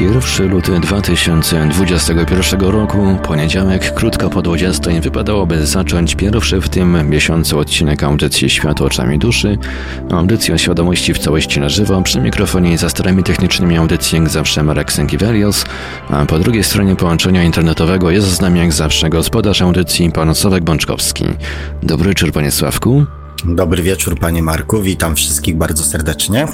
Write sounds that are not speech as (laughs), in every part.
Pierwszy luty 2021 roku, poniedziałek, krótko po 20, wypadałoby zacząć pierwszy w tym miesiącu odcinek audycji Świat oczami duszy, audycji o świadomości w całości na żywo, przy mikrofonie i za starami technicznymi audycji jak zawsze Marek Sękiewelios, a po drugiej stronie połączenia internetowego jest z nami jak zawsze gospodarz audycji pan Sławek Bączkowski. Dobry wieczór panie Sławku. Dobry wieczór panie Marku, witam wszystkich bardzo serdecznie.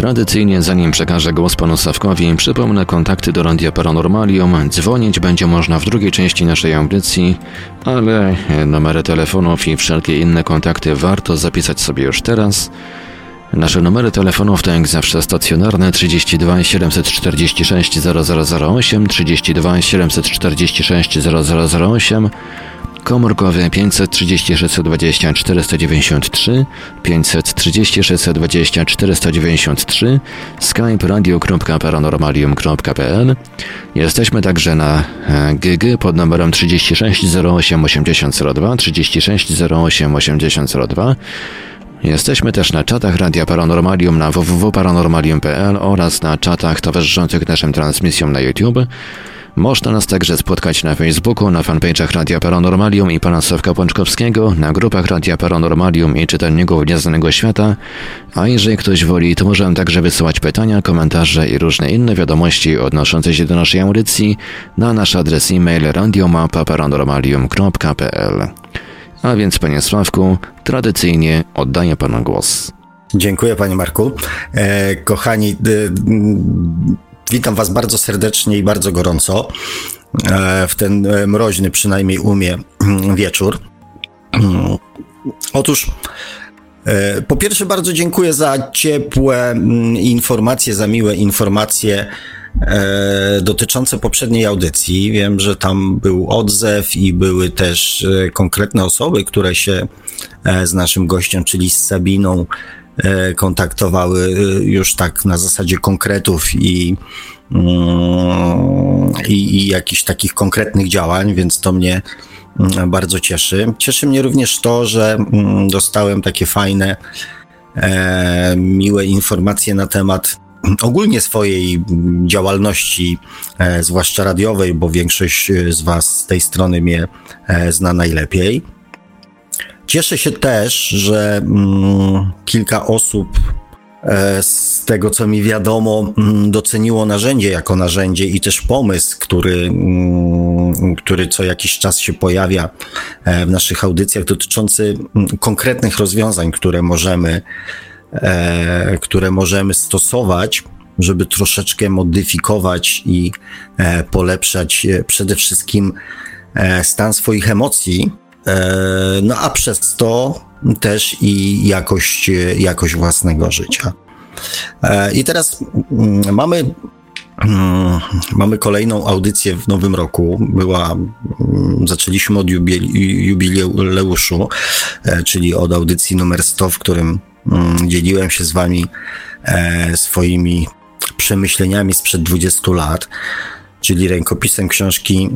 Tradycyjnie, zanim przekażę głos panu Sawkowi, przypomnę kontakty do Radia Paranormalium. Dzwonić będzie można w drugiej części naszej audycji, ale numery telefonów i wszelkie inne kontakty warto zapisać sobie już teraz. Nasze numery telefonów to jak zawsze stacjonarne 32 746 0008, 32 746 0008, komórkowy 536 20 493, 536 20 493, skype radio.paranormalium.pl. Jesteśmy także na GG pod numerem 36 08 8002, 36 08 8002. Jesteśmy też na czatach Radia Paranormalium na www.paranormalium.pl oraz na czatach towarzyszących naszym transmisjom na YouTube. Można nas także spotkać na Facebooku, na fanpage'ach Radia Paranormalium i pana Sławka Pączkowskiego, na grupach Radia Paranormalium i czytelników Nieznanego Świata, a jeżeli ktoś woli, to możemy także wysyłać pytania, komentarze i różne inne wiadomości odnoszące się do naszej audycji na nasz adres e-mail radiomapa.paranormalium.pl. A więc, panie Sławku, tradycyjnie oddaję panu głos. Dziękuję, panie Marku. E, kochani, Witam Was bardzo serdecznie i bardzo gorąco e, w ten e, mroźny, przynajmniej umie, wieczór. Otóż, e, po pierwsze, bardzo dziękuję za ciepłe mm, informacje, za miłe informacje dotyczące poprzedniej audycji. Wiem, że tam był odzew i były też konkretne osoby, które się z naszym gościem, czyli z Sabiną, kontaktowały e, już tak na zasadzie konkretów i, mm, i, i jakichś takich konkretnych działań, więc to mnie mm, bardzo cieszy. Cieszy mnie również to, że mm, dostałem takie fajne, e, miłe informacje na temat ogólnie swojej działalności, zwłaszcza radiowej, bo większość z Was z tej strony mnie zna najlepiej. Cieszę się też, że mm, kilka osób e, z tego, co mi wiadomo, mm, doceniło narzędzie jako narzędzie i też pomysł, który, mm, który co jakiś czas się pojawia e, w naszych audycjach, dotyczący mm, konkretnych rozwiązań, które możemy, e, które możemy stosować, żeby troszeczkę modyfikować i polepszać przede wszystkim stan swoich emocji no a przez to też i jakość, jakość własnego życia. E, I teraz mm, mamy mm, Mamy kolejną audycję w nowym roku. Była, mm, zaczęliśmy od jubileuszu, e, czyli od audycji numer 100, w którym dzieliłem się z wami swoimi przemyśleniami sprzed 20 lat, czyli rękopisem książki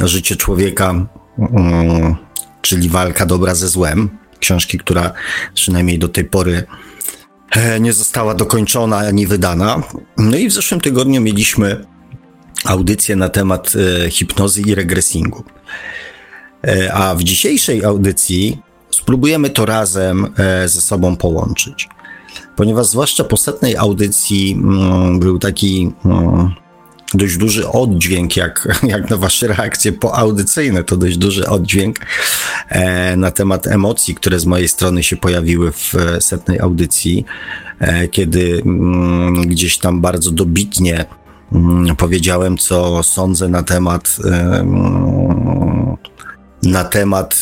Życie człowieka Mm, czyli Walka dobra ze złem. Książki, która przynajmniej do tej pory e, nie została dokończona ani wydana. No i w zeszłym tygodniu mieliśmy audycję na temat e, hipnozy i regresingu. E, a w dzisiejszej audycji spróbujemy to razem ze sobą połączyć. Ponieważ zwłaszcza po setnej audycji mm, był taki mm, dość duży oddźwięk, jak, (laughs) jak na wasze reakcje poaudycyjne, to dość duży oddźwięk e, na temat emocji, które z mojej strony się pojawiły w setnej audycji, e, kiedy mm, gdzieś tam bardzo dobitnie mm, powiedziałem, co sądzę na temat e, mm, na temat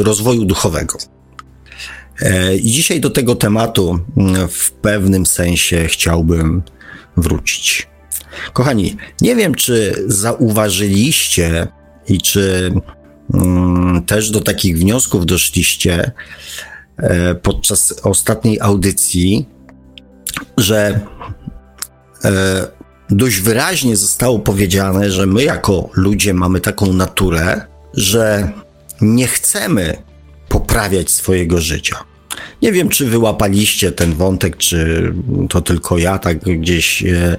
e, rozwoju duchowego. E, I dzisiaj do tego tematu w pewnym sensie chciałbym wrócić. Kochani, nie wiem, czy zauważyliście i czy mm, też do takich wniosków doszliście, e, podczas ostatniej audycji, że e, dość wyraźnie zostało powiedziane, że my jako ludzie mamy taką naturę, że nie chcemy poprawiać swojego życia. Nie wiem, czy wyłapaliście ten wątek, czy to tylko ja tak gdzieś e,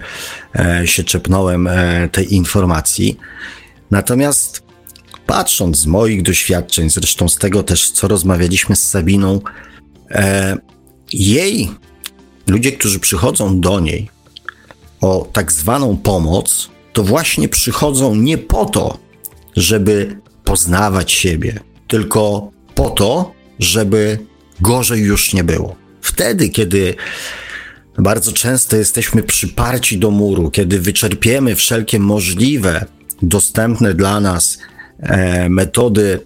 e, się czepnąłem e, tej informacji. Natomiast patrząc z moich doświadczeń, zresztą z tego też, co rozmawialiśmy z Sabiną, jej, ludzie, którzy przychodzą do niej o tak zwaną pomoc, to właśnie przychodzą nie po to, żeby poznawać siebie, tylko po to, żeby gorzej już nie było. Wtedy, kiedy bardzo często jesteśmy przyparci do muru, kiedy wyczerpiemy wszelkie możliwe, dostępne dla nas e, metody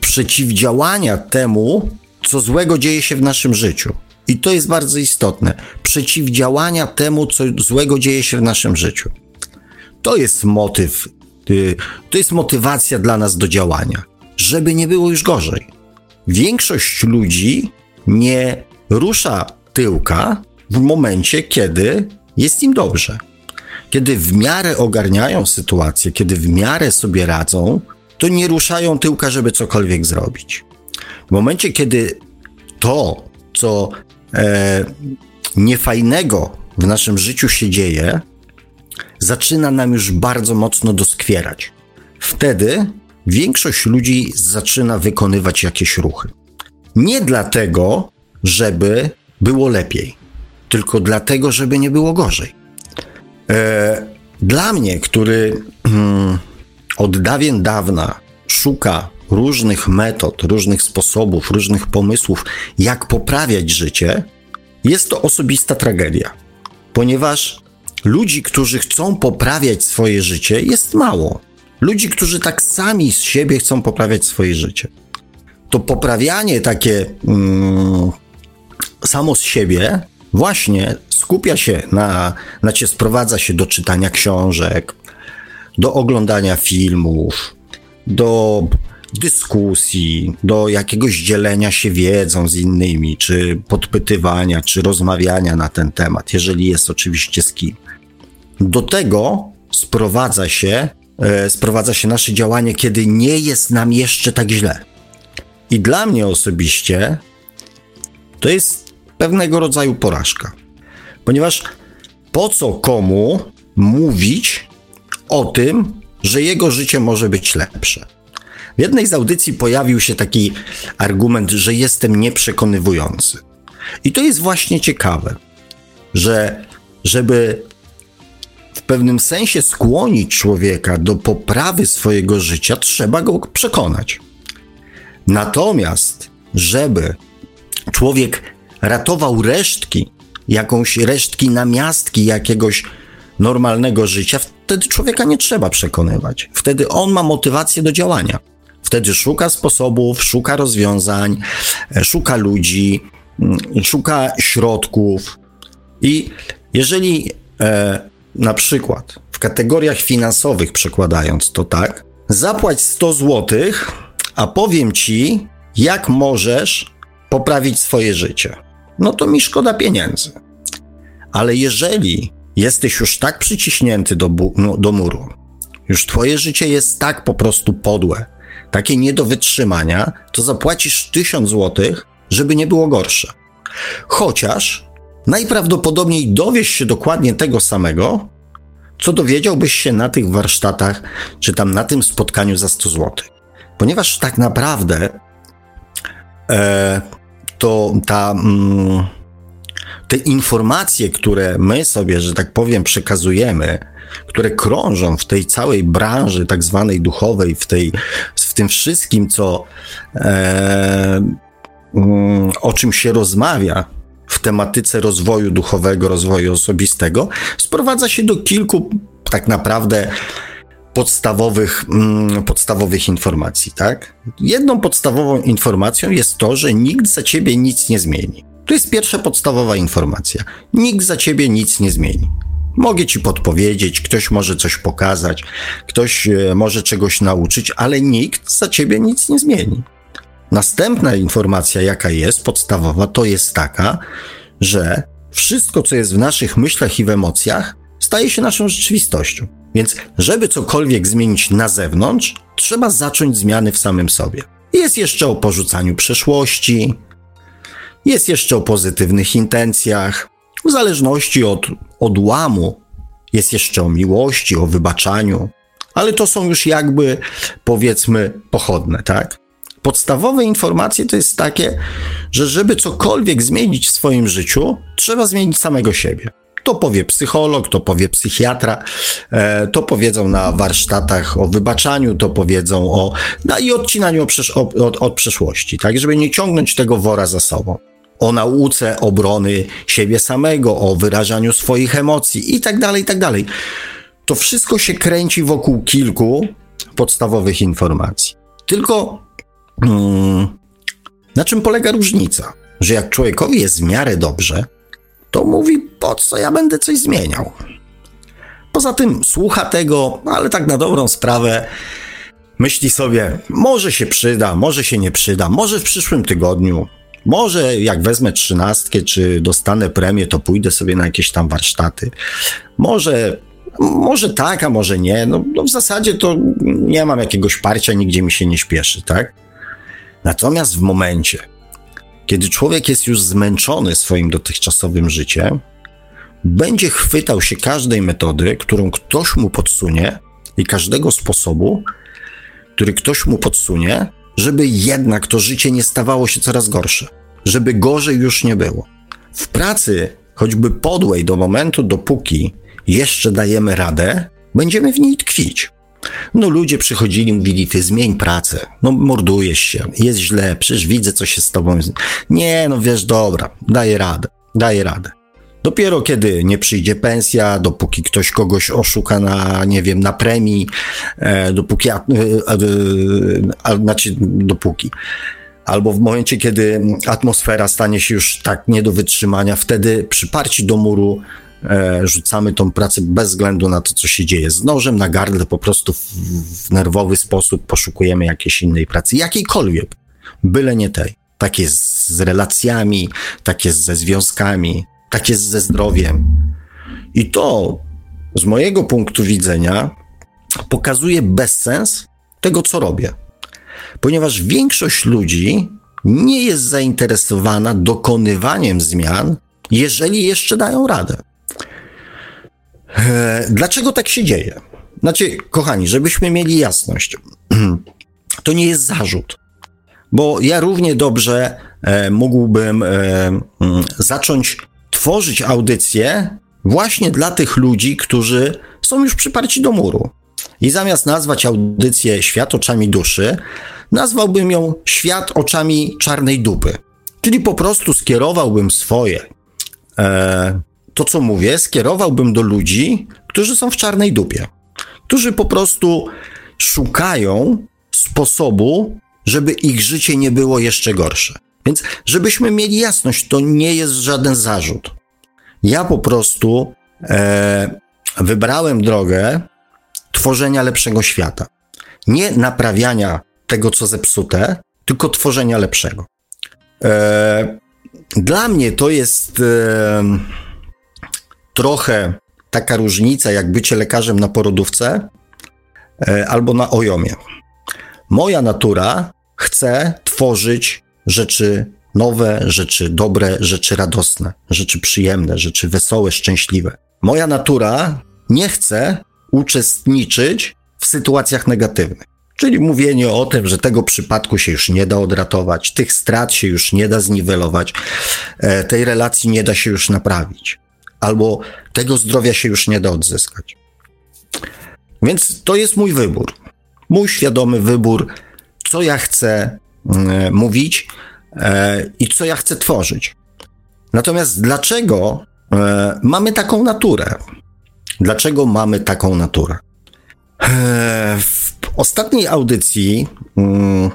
przeciwdziałania temu, co złego dzieje się w naszym życiu. I to jest bardzo istotne. Przeciwdziałania temu, co złego dzieje się w naszym życiu. To jest motyw, y, to jest motywacja dla nas do działania, żeby nie było już gorzej. Większość ludzi nie rusza tyłka w momencie, kiedy jest im dobrze. Kiedy w miarę ogarniają sytuację, kiedy w miarę sobie radzą, to nie ruszają tyłka, żeby cokolwiek zrobić. W momencie, kiedy to, co e, niefajnego w naszym życiu się dzieje, zaczyna nam już bardzo mocno doskwierać. Wtedy większość ludzi zaczyna wykonywać jakieś ruchy. Nie dlatego, żeby było lepiej, tylko dlatego, żeby nie było gorzej. E, dla mnie, który mm, od dawien dawna szuka różnych metod, różnych sposobów, różnych pomysłów, jak poprawiać życie, jest to osobista tragedia, ponieważ ludzi, którzy chcą poprawiać swoje życie, jest mało. Ludzi, którzy tak sami z siebie chcą poprawiać swoje życie. To poprawianie takie mm, samo z siebie właśnie skupia się na, znaczy sprowadza się do czytania książek, do oglądania filmów, do dyskusji, do jakiegoś dzielenia się wiedzą z innymi, czy podpytywania, czy rozmawiania na ten temat, jeżeli jest oczywiście z kim. Do tego sprowadza się, sprowadza się nasze działanie, kiedy nie jest nam jeszcze tak źle. I dla mnie osobiście to jest pewnego rodzaju porażka. Ponieważ po co komu mówić o tym, że jego życie może być lepsze? W jednej z audycji pojawił się taki argument, że jestem nieprzekonywujący. I to jest właśnie ciekawe, że żeby pewnym sensie skłonić człowieka do poprawy swojego życia, trzeba go przekonać. Natomiast, żeby człowiek ratował resztki, jakąś resztki namiastki jakiegoś normalnego życia, wtedy człowieka nie trzeba przekonywać. Wtedy on ma motywację do działania. Wtedy szuka sposobów, szuka rozwiązań, e, szuka ludzi, mm, szuka środków. I jeżeli e, na przykład w kategoriach finansowych przekładając to tak, zapłać 100 zł, a powiem ci, jak możesz poprawić swoje życie. No to mi szkoda pieniędzy. Ale jeżeli jesteś już tak przyciśnięty do, no, do muru, już twoje życie jest tak po prostu podłe, takie nie do wytrzymania, to zapłacisz 1000 zł, żeby nie było gorsze. Chociaż najprawdopodobniej dowiesz się dokładnie tego samego, co dowiedziałbyś się na tych warsztatach, czy tam na tym spotkaniu za 100 zł. Ponieważ tak naprawdę e, to ta, mm, te informacje, które my sobie, że tak powiem, przekazujemy, które krążą w tej całej branży tak zwanej duchowej, w, tej, w tym wszystkim, co e, mm, o czym się rozmawia w tematyce rozwoju duchowego, rozwoju osobistego, sprowadza się do kilku tak naprawdę podstawowych, mm, podstawowych informacji, tak? Jedną podstawową informacją jest to, że nikt za ciebie nic nie zmieni. To jest pierwsza podstawowa informacja. Nikt za ciebie nic nie zmieni. Mogę ci podpowiedzieć, ktoś może coś pokazać, ktoś e, może czegoś nauczyć, ale nikt za ciebie nic nie zmieni. Następna informacja, jaka jest podstawowa, to jest taka, że wszystko, co jest w naszych myślach i w emocjach, staje się naszą rzeczywistością. Więc, żeby cokolwiek zmienić na zewnątrz, trzeba zacząć zmiany w samym sobie. Jest jeszcze o porzucaniu przeszłości, jest jeszcze o pozytywnych intencjach, w zależności od odłamu, jest jeszcze o miłości, o wybaczaniu, ale to są już jakby, powiedzmy, pochodne, tak? Podstawowe informacje to jest takie, że żeby cokolwiek zmienić w swoim życiu, trzeba zmienić samego siebie. To powie psycholog, to powie psychiatra, e, to powiedzą na warsztatach o wybaczaniu, to powiedzą o no i odcinaniu od, od, przeszłości, tak, żeby nie ciągnąć tego wora za sobą. O nauce obrony siebie samego, o wyrażaniu swoich emocji i tak dalej, i tak dalej. To wszystko się kręci wokół kilku podstawowych informacji. Tylko na czym polega różnica? Że jak człowiekowi jest w miarę dobrze, to mówi, po co ja będę coś zmieniał. Poza tym słucha tego, ale tak na dobrą sprawę myśli sobie, może się przyda, może się nie przyda, może w przyszłym tygodniu, może jak wezmę trzynastkę, czy dostanę premię, to pójdę sobie na jakieś tam warsztaty. Może, może tak, a może nie. No, no w zasadzie to nie mam jakiegoś parcia, nigdzie mi się nie śpieszy, tak? Natomiast w momencie, kiedy człowiek jest już zmęczony swoim dotychczasowym życiem, będzie chwytał się każdej metody, którą ktoś mu podsunie i każdego sposobu, który ktoś mu podsunie, żeby jednak to życie nie stawało się coraz gorsze, żeby gorzej już nie było. W pracy, choćby podłej do momentu, dopóki jeszcze dajemy radę, będziemy w niej tkwić. No ludzie przychodzili, mówili, ty zmień pracę, no mordujesz się, jest źle, przecież widzę, co się z tobą... Nie, no wiesz, dobra, daję radę, daję radę. Dopiero kiedy nie przyjdzie pensja, dopóki ktoś kogoś oszuka na, nie wiem, na premii, e, dopóki, a, a, a, znaczy, dopóki. Albo w momencie, kiedy atmosfera stanie się już tak nie do wytrzymania, wtedy przyparci do muru e, rzucamy tą pracę bez względu na to, co się dzieje. Z nożem na gardle po prostu w, w nerwowy sposób poszukujemy jakiejś innej pracy, jakiejkolwiek, byle nie tej. Tak jest z relacjami, tak jest ze związkami, tak jest ze zdrowiem. I to z mojego punktu widzenia pokazuje bezsens tego, co robię. Ponieważ większość ludzi nie jest zainteresowana dokonywaniem zmian, jeżeli jeszcze dają radę. E, dlaczego tak się dzieje? Znaczy, kochani, żebyśmy mieli jasność, (clears throat) to nie jest zarzut, bo ja równie dobrze e, mógłbym e, mm, zacząć tworzyć audycję właśnie dla tych ludzi, którzy są już przyparci do muru. I zamiast nazwać audycję Świat oczami duszy, nazwałbym ją Świat oczami czarnej dupy. Czyli po prostu skierowałbym swoje, to co mówię, skierowałbym do ludzi, którzy są w czarnej dupie. Którzy po prostu szukają sposobu, żeby ich życie nie było jeszcze gorsze. Więc, żebyśmy mieli jasność, to nie jest żaden zarzut. Ja po prostu e, wybrałem drogę tworzenia lepszego świata. Nie naprawiania tego, co zepsute, tylko tworzenia lepszego. E, dla mnie to jest e, trochę taka różnica, jak bycie lekarzem na porodówce e, albo na ojomie. Moja natura chce tworzyć rzeczy nowe, rzeczy dobre, rzeczy radosne, rzeczy przyjemne, rzeczy wesołe, szczęśliwe. Moja natura nie chce uczestniczyć w sytuacjach negatywnych. Czyli mówienie o tym, że tego przypadku się już nie da odratować, tych strat się już nie da zniwelować, e, tej relacji nie da się już naprawić, albo tego zdrowia się już nie da odzyskać. Więc to jest mój wybór. Mój świadomy wybór, co ja chcę mm, mówić, E, i co ja chcę tworzyć. Natomiast dlaczego e, mamy taką naturę? Dlaczego mamy taką naturę? E, w ostatniej audycji, mm,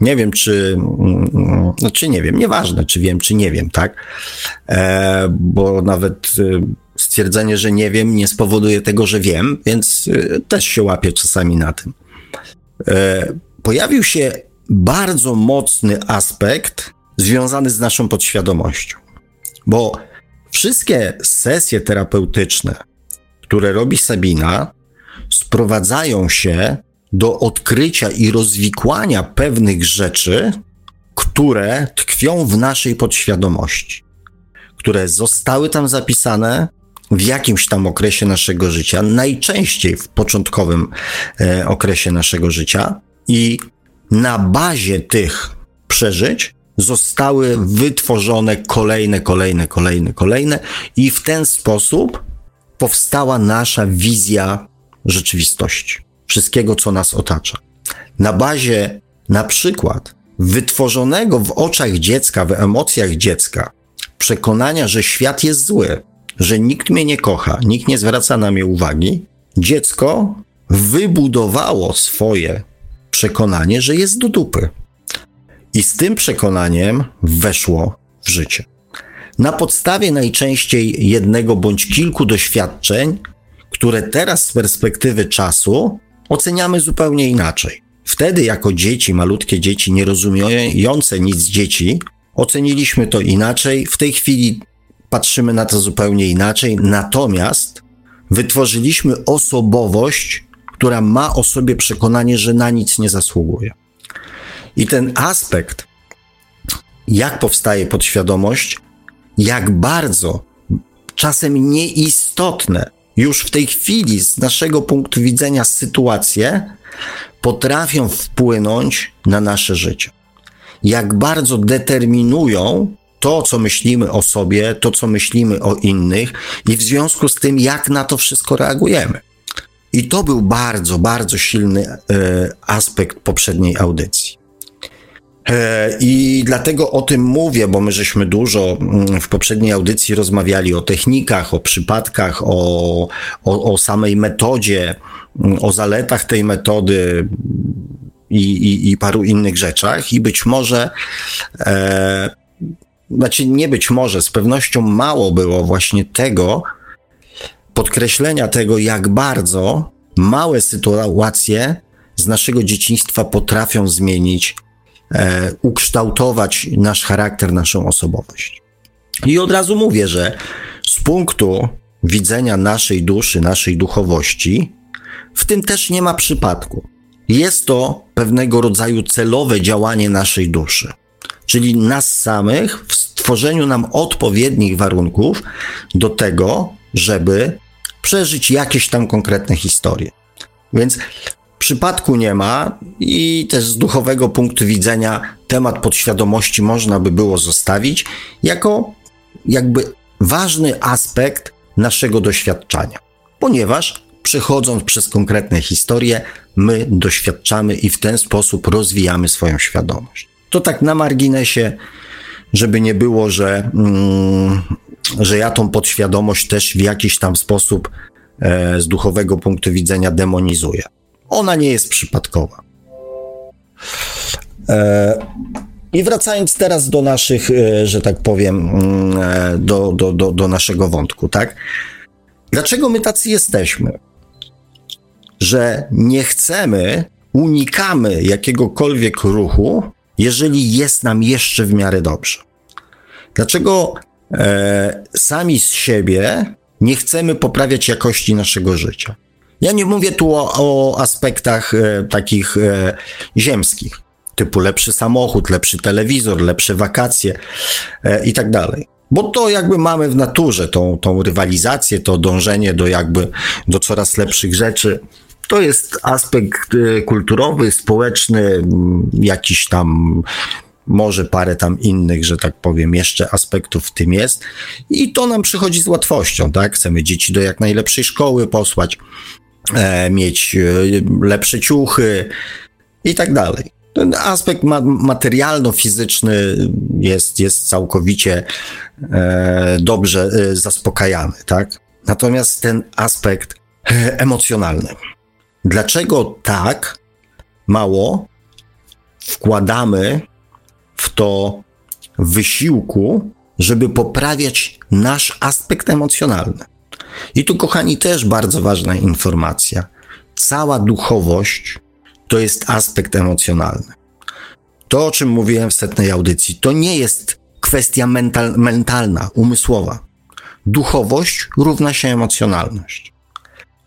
nie wiem czy, mm, znaczy nie wiem, nieważne czy wiem, czy nie wiem, tak? Bo nawet stwierdzenie, że nie wiem, nie spowoduje tego, że wiem, więc też się łapię czasami na tym. Pojawił się bardzo mocny aspekt związany z naszą podświadomością. Bo wszystkie sesje terapeutyczne, które robi Sabina, sprowadzają się do odkrycia i rozwikłania pewnych rzeczy, które tkwią w naszej podświadomości, które zostały tam zapisane w jakimś tam okresie naszego życia, najczęściej w początkowym e, okresie naszego życia, i na bazie tych przeżyć zostały wytworzone kolejne, kolejne, kolejne, kolejne, i w ten sposób powstała nasza wizja rzeczywistości, wszystkiego, co nas otacza. Na bazie na przykład wytworzonego w oczach dziecka, w emocjach dziecka przekonania, że świat jest zły, że nikt mnie nie kocha, nikt nie zwraca na mnie uwagi, dziecko wybudowało swoje przekonanie, że jest do dupy. I z tym przekonaniem weszło w życie. Na podstawie najczęściej jednego bądź kilku doświadczeń, które teraz z perspektywy czasu oceniamy zupełnie inaczej. Wtedy, jako dzieci, malutkie dzieci, nierozumiejące nic dzieci, oceniliśmy to inaczej. W tej chwili patrzymy na to zupełnie inaczej. Natomiast wytworzyliśmy osobowość, która ma o sobie przekonanie, że na nic nie zasługuje. I ten aspekt, jak powstaje podświadomość, jak bardzo czasem nieistotne już w tej chwili z naszego punktu widzenia sytuacje potrafią wpłynąć na nasze życie. Jak bardzo determinują to, co myślimy o sobie, to, co myślimy o innych, i w związku z tym, jak na to wszystko reagujemy. I to był bardzo, bardzo silny e, aspekt poprzedniej audycji. E, I dlatego o tym mówię, bo my żeśmy dużo mm, w poprzedniej audycji rozmawiali o technikach, o przypadkach, o, o, o samej metodzie, mm, o zaletach tej metody i, i, i paru innych rzeczach. I być może, e, znaczy nie być może, z pewnością mało było właśnie tego, podkreślenia tego, jak bardzo małe sytuacje z naszego dzieciństwa potrafią zmienić e, ukształtować nasz charakter, naszą osobowość. I od razu mówię, że z punktu widzenia naszej duszy, naszej duchowości, w tym też nie ma przypadku. Jest to pewnego rodzaju celowe działanie naszej duszy, czyli nas samych w stworzeniu nam odpowiednich warunków do tego, żeby przeżyć jakieś tam konkretne historie. Więc przypadku nie ma i też z duchowego punktu widzenia temat podświadomości można by było zostawić jako jakby ważny aspekt naszego doświadczenia, ponieważ przechodząc przez konkretne historie, my doświadczamy i w ten sposób rozwijamy swoją świadomość. To tak na marginesie, żeby nie było, że, mm, że ja tą podświadomość też w jakiś tam sposób e, z duchowego punktu widzenia demonizuję. Ona nie jest przypadkowa. E, I wracając teraz do naszych, e, że tak powiem, mm, e, do, do, do, do naszego wątku, tak? Dlaczego my tacy jesteśmy? Że nie chcemy, unikamy jakiegokolwiek ruchu, jeżeli jest nam jeszcze w miarę dobrze. Dlaczego e, sami z siebie nie chcemy poprawiać jakości naszego życia? Ja nie mówię tu o, o aspektach e, takich e, ziemskich, typu lepszy samochód, lepszy telewizor, lepsze wakacje e, i tak dalej. Bo to jakby mamy w naturze, tą, tą rywalizację, to dążenie do jakby, do coraz lepszych rzeczy. To jest aspekt e, kulturowy, społeczny, jakiś tam, może parę tam innych, że tak powiem, jeszcze aspektów w tym jest. I to nam przychodzi z łatwością, tak? Chcemy dzieci do jak najlepszej szkoły posłać, mieć e, lepsze ciuchy i tak dalej. Ten aspekt ma materialno-fizyczny jest, jest całkowicie e, dobrze e, zaspokajany, tak? Natomiast ten aspekt e, emocjonalny. Dlaczego tak mało wkładamy w to wysiłku, żeby poprawiać nasz aspekt emocjonalny? I tu, kochani, też bardzo ważna informacja. Cała duchowość to jest aspekt emocjonalny. To, o czym mówiłem w setnej audycji, to nie jest kwestia mental, mentalna, umysłowa. Duchowość równa się emocjonalność.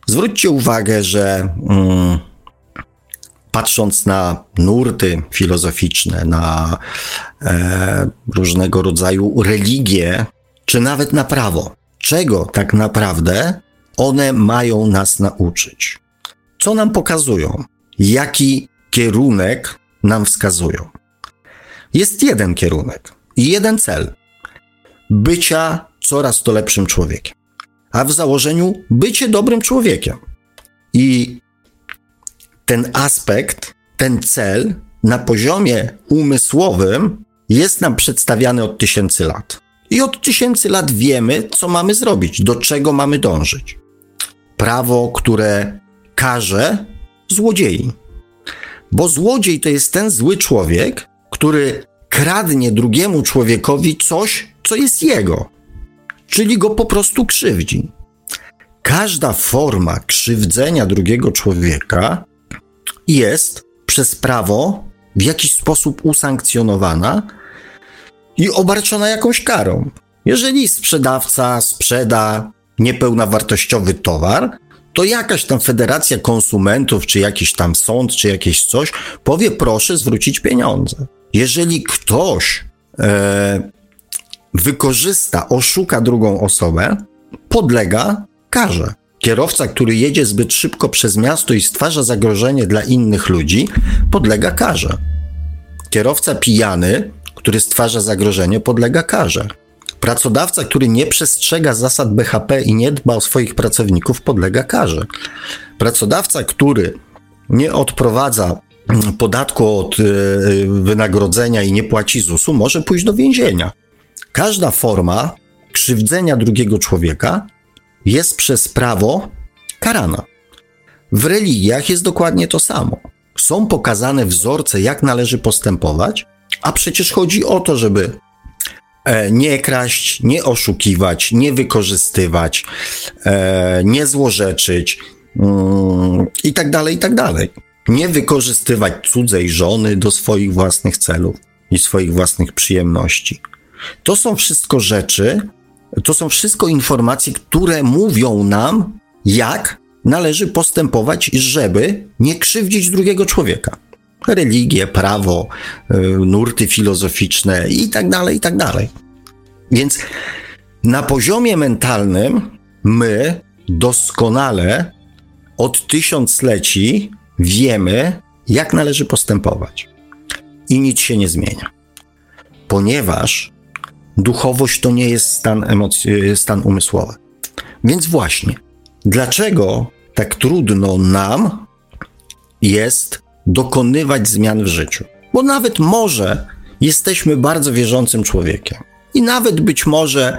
Zwróćcie uwagę, że mm, patrząc na nurty filozoficzne, na e, różnego rodzaju religie, czy nawet na prawo, czego tak naprawdę one mają nas nauczyć? Co nam pokazują? Jaki kierunek nam wskazują? Jest jeden kierunek i jeden cel: bycia coraz to lepszym człowiekiem, a w założeniu bycie dobrym człowiekiem. I ten aspekt, ten cel na poziomie umysłowym jest nam przedstawiany od tysięcy lat. I od tysięcy lat wiemy, co mamy zrobić, do czego mamy dążyć. Prawo, które karze złodziei. Bo złodziej to jest ten zły człowiek, który kradnie drugiemu człowiekowi coś, co jest jego, czyli go po prostu krzywdzi. Każda forma krzywdzenia drugiego człowieka jest przez prawo w jakiś sposób usankcjonowana i obarczona jakąś karą. Jeżeli sprzedawca sprzeda niepełnowartościowy towar, to jakaś tam federacja konsumentów, czy jakiś tam sąd, czy jakieś coś powie: proszę zwrócić pieniądze. Jeżeli ktoś e, wykorzysta, oszuka drugą osobę, podlega karze. Kierowca, który jedzie zbyt szybko przez miasto i stwarza zagrożenie dla innych ludzi, podlega karze. Kierowca pijany, który stwarza zagrożenie, podlega karze. Pracodawca, który nie przestrzega zasad BHP i nie dba o swoich pracowników, podlega karze. Pracodawca, który nie odprowadza podatku od e, wynagrodzenia i nie płaci ZUS-u, może pójść do więzienia. Każda forma krzywdzenia drugiego człowieka jest przez prawo karana. W religiach jest dokładnie to samo. Są pokazane wzorce, jak należy postępować, a przecież chodzi o to, żeby e, nie kraść, nie oszukiwać, nie wykorzystywać, e, nie złorzeczyć mm, i tak dalej, i tak dalej. Nie wykorzystywać cudzej żony do swoich własnych celów i swoich własnych przyjemności. To są wszystko rzeczy, to są wszystko informacje, które mówią nam, jak należy postępować, żeby nie krzywdzić drugiego człowieka. Religie, prawo, y, nurty filozoficzne i tak dalej, i tak dalej. Więc na poziomie mentalnym my doskonale od tysiącleci wiemy, jak należy postępować. I nic się nie zmienia. Ponieważ duchowość to nie jest stan, emocji, stan umysłowy. Więc właśnie, dlaczego tak trudno nam jest dokonywać zmian w życiu? Bo nawet może jesteśmy bardzo wierzącym człowiekiem i nawet być może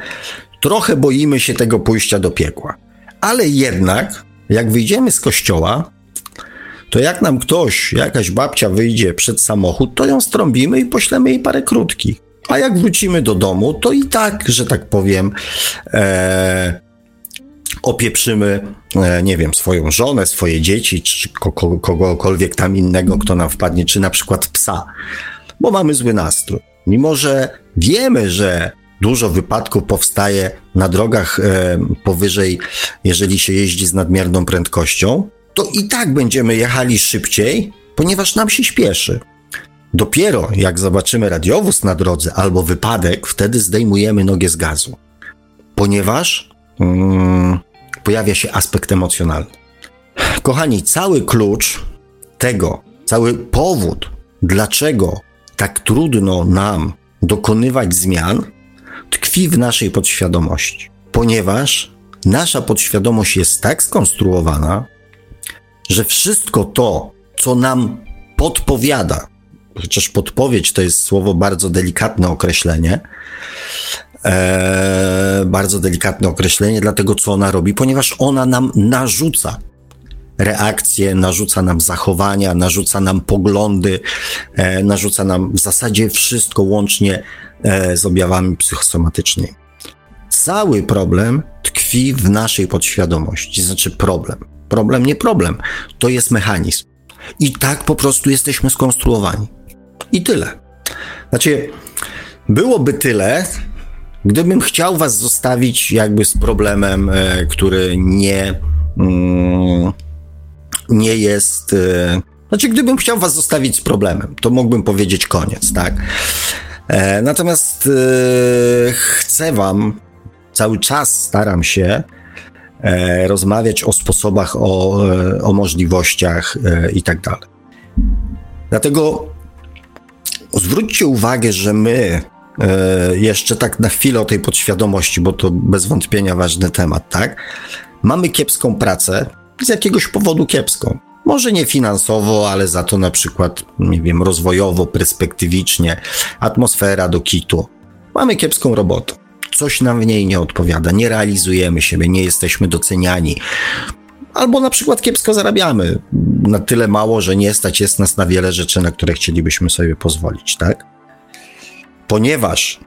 trochę boimy się tego pójścia do piekła. Ale jednak, jak wyjdziemy z kościoła, to jak nam ktoś, jakaś babcia wyjdzie przed samochód, to ją strąbimy i poślemy jej parę krótkich. A jak wrócimy do domu, to i tak, że tak powiem, e, opieprzymy, e, nie wiem, swoją żonę, swoje dzieci, czy kogokolwiek tam innego, kto nam wpadnie, czy na przykład psa, bo mamy zły nastrój. Mimo, że wiemy, że dużo wypadków powstaje na drogach e, powyżej, jeżeli się jeździ z nadmierną prędkością, to i tak będziemy jechali szybciej, ponieważ nam się śpieszy. Dopiero jak zobaczymy radiowóz na drodze albo wypadek, wtedy zdejmujemy nogę z gazu, ponieważ mm, pojawia się aspekt emocjonalny. Kochani, cały klucz tego, cały powód, dlaczego tak trudno nam dokonywać zmian, tkwi w naszej podświadomości, ponieważ nasza podświadomość jest tak skonstruowana, że wszystko to, co nam podpowiada, chociaż podpowiedź to jest słowo bardzo delikatne określenie, e, bardzo delikatne określenie dla tego, co ona robi, ponieważ ona nam narzuca reakcje, narzuca nam zachowania, narzuca nam poglądy, e, narzuca nam w zasadzie wszystko łącznie e, z objawami psychosomatycznymi. Cały problem tkwi w naszej podświadomości, znaczy problem. Problem, nie problem, to jest mechanizm. I tak po prostu jesteśmy skonstruowani. I tyle. Znaczy, byłoby tyle, gdybym chciał was zostawić jakby z problemem, e, który nie, mm, nie jest. E, znaczy, gdybym chciał was zostawić z problemem, to mógłbym powiedzieć koniec, tak? E, natomiast chcę wam, cały czas staram się rozmawiać o sposobach, o, o możliwościach i tak dalej. Dlatego zwróćcie uwagę, że my jeszcze tak na chwilę o tej podświadomości, bo to bez wątpienia ważny temat, tak? Mamy kiepską pracę, z jakiegoś powodu kiepską. Może nie finansowo, ale za to na przykład, nie wiem, rozwojowo, perspektywicznie, atmosfera do kitu. Mamy kiepską robotę. Coś nam w niej nie odpowiada, nie realizujemy siebie, nie jesteśmy doceniani. Albo na przykład kiepsko zarabiamy, na tyle mało, że nie stać jest nas na wiele rzeczy, na które chcielibyśmy sobie pozwolić, tak? Ponieważ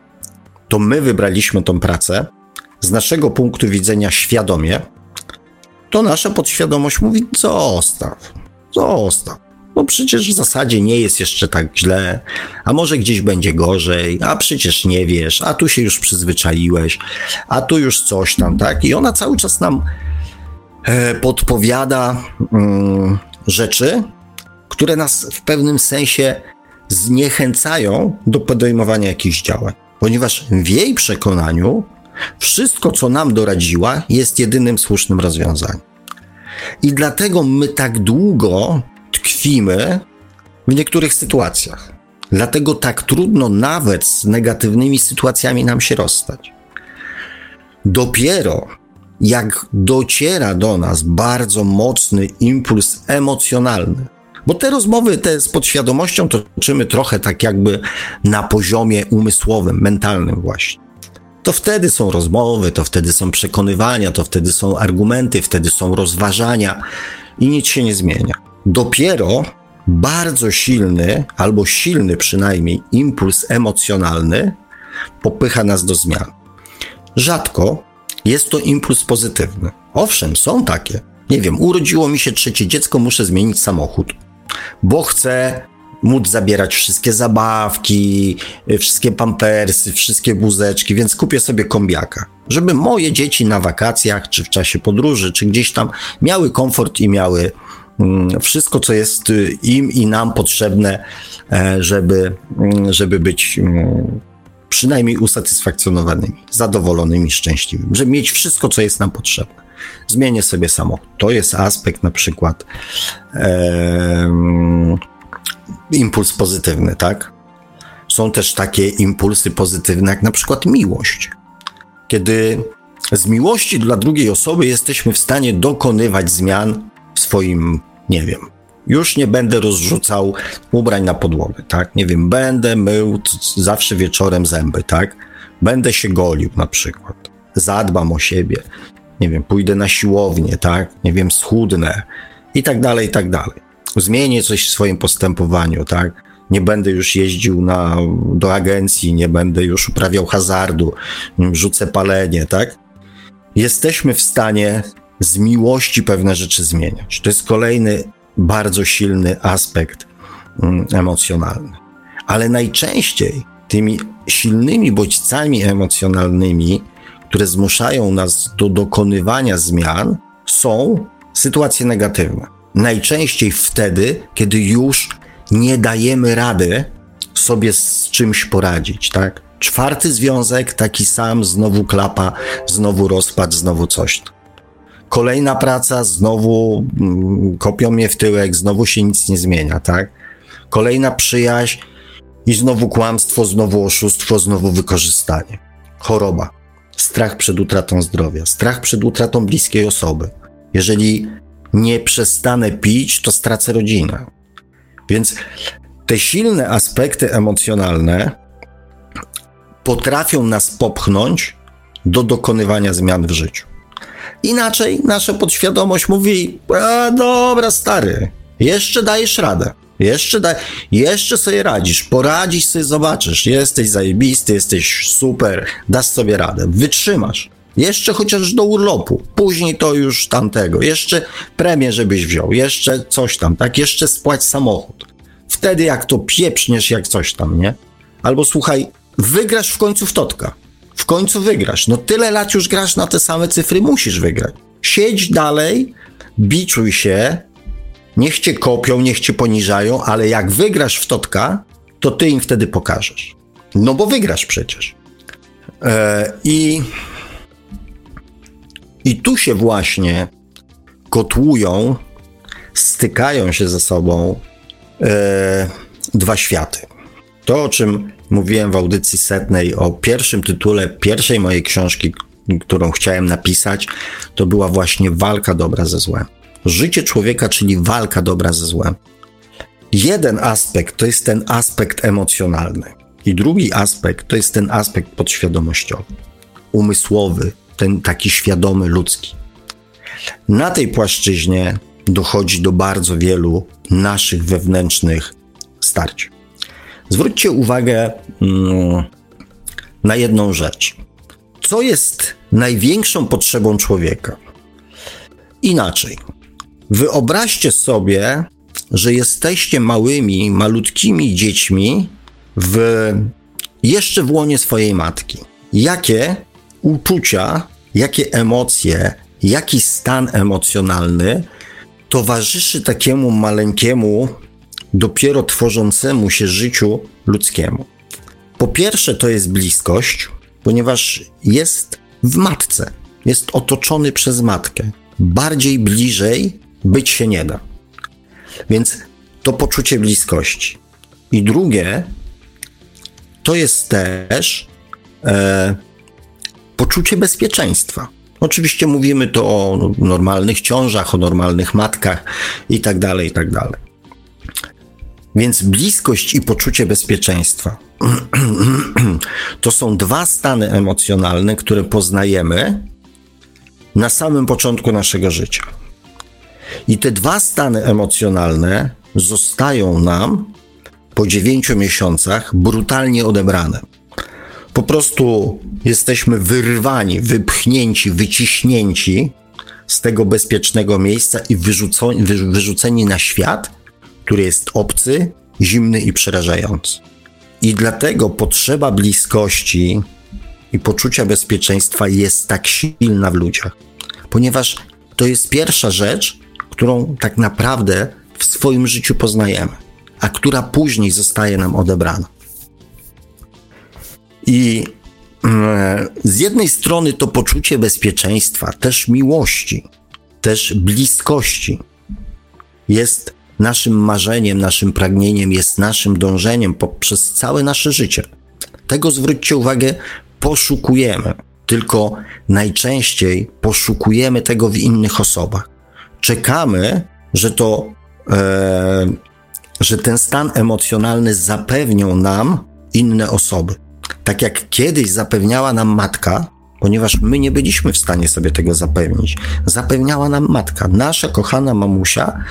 to my wybraliśmy tą pracę z naszego punktu widzenia świadomie, to nasza podświadomość mówi: zostaw, zostaw. No przecież w zasadzie nie jest jeszcze tak źle, a może gdzieś będzie gorzej, a przecież nie wiesz, a tu się już przyzwyczaiłeś, a tu już coś tam, tak? I ona cały czas nam e, podpowiada mm, rzeczy, które nas w pewnym sensie zniechęcają do podejmowania jakichś działań, ponieważ w jej przekonaniu wszystko, co nam doradziła, jest jedynym słusznym rozwiązaniem. I dlatego my tak długo tkwimy w niektórych sytuacjach. Dlatego tak trudno nawet z negatywnymi sytuacjami nam się rozstać. Dopiero jak dociera do nas bardzo mocny impuls emocjonalny, bo te rozmowy te z podświadomością toczymy trochę tak jakby na poziomie umysłowym, mentalnym właśnie. To wtedy są rozmowy, to wtedy są przekonywania, to wtedy są argumenty, wtedy są rozważania i nic się nie zmienia. Dopiero bardzo silny, albo silny przynajmniej impuls emocjonalny popycha nas do zmian. Rzadko jest to impuls pozytywny. Owszem, są takie. Nie wiem, urodziło mi się trzecie dziecko, muszę zmienić samochód bo chcę móc zabierać wszystkie zabawki, wszystkie pampersy, wszystkie buzeczki, więc kupię sobie kombiaka, żeby moje dzieci na wakacjach, czy w czasie podróży, czy gdzieś tam miały komfort i miały mm, wszystko, co jest y, im i nam potrzebne, e, żeby, mm, żeby być mm, przynajmniej usatysfakcjonowanymi, zadowolonymi, szczęśliwymi, żeby mieć wszystko, co jest nam potrzebne zmienię sobie samochód. To jest aspekt na przykład impuls pozytywny, tak? Są też takie impulsy pozytywne, jak na przykład miłość. Kiedy z miłości dla drugiej osoby jesteśmy w stanie dokonywać zmian w swoim, nie wiem, już nie będę rozrzucał ubrań na podłogę, tak? Nie wiem, będę mył zawsze wieczorem zęby, tak? Będę się golił na przykład. Zadbam o siebie nie wiem, pójdę na siłownię, tak, nie wiem, schudnę i tak dalej, i tak dalej. Zmienię coś w swoim postępowaniu, tak. Nie będę już jeździł na, do agencji, nie będę już uprawiał hazardu, rzucę palenie, tak. Jesteśmy w stanie z miłości pewne rzeczy zmieniać. To jest kolejny bardzo silny aspekt mm, emocjonalny. Ale najczęściej tymi silnymi bodźcami emocjonalnymi które zmuszają nas do dokonywania zmian, są sytuacje negatywne. Najczęściej wtedy, kiedy już nie dajemy rady sobie z czymś poradzić, tak? Czwarty związek, taki sam, znowu klapa, znowu rozpad, znowu coś. Kolejna praca, znowu mm, kopią mnie w tyłek, znowu się nic nie zmienia, tak? Kolejna przyjaźń i znowu kłamstwo, znowu oszustwo, znowu wykorzystanie. Choroba strach przed utratą zdrowia, strach przed utratą bliskiej osoby. Jeżeli nie przestanę pić, to stracę rodzinę. Więc te silne aspekty emocjonalne potrafią nas popchnąć do dokonywania zmian w życiu. Inaczej nasza podświadomość mówi: A dobra, stary, jeszcze dajesz radę. Jeszcze, da, jeszcze sobie radzisz, poradzisz sobie, zobaczysz, jesteś zajebisty, jesteś super, dasz sobie radę, wytrzymasz. Jeszcze chociaż do urlopu, później to już tamtego, jeszcze premię żebyś wziął, jeszcze coś tam, tak, jeszcze spłać samochód. Wtedy, jak to pieprzniesz, jak coś tam, nie? Albo słuchaj, wygrasz w końcu w totka. W końcu wygrasz. No tyle lat już grasz na te same cyfry, musisz wygrać. Siedź dalej, biczuj się, niech cię kopią, niech cię poniżają, ale jak wygrasz w totka, to ty im wtedy pokażesz. No bo wygrasz przecież. E, I, I tu się właśnie kotłują, stykają się ze sobą e, dwa światy. To, o czym mówiłem w audycji setnej, o pierwszym tytule pierwszej mojej książki, którą chciałem napisać, to była właśnie walka dobra ze złem. Życie człowieka, czyli walka dobra ze złem. Jeden aspekt to jest ten aspekt emocjonalny, i drugi aspekt to jest ten aspekt podświadomościowy, umysłowy, ten taki świadomy ludzki. Na tej płaszczyźnie dochodzi do bardzo wielu naszych wewnętrznych starć. Zwróćcie uwagę mm, na jedną rzecz. Co jest największą potrzebą człowieka? Inaczej. Wyobraźcie sobie, że jesteście małymi, malutkimi dziećmi w, jeszcze w łonie swojej matki. Jakie uczucia, jakie emocje, jaki stan emocjonalny towarzyszy takiemu maleńkiemu, dopiero tworzącemu się życiu ludzkiemu. Po pierwsze, to jest bliskość, ponieważ jest w matce, jest otoczony przez matkę. Bardziej bliżej być się nie da. Więc to poczucie bliskości. I drugie, to jest też e, poczucie bezpieczeństwa. Oczywiście mówimy to o normalnych ciążach, o normalnych matkach i tak dalej, i tak dalej. Więc bliskość i poczucie bezpieczeństwa (clears throat) to są dwa stany emocjonalne, które poznajemy na samym początku naszego życia. I te dwa stany emocjonalne zostają nam po dziewięciu miesiącach brutalnie odebrane. Po prostu jesteśmy wyrwani, wypchnięci, wyciśnięci z tego bezpiecznego miejsca i wyrzuceni, wyrzuceni na świat, który jest obcy, zimny i przerażający. I dlatego potrzeba bliskości i poczucia bezpieczeństwa jest tak silna w ludziach, ponieważ to jest pierwsza rzecz, którą tak naprawdę w swoim życiu poznajemy a która później zostaje nam odebrana. I mm, z jednej strony to poczucie bezpieczeństwa, też miłości, też bliskości jest naszym marzeniem, naszym pragnieniem, jest naszym dążeniem poprzez całe nasze życie. Tego zwróćcie uwagę, poszukujemy, tylko najczęściej poszukujemy tego w innych osobach. Czekamy, że to e, że ten stan emocjonalny zapewnią nam inne osoby. Tak jak kiedyś zapewniała nam matka, ponieważ my nie byliśmy w stanie sobie tego zapewnić. Zapewniała nam matka, nasza kochana mamusia,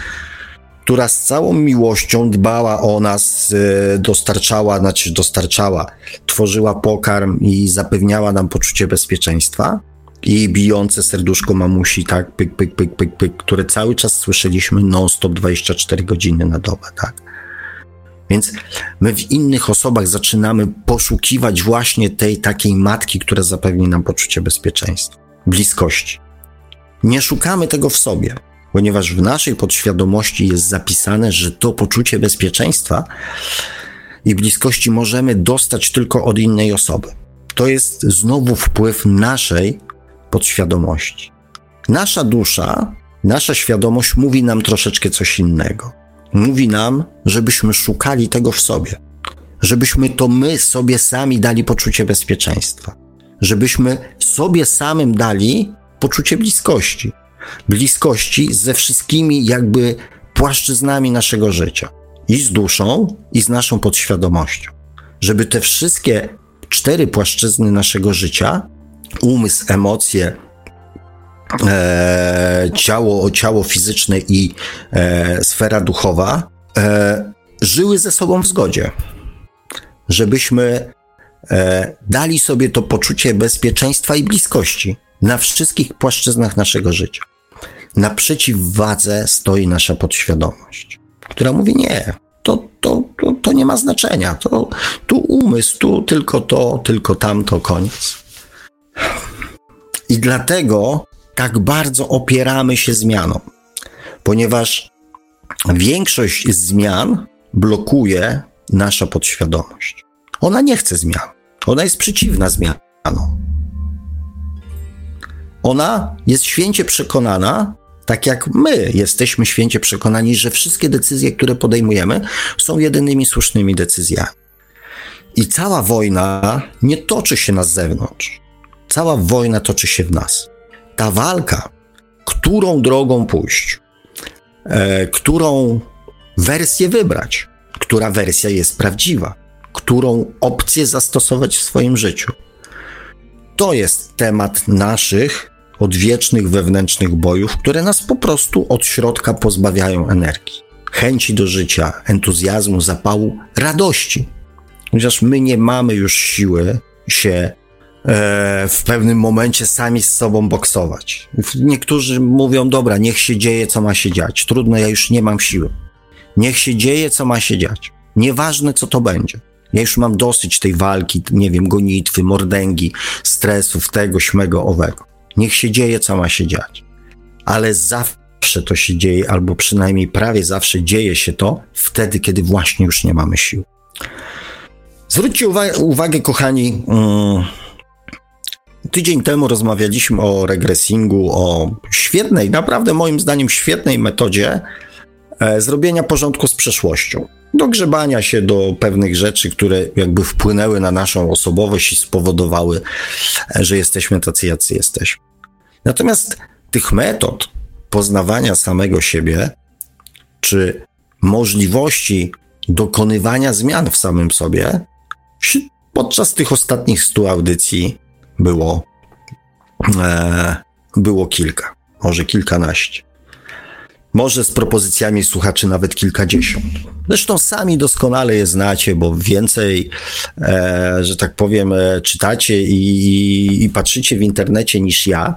która z całą miłością dbała o nas, e, dostarczała, znaczy dostarczała, tworzyła pokarm i zapewniała nam poczucie bezpieczeństwa. I bijące serduszko mamusi, tak, pyk, pyk, pyk, pyk, pyk, które cały czas słyszeliśmy non-stop 24 godziny na dobę, tak. Więc my w innych osobach zaczynamy poszukiwać właśnie tej takiej matki, która zapewni nam poczucie bezpieczeństwa, bliskości. Nie szukamy tego w sobie, ponieważ w naszej podświadomości jest zapisane, że to poczucie bezpieczeństwa i bliskości możemy dostać tylko od innej osoby. To jest znowu wpływ naszej podświadomości. Nasza dusza, nasza świadomość mówi nam troszeczkę coś innego mówi nam, żebyśmy szukali tego w sobie, żebyśmy to my sobie sami dali poczucie bezpieczeństwa, żebyśmy sobie samym dali poczucie bliskości. Bliskości ze wszystkimi jakby płaszczyznami naszego życia i z duszą, i z naszą podświadomością. Żeby te wszystkie cztery płaszczyzny naszego życia umysł, emocje, e, ciało, ciało fizyczne i e, sfera duchowa e, żyły ze sobą w zgodzie. Żebyśmy e, dali sobie to poczucie bezpieczeństwa i bliskości na wszystkich płaszczyznach naszego życia. Na przeciwwadze stoi nasza podświadomość, która mówi nie, to, to, to, to nie ma znaczenia. To, tu umysł, tu tylko to, tylko tamto, koniec. I dlatego tak bardzo opieramy się zmianom, ponieważ większość zmian blokuje nasza podświadomość. Ona nie chce zmian. Ona jest przeciwna zmianom. Ona jest święcie przekonana, tak jak my jesteśmy święcie przekonani, że wszystkie decyzje, które podejmujemy, są jedynymi słusznymi decyzjami. I cała wojna nie toczy się na zewnątrz. Cała wojna toczy się w nas. Ta walka, którą drogą pójść, e, którą wersję wybrać, która wersja jest prawdziwa, którą opcję zastosować w swoim życiu. To jest temat naszych odwiecznych wewnętrznych bojów, które nas po prostu od środka pozbawiają energii, chęci do życia, entuzjazmu, zapału, radości. Chociaż my nie mamy już siły się w pewnym momencie sami z sobą boksować. Niektórzy mówią, dobra, niech się dzieje, co ma się dziać. Trudno, ja już nie mam siły. Niech się dzieje, co ma się dziać. Nieważne, co to będzie. Ja już mam dosyć tej walki, nie wiem, gonitwy, mordęgi, stresów, tego, śmego, owego. Niech się dzieje, co ma się dziać. Ale zawsze to się dzieje, albo przynajmniej prawie zawsze dzieje się to wtedy, kiedy właśnie już nie mamy sił. Zwróćcie uwagę, uwagę kochani, um, tydzień temu rozmawialiśmy o regresingu, o świetnej, naprawdę moim zdaniem świetnej metodzie e, zrobienia porządku z przeszłością. Do grzebania się do pewnych rzeczy, które jakby wpłynęły na naszą osobowość i spowodowały, e, że jesteśmy tacy, jacy jesteśmy. Natomiast tych metod poznawania samego siebie, czy możliwości dokonywania zmian w samym sobie, podczas tych ostatnich stu audycji było, e, było kilka, może kilkanaście. Może z propozycjami słuchaczy nawet kilkadziesiąt. Zresztą sami doskonale je znacie, bo więcej, e, że tak powiem, e, czytacie i, i patrzycie w internecie niż ja.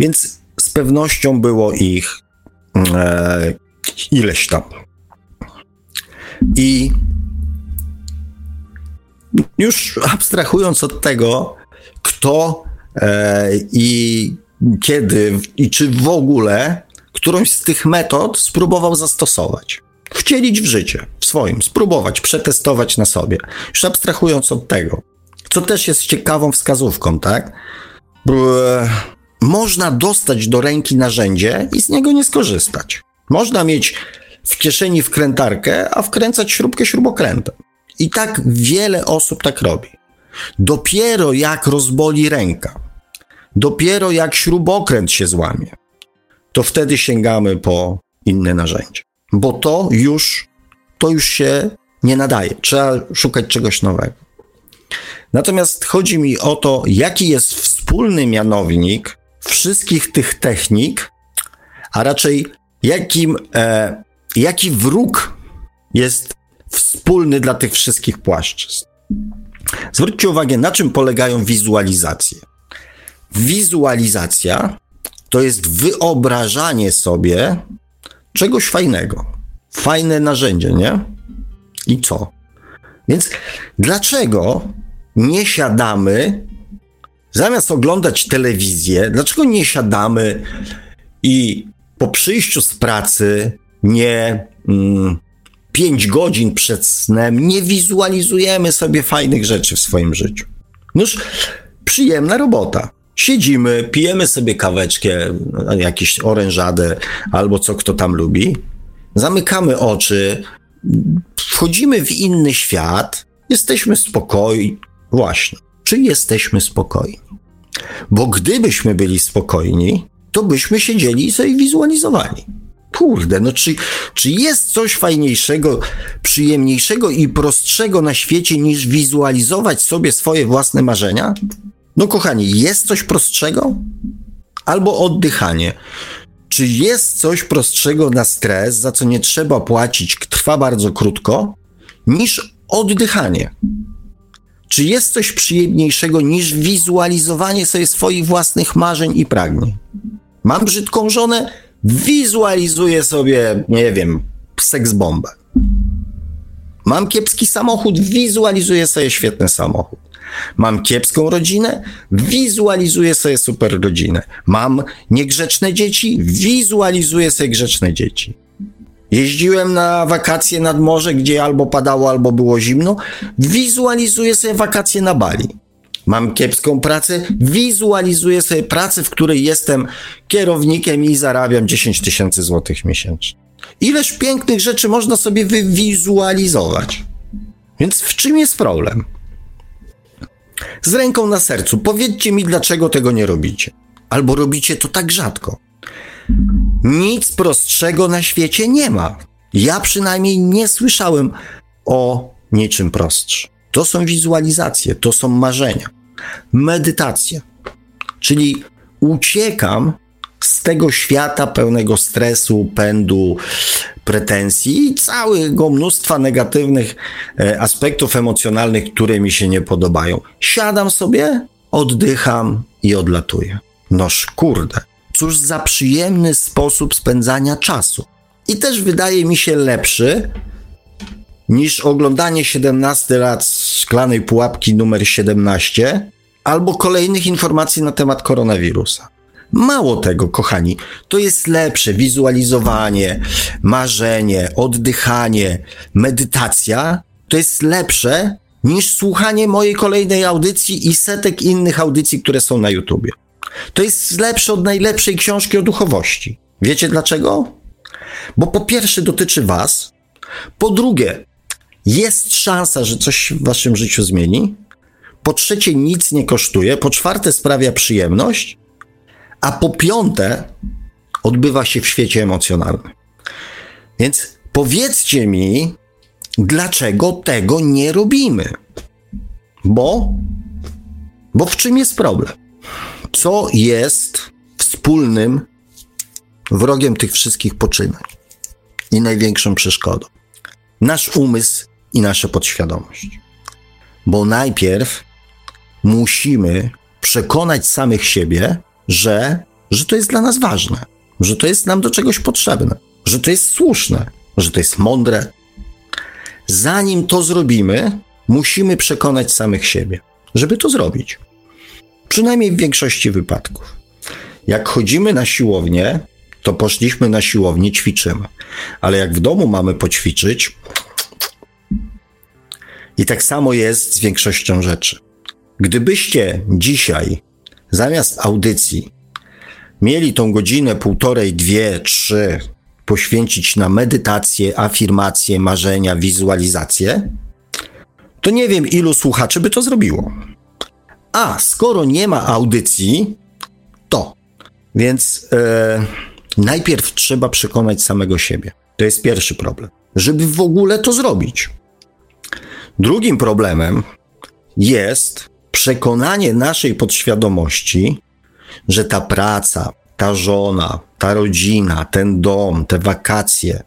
Więc z pewnością było ich e, ileś tam. I już abstrahując od tego, kto e, i kiedy i czy w ogóle którąś z tych metod spróbował zastosować. Wcielić w życie, w swoim, spróbować, przetestować na sobie. Już abstrahując od tego, co też jest ciekawą wskazówką, tak? Można dostać do ręki narzędzie i z niego nie skorzystać. Można mieć w kieszeni wkrętarkę, a wkręcać śrubkę śrubokrętem. I tak wiele osób tak robi. Dopiero jak rozboli ręka, dopiero jak śrubokręt się złamie, to wtedy sięgamy po inne narzędzie. Bo to już, to już się nie nadaje. Trzeba szukać czegoś nowego. Natomiast chodzi mi o to, jaki jest wspólny mianownik wszystkich tych technik, a raczej jakim, e, jaki wróg jest wspólny dla tych wszystkich płaszczyzn. Zwróćcie uwagę, na czym polegają wizualizacje. Wizualizacja to jest wyobrażanie sobie czegoś fajnego. Fajne narzędzie, nie? I co? Więc dlaczego nie siadamy, zamiast oglądać telewizję, dlaczego nie siadamy i po przyjściu z pracy nie mm, 5 godzin przed snem nie wizualizujemy sobie fajnych rzeczy w swoim życiu? Noż przyjemna robota. Siedzimy, pijemy sobie kaweczkę, jakieś orężadę albo co kto tam lubi, zamykamy oczy, wchodzimy w inny świat, jesteśmy spokojni. Właśnie, czy jesteśmy spokojni? Bo gdybyśmy byli spokojni, to byśmy siedzieli i sobie wizualizowali. Kurde, no czy, czy jest coś fajniejszego, przyjemniejszego i prostszego na świecie niż wizualizować sobie swoje własne marzenia? No kochani, jest coś prostszego? Albo oddychanie. Czy jest coś prostszego na stres, za co nie trzeba płacić, trwa bardzo krótko, niż oddychanie? Czy jest coś przyjemniejszego niż wizualizowanie sobie swoich własnych marzeń i pragnień? Mam brzydką żonę, wizualizuję sobie, nie wiem, seks bombę. Mam kiepski samochód, wizualizuję sobie świetny samochód. Mam kiepską rodzinę, wizualizuję sobie super rodzinę. Mam niegrzeczne dzieci, wizualizuję sobie grzeczne dzieci. Jeździłem na wakacje nad morze, gdzie albo padało, albo było zimno, wizualizuję sobie wakacje na Bali. Mam kiepską pracę, wizualizuję sobie pracę, w której jestem kierownikiem i zarabiam 10 tysięcy złotych miesięcznie. Ileż pięknych rzeczy można sobie wywizualizować. Więc w czym jest problem? Z ręką na sercu, powiedzcie mi, dlaczego tego nie robicie. Albo robicie to tak rzadko. Nic prostszego na świecie nie ma. Ja przynajmniej nie słyszałem o niczym prostszym. To są wizualizacje, to są marzenia. Medytacja. Czyli uciekam z tego świata pełnego stresu, pędu, pretensji i całego mnóstwa negatywnych e, aspektów emocjonalnych, które mi się nie podobają. Siadam sobie, oddycham i odlatuję. Noż kurde, cóż za przyjemny sposób spędzania czasu. I też wydaje mi się lepszy niż oglądanie 17 lat szklanej pułapki numer 17 albo kolejnych informacji na temat koronawirusa. Mało tego, kochani, to jest lepsze wizualizowanie, marzenie, oddychanie, medytacja. To jest lepsze niż słuchanie mojej kolejnej audycji i setek innych audycji, które są na YouTubie. To jest lepsze od najlepszej książki o duchowości. Wiecie dlaczego? Bo po pierwsze dotyczy Was, po drugie jest szansa, że coś w Waszym życiu zmieni, po trzecie nic nie kosztuje, po czwarte sprawia przyjemność, a po piąte odbywa się w świecie emocjonalnym. Więc powiedzcie mi, dlaczego tego nie robimy? Bo, bo w czym jest problem? Co jest wspólnym wrogiem tych wszystkich poczynań i największą przeszkodą? Nasz umysł i nasza podświadomość. Bo najpierw musimy przekonać samych siebie, że, że to jest dla nas ważne, że to jest nam do czegoś potrzebne, że to jest słuszne, że to jest mądre. Zanim to zrobimy, musimy przekonać samych siebie, żeby to zrobić. Przynajmniej w większości wypadków. Jak chodzimy na siłownię, to poszliśmy na siłownię, ćwiczymy. Ale jak w domu mamy poćwiczyć, i tak samo jest z większością rzeczy. Gdybyście dzisiaj zamiast audycji mieli tą godzinę, półtorej, dwie, trzy poświęcić na medytację, afirmację, marzenia, wizualizację, to nie wiem, ilu słuchaczy by to zrobiło. A skoro nie ma audycji, to. Więc e, najpierw trzeba przekonać samego siebie. To jest pierwszy problem. Żeby w ogóle to zrobić. Drugim problemem jest przekonanie naszej podświadomości, że ta praca, ta żona, ta rodzina, ten dom, te wakacje,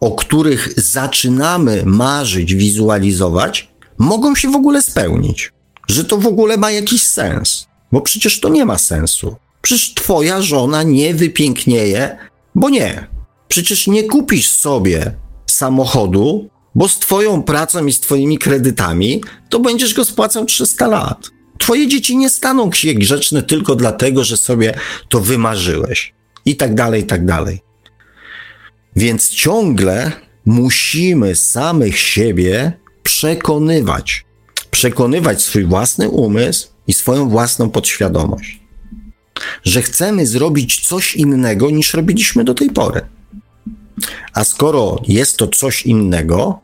o których zaczynamy marzyć, wizualizować, mogą się w ogóle spełnić. Że to w ogóle ma jakiś sens. Bo przecież to nie ma sensu. Przecież twoja żona nie wypięknieje, bo nie. Przecież nie kupisz sobie samochodu, bo z Twoją pracą i z Twoimi kredytami to będziesz go spłacał 300 lat. Twoje dzieci nie staną się grzeczne tylko dlatego, że sobie to wymarzyłeś. I tak dalej, i tak dalej. Więc ciągle musimy samych siebie przekonywać. Przekonywać swój własny umysł i swoją własną podświadomość. Że chcemy zrobić coś innego niż robiliśmy do tej pory. A skoro jest to coś innego,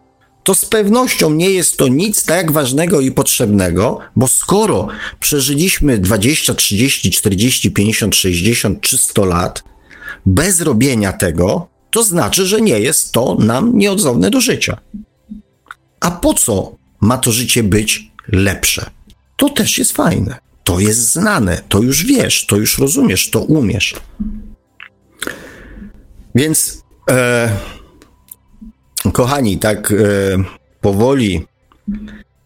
to z pewnością nie jest to nic tak ważnego i potrzebnego, bo skoro przeżyliśmy 20, 30, 40, 50, 60 czy 100 lat bez robienia tego, to znaczy, że nie jest to nam nieodzowne do życia. A po co ma to życie być lepsze? To też jest fajne. To jest znane, to już wiesz, to już rozumiesz, to umiesz. Więc E, kochani, tak e, powoli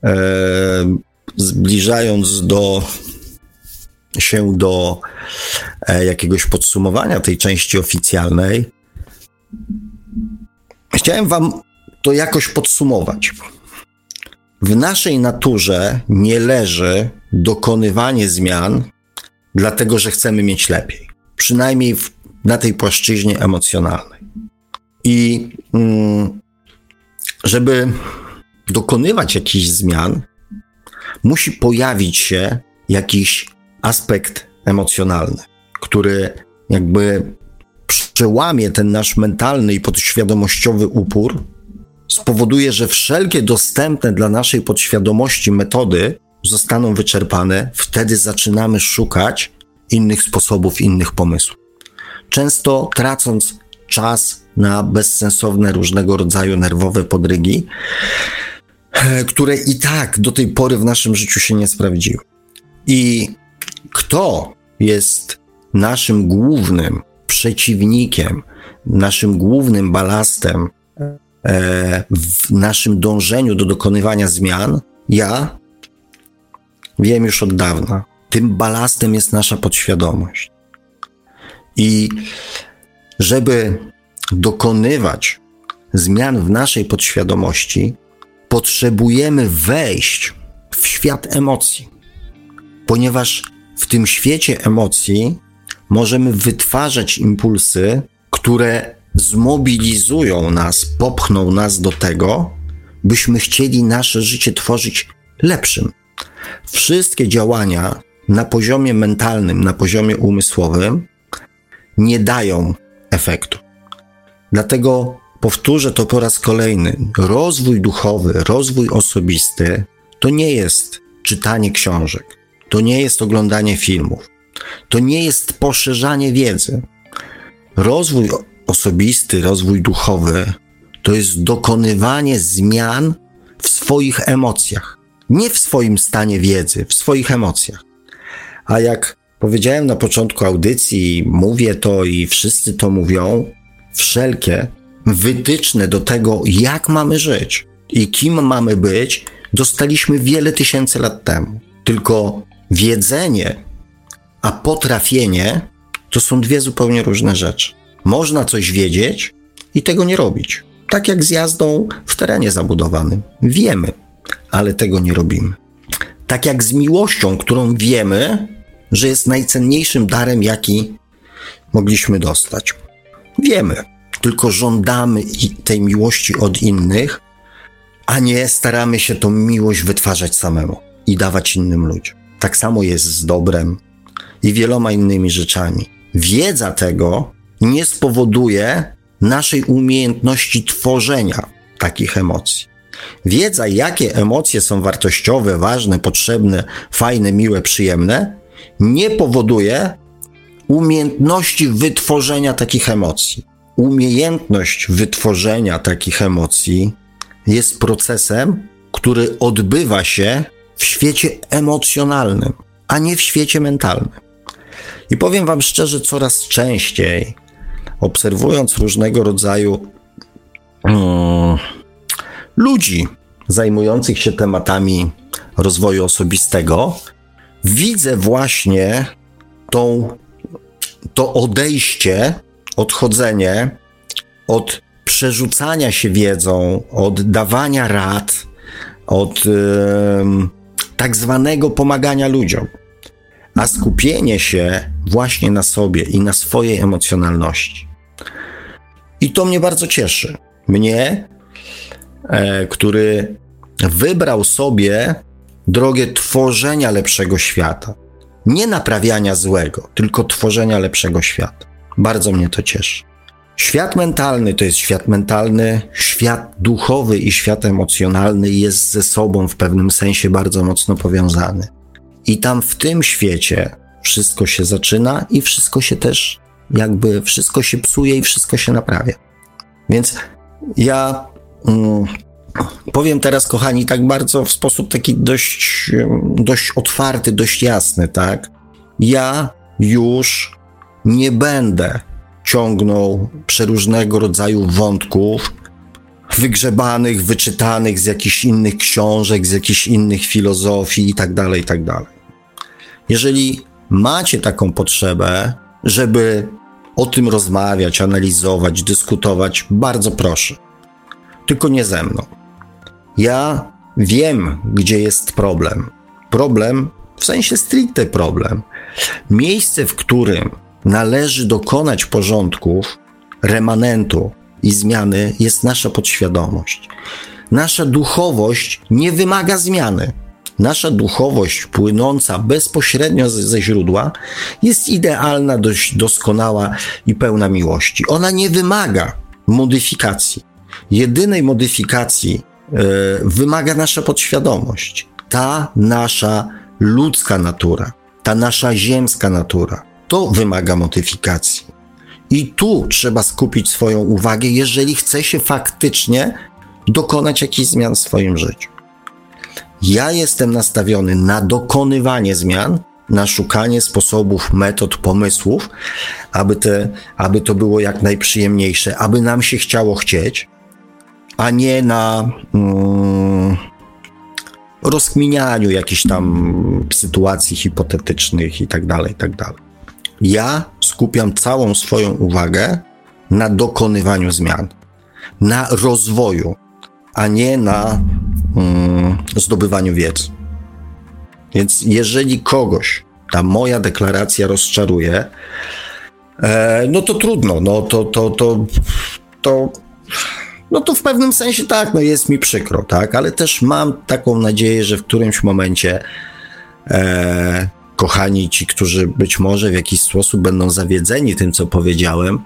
e, zbliżając do się do e, jakiegoś podsumowania tej części oficjalnej, chciałem Wam to jakoś podsumować. W naszej naturze nie leży dokonywanie zmian, dlatego że chcemy mieć lepiej. Przynajmniej w, na tej płaszczyźnie emocjonalnej. I mm, żeby dokonywać jakichś zmian, musi pojawić się jakiś aspekt emocjonalny, który jakby przełamie ten nasz mentalny i podświadomościowy upór, spowoduje, że wszelkie dostępne dla naszej podświadomości metody zostaną wyczerpane, wtedy zaczynamy szukać innych sposobów, innych pomysłów. Często tracąc czas na bezsensowne różnego rodzaju nerwowe podrygi, e, które i tak do tej pory w naszym życiu się nie sprawdziły. I kto jest naszym głównym przeciwnikiem, naszym głównym balastem e, w naszym dążeniu do dokonywania zmian, ja wiem już od dawna. Tym balastem jest nasza podświadomość. I żeby dokonywać zmian w naszej podświadomości, potrzebujemy wejść w świat emocji, ponieważ w tym świecie emocji możemy wytwarzać impulsy, które zmobilizują nas, popchną nas do tego, byśmy chcieli nasze życie tworzyć lepszym. Wszystkie działania na poziomie mentalnym, na poziomie umysłowym nie dają efektu. Dlatego powtórzę to po raz kolejny. Rozwój duchowy, rozwój osobisty to nie jest czytanie książek, to nie jest oglądanie filmów, to nie jest poszerzanie wiedzy. Rozwój osobisty, rozwój duchowy to jest dokonywanie zmian w swoich emocjach. Nie w swoim stanie wiedzy, w swoich emocjach. A jak powiedziałem na początku audycji, mówię to i wszyscy to mówią, wszelkie wytyczne do tego, jak mamy żyć i kim mamy być, dostaliśmy wiele tysięcy lat temu. Tylko wiedzenie, a potrafienie to są dwie zupełnie różne rzeczy. Można coś wiedzieć i tego nie robić. Tak jak z jazdą w terenie zabudowanym. Wiemy, ale tego nie robimy. Tak jak z miłością, którą wiemy, że jest najcenniejszym darem, jaki mogliśmy dostać. Wiemy, tylko żądamy tej miłości od innych, a nie staramy się tą miłość wytwarzać samemu i dawać innym ludziom. Tak samo jest z dobrem i wieloma innymi rzeczami. Wiedza tego nie spowoduje naszej umiejętności tworzenia takich emocji. Wiedza, jakie emocje są wartościowe, ważne, potrzebne, fajne, miłe, przyjemne, nie powoduje umiejętności wytworzenia takich emocji. Umiejętność wytworzenia takich emocji jest procesem, który odbywa się w świecie emocjonalnym, a nie w świecie mentalnym. I powiem Wam szczerze, coraz częściej, obserwując różnego rodzaju um, ludzi zajmujących się tematami rozwoju osobistego, widzę właśnie tą, to odejście, odchodzenie od przerzucania się wiedzą, od dawania rad, od yy, tak zwanego pomagania ludziom, a skupienie się właśnie na sobie i na swojej emocjonalności. I to mnie bardzo cieszy. Mnie, e, który wybrał sobie drogę tworzenia lepszego świata. Nie naprawiania złego, tylko tworzenia lepszego świata. Bardzo mnie to cieszy. Świat mentalny to jest świat mentalny, świat duchowy i świat emocjonalny jest ze sobą w pewnym sensie bardzo mocno powiązany. I tam w tym świecie wszystko się zaczyna i wszystko się też jakby wszystko się psuje i wszystko się naprawia. Więc ja mm, powiem teraz, kochani, tak bardzo w sposób taki dość, dość otwarty, dość jasny, tak? Ja już nie będę ciągnął przeróżnego rodzaju wątków, wygrzebanych, wyczytanych z jakichś innych książek, z jakichś innych filozofii i tak dalej, i tak dalej. Jeżeli macie taką potrzebę, żeby o tym rozmawiać, analizować, dyskutować, bardzo proszę tylko nie ze mną. Ja wiem, gdzie jest problem. Problem w sensie stricte problem. Miejsce, w którym należy dokonać porządków, remanentu i zmiany, jest nasza podświadomość. Nasza duchowość nie wymaga zmiany. Nasza duchowość płynąca bezpośrednio ze, źródła jest idealna, dość doskonała i pełna miłości. Ona nie wymaga modyfikacji. Jedynej modyfikacji wymaga nasza podświadomość. Ta nasza ludzka natura, ta nasza ziemska natura. To wymaga modyfikacji. I tu trzeba skupić swoją uwagę, jeżeli chce się faktycznie dokonać jakichś zmian w swoim życiu. Ja jestem nastawiony na dokonywanie zmian, na szukanie sposobów, metod, pomysłów, aby, te, aby to było jak najprzyjemniejsze, aby nam się chciało chcieć, a nie na mm, rozkminianiu jakichś tam sytuacji hipotetycznych i tak dalej, i tak dalej. Ja skupiam całą swoją uwagę na dokonywaniu zmian, na rozwoju, a nie na mm, zdobywaniu wiedzy. Więc jeżeli kogoś ta moja deklaracja rozczaruje, e, no to trudno, no to, to, to, to, no to w pewnym sensie tak, no jest mi przykro, tak, ale też mam taką nadzieję, że w którymś momencie e, kochani ci, którzy być może w jakiś sposób będą zawiedzeni tym, co powiedziałem,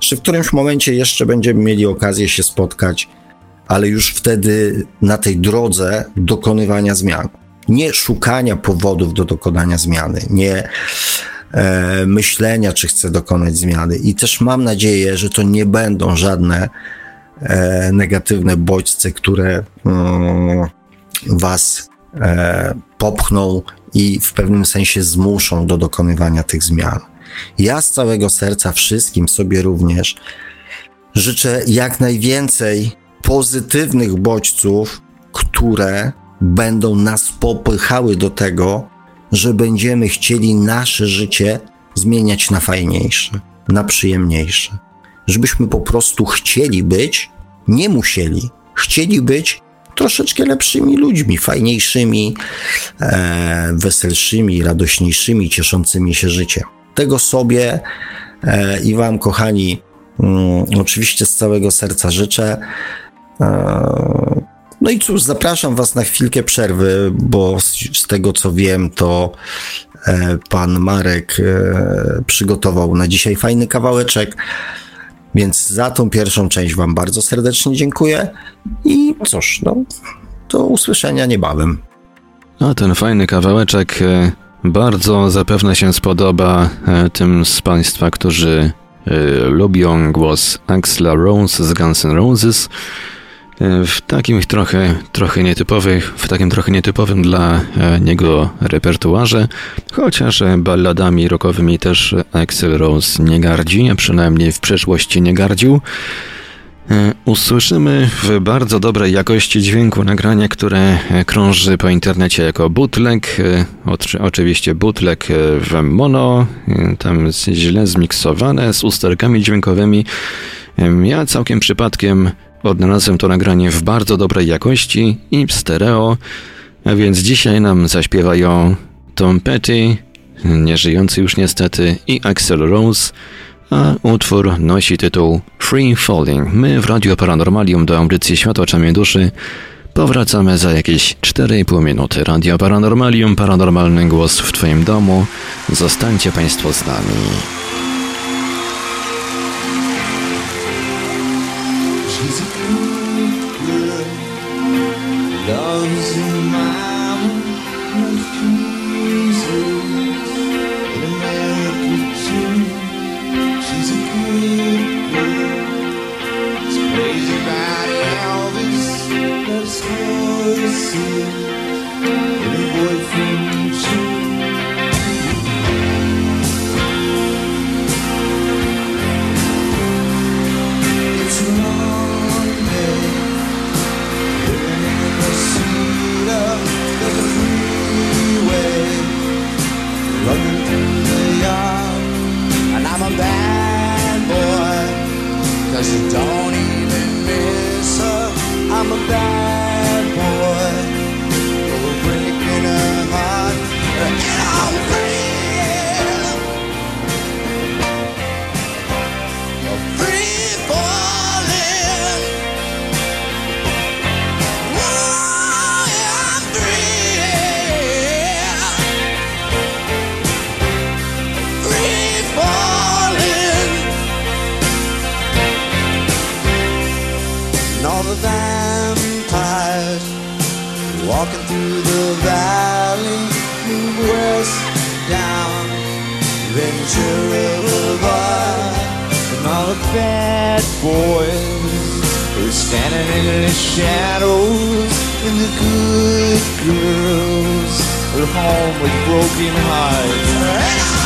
że w którymś momencie jeszcze będziemy mieli okazję się spotkać ale już wtedy na tej drodze dokonywania zmian. Nie szukania powodów do dokonania zmiany, nie e, myślenia, czy chcę dokonać zmiany. I też mam nadzieję, że to nie będą żadne negatywne bodźce, które mm, was e, popchną i w pewnym sensie zmuszą do dokonywania tych zmian. Ja z całego serca wszystkim sobie również życzę jak najwięcej pozytywnych bodźców, które będą nas popychały do tego, że będziemy chcieli nasze życie zmieniać na fajniejsze, na przyjemniejsze. Żebyśmy po prostu chcieli być, nie musieli, chcieli być troszeczkę lepszymi ludźmi, fajniejszymi, e, weselszymi, radośniejszymi, cieszącymi się życiem. Tego sobie e, i Wam, kochani, mm, oczywiście z całego serca życzę. E, no i cóż, zapraszam Was na chwilkę przerwy, bo z, z tego co wiem, to e, pan Marek e, przygotował na dzisiaj fajny kawałeczek. Więc za tą pierwszą część Wam bardzo serdecznie dziękuję i cóż, no, do usłyszenia niebawem. A ten fajny kawałeczek bardzo zapewne się spodoba tym z Państwa, którzy lubią głos Axla Rose z Guns N' Roses. E, w takim trochę, trochę nietypowych, w takim trochę nietypowym dla e, niego repertuarze, chociaż balladami rockowymi też Axel Rose nie gardzi, a przynajmniej w przeszłości nie gardził. E, usłyszymy w bardzo dobrej jakości dźwięku nagranie, które krąży po internecie jako bootleg, oczywiście bootleg w mono, tam źle zmiksowane z usterkami dźwiękowymi. Ja całkiem przypadkiem Odnalazłem to nagranie w bardzo dobrej jakości i stereo, a więc dzisiaj nam zaśpiewają Tom Petty, nieżyjący już niestety, i Axel Rose, a utwór nosi tytuł Free Falling. My w Radio Paranormalium do audycji Światła Oczami Duszy powracamy za jakieś 4,5 minuty. Radio Paranormalium, paranormalny głos w Twoim domu. Zostańcie Państwo z nami. In all the bad boys Who's standing in the shadows And the good girls Are home with broken hearts.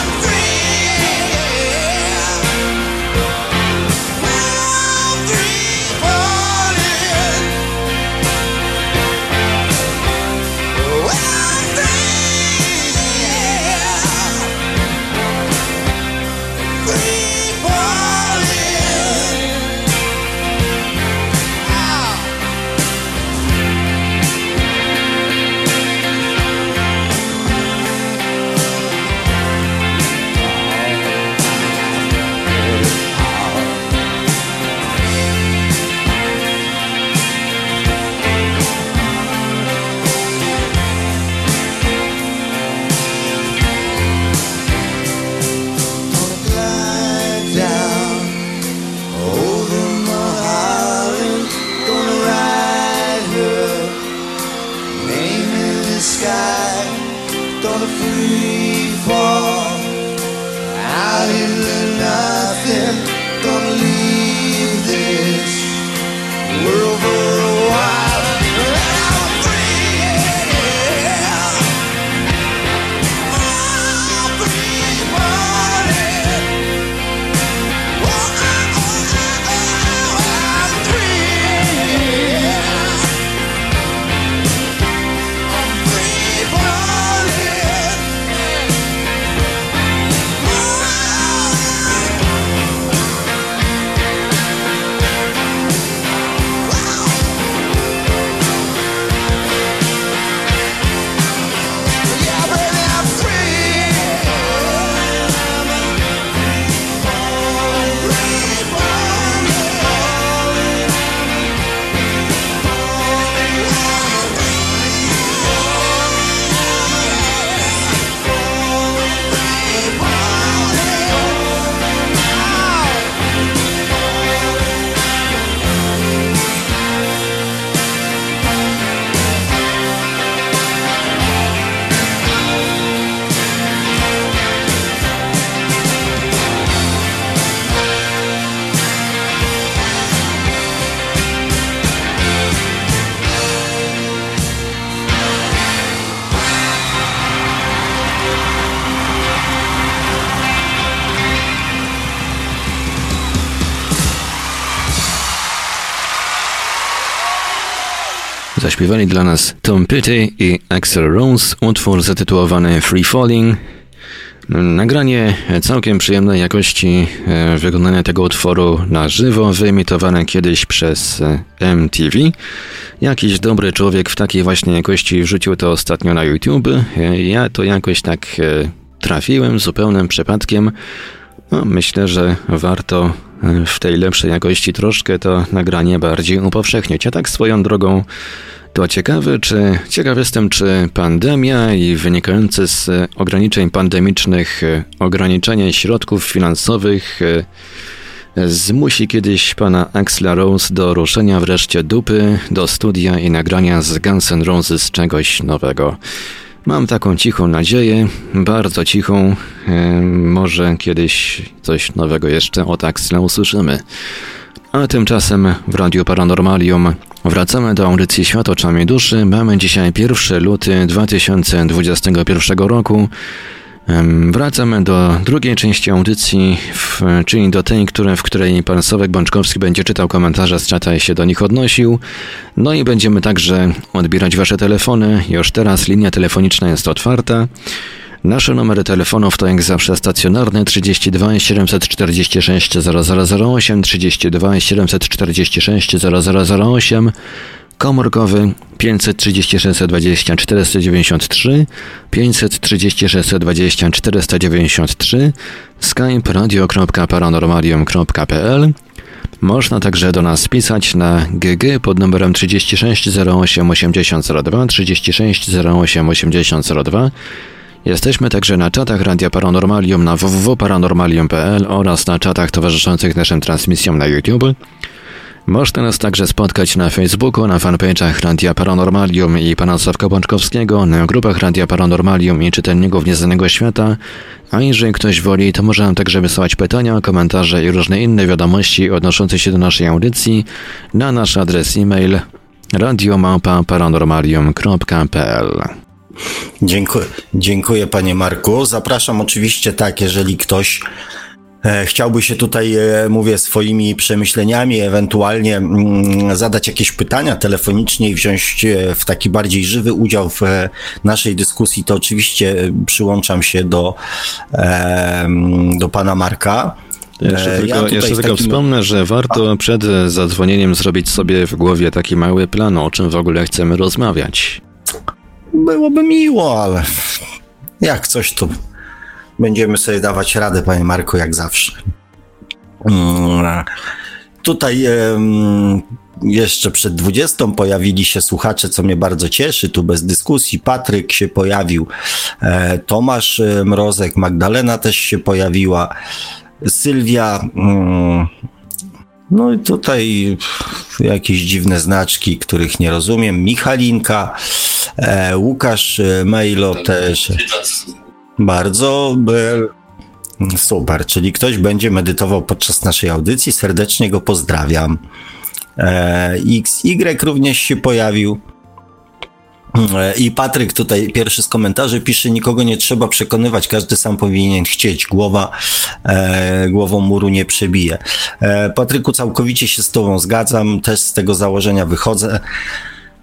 Zaśpiewali dla nas Tom Petty i Axel Rose, utwór zatytułowany Free Falling. Nagranie całkiem przyjemnej jakości e, wykonania tego utworu na żywo, wyemitowane kiedyś przez e, MTV. Jakiś dobry człowiek w takiej właśnie jakości wrzucił to ostatnio na YouTube. E, ja to jakoś tak trafiłem zupełnym przypadkiem. No, myślę, że warto w tej lepszej jakości troszkę to nagranie bardziej upowszechnić. A tak swoją drogą to ciekawe, czy ciekaw jestem, czy pandemia i wynikające z ograniczeń pandemicznych ograniczenie środków finansowych e, zmusi kiedyś pana Axla Rose do ruszenia wreszcie dupy do studia i nagrania z Guns N' Roses czegoś nowego. Mam taką cichą nadzieję, bardzo cichą. E, może kiedyś coś nowego jeszcze od Axla usłyszymy. A tymczasem w Radiu Paranormalium wracamy do audycji Świat oczami duszy. Mamy dzisiaj 1 luty 2021 roku. Wracamy do drugiej części audycji, w, czyli do tej, które, w której pan Sławek Bączkowski będzie czytał komentarze z czata i się do nich odnosił. No i będziemy także odbierać wasze telefony. Już teraz linia telefoniczna jest otwarta. Nasze numery telefonów to jak zawsze stacjonarny 32 746 0008, 32 746 0008, komórkowy 536 20 493, 536 20 493, skype radio.paranormalium.pl można także do nas pisać na GG pod numerem 36 08 8002, 36 08 8002. Jesteśmy także na czatach Radia Paranormalium na www.paranormalium.pl oraz na czatach towarzyszących naszym transmisjom na YouTube. Można nas także spotkać na Facebooku, na fanpage'ach Radia Paranormalium i pana Sławka Bączkowskiego, na grupach Radia Paranormalium i Czytelników Nieznanego Świata, a jeżeli ktoś woli, to może nam także wysyłać pytania, komentarze i różne inne wiadomości odnoszące się do naszej audycji na nasz adres e-mail radiomapa.paranormalium.pl Dziękuję, dziękuję panie Marku. Zapraszam oczywiście tak, jeżeli ktoś E, chciałby się tutaj, e, mówię, swoimi przemyśleniami, ewentualnie mm, zadać jakieś pytania telefonicznie i wziąć e, w taki bardziej żywy udział w naszej dyskusji, to oczywiście przyłączam się do, do pana Marka. Jeszcze tylko, ja jeszcze tylko takim... wspomnę, że warto przed zadzwonieniem zrobić sobie w głowie taki mały plan, o czym w ogóle chcemy rozmawiać. Byłoby miło, ale jak coś to będziemy sobie dawać radę, panie Marku, jak zawsze. Mm, tutaj jeszcze przed 20 pojawili się słuchacze, co mnie bardzo cieszy, tu bez dyskusji. Patryk się pojawił, e, Tomasz e, Mrozek, Magdalena też się pojawiła, Sylwia. Mm, no i tutaj jakieś dziwne znaczki, których nie rozumiem. Michalinka, e, Łukasz Mailo też. Bardzo super, czyli ktoś będzie medytował podczas naszej audycji. Serdecznie go pozdrawiam. E, XY również się pojawił. E, I Patryk tutaj pierwszy z komentarzy pisze, nikogo nie trzeba przekonywać, każdy sam powinien chcieć, głowa e, głową muru nie przebije. E, Patryku, całkowicie się z tobą zgadzam, też z tego założenia wychodzę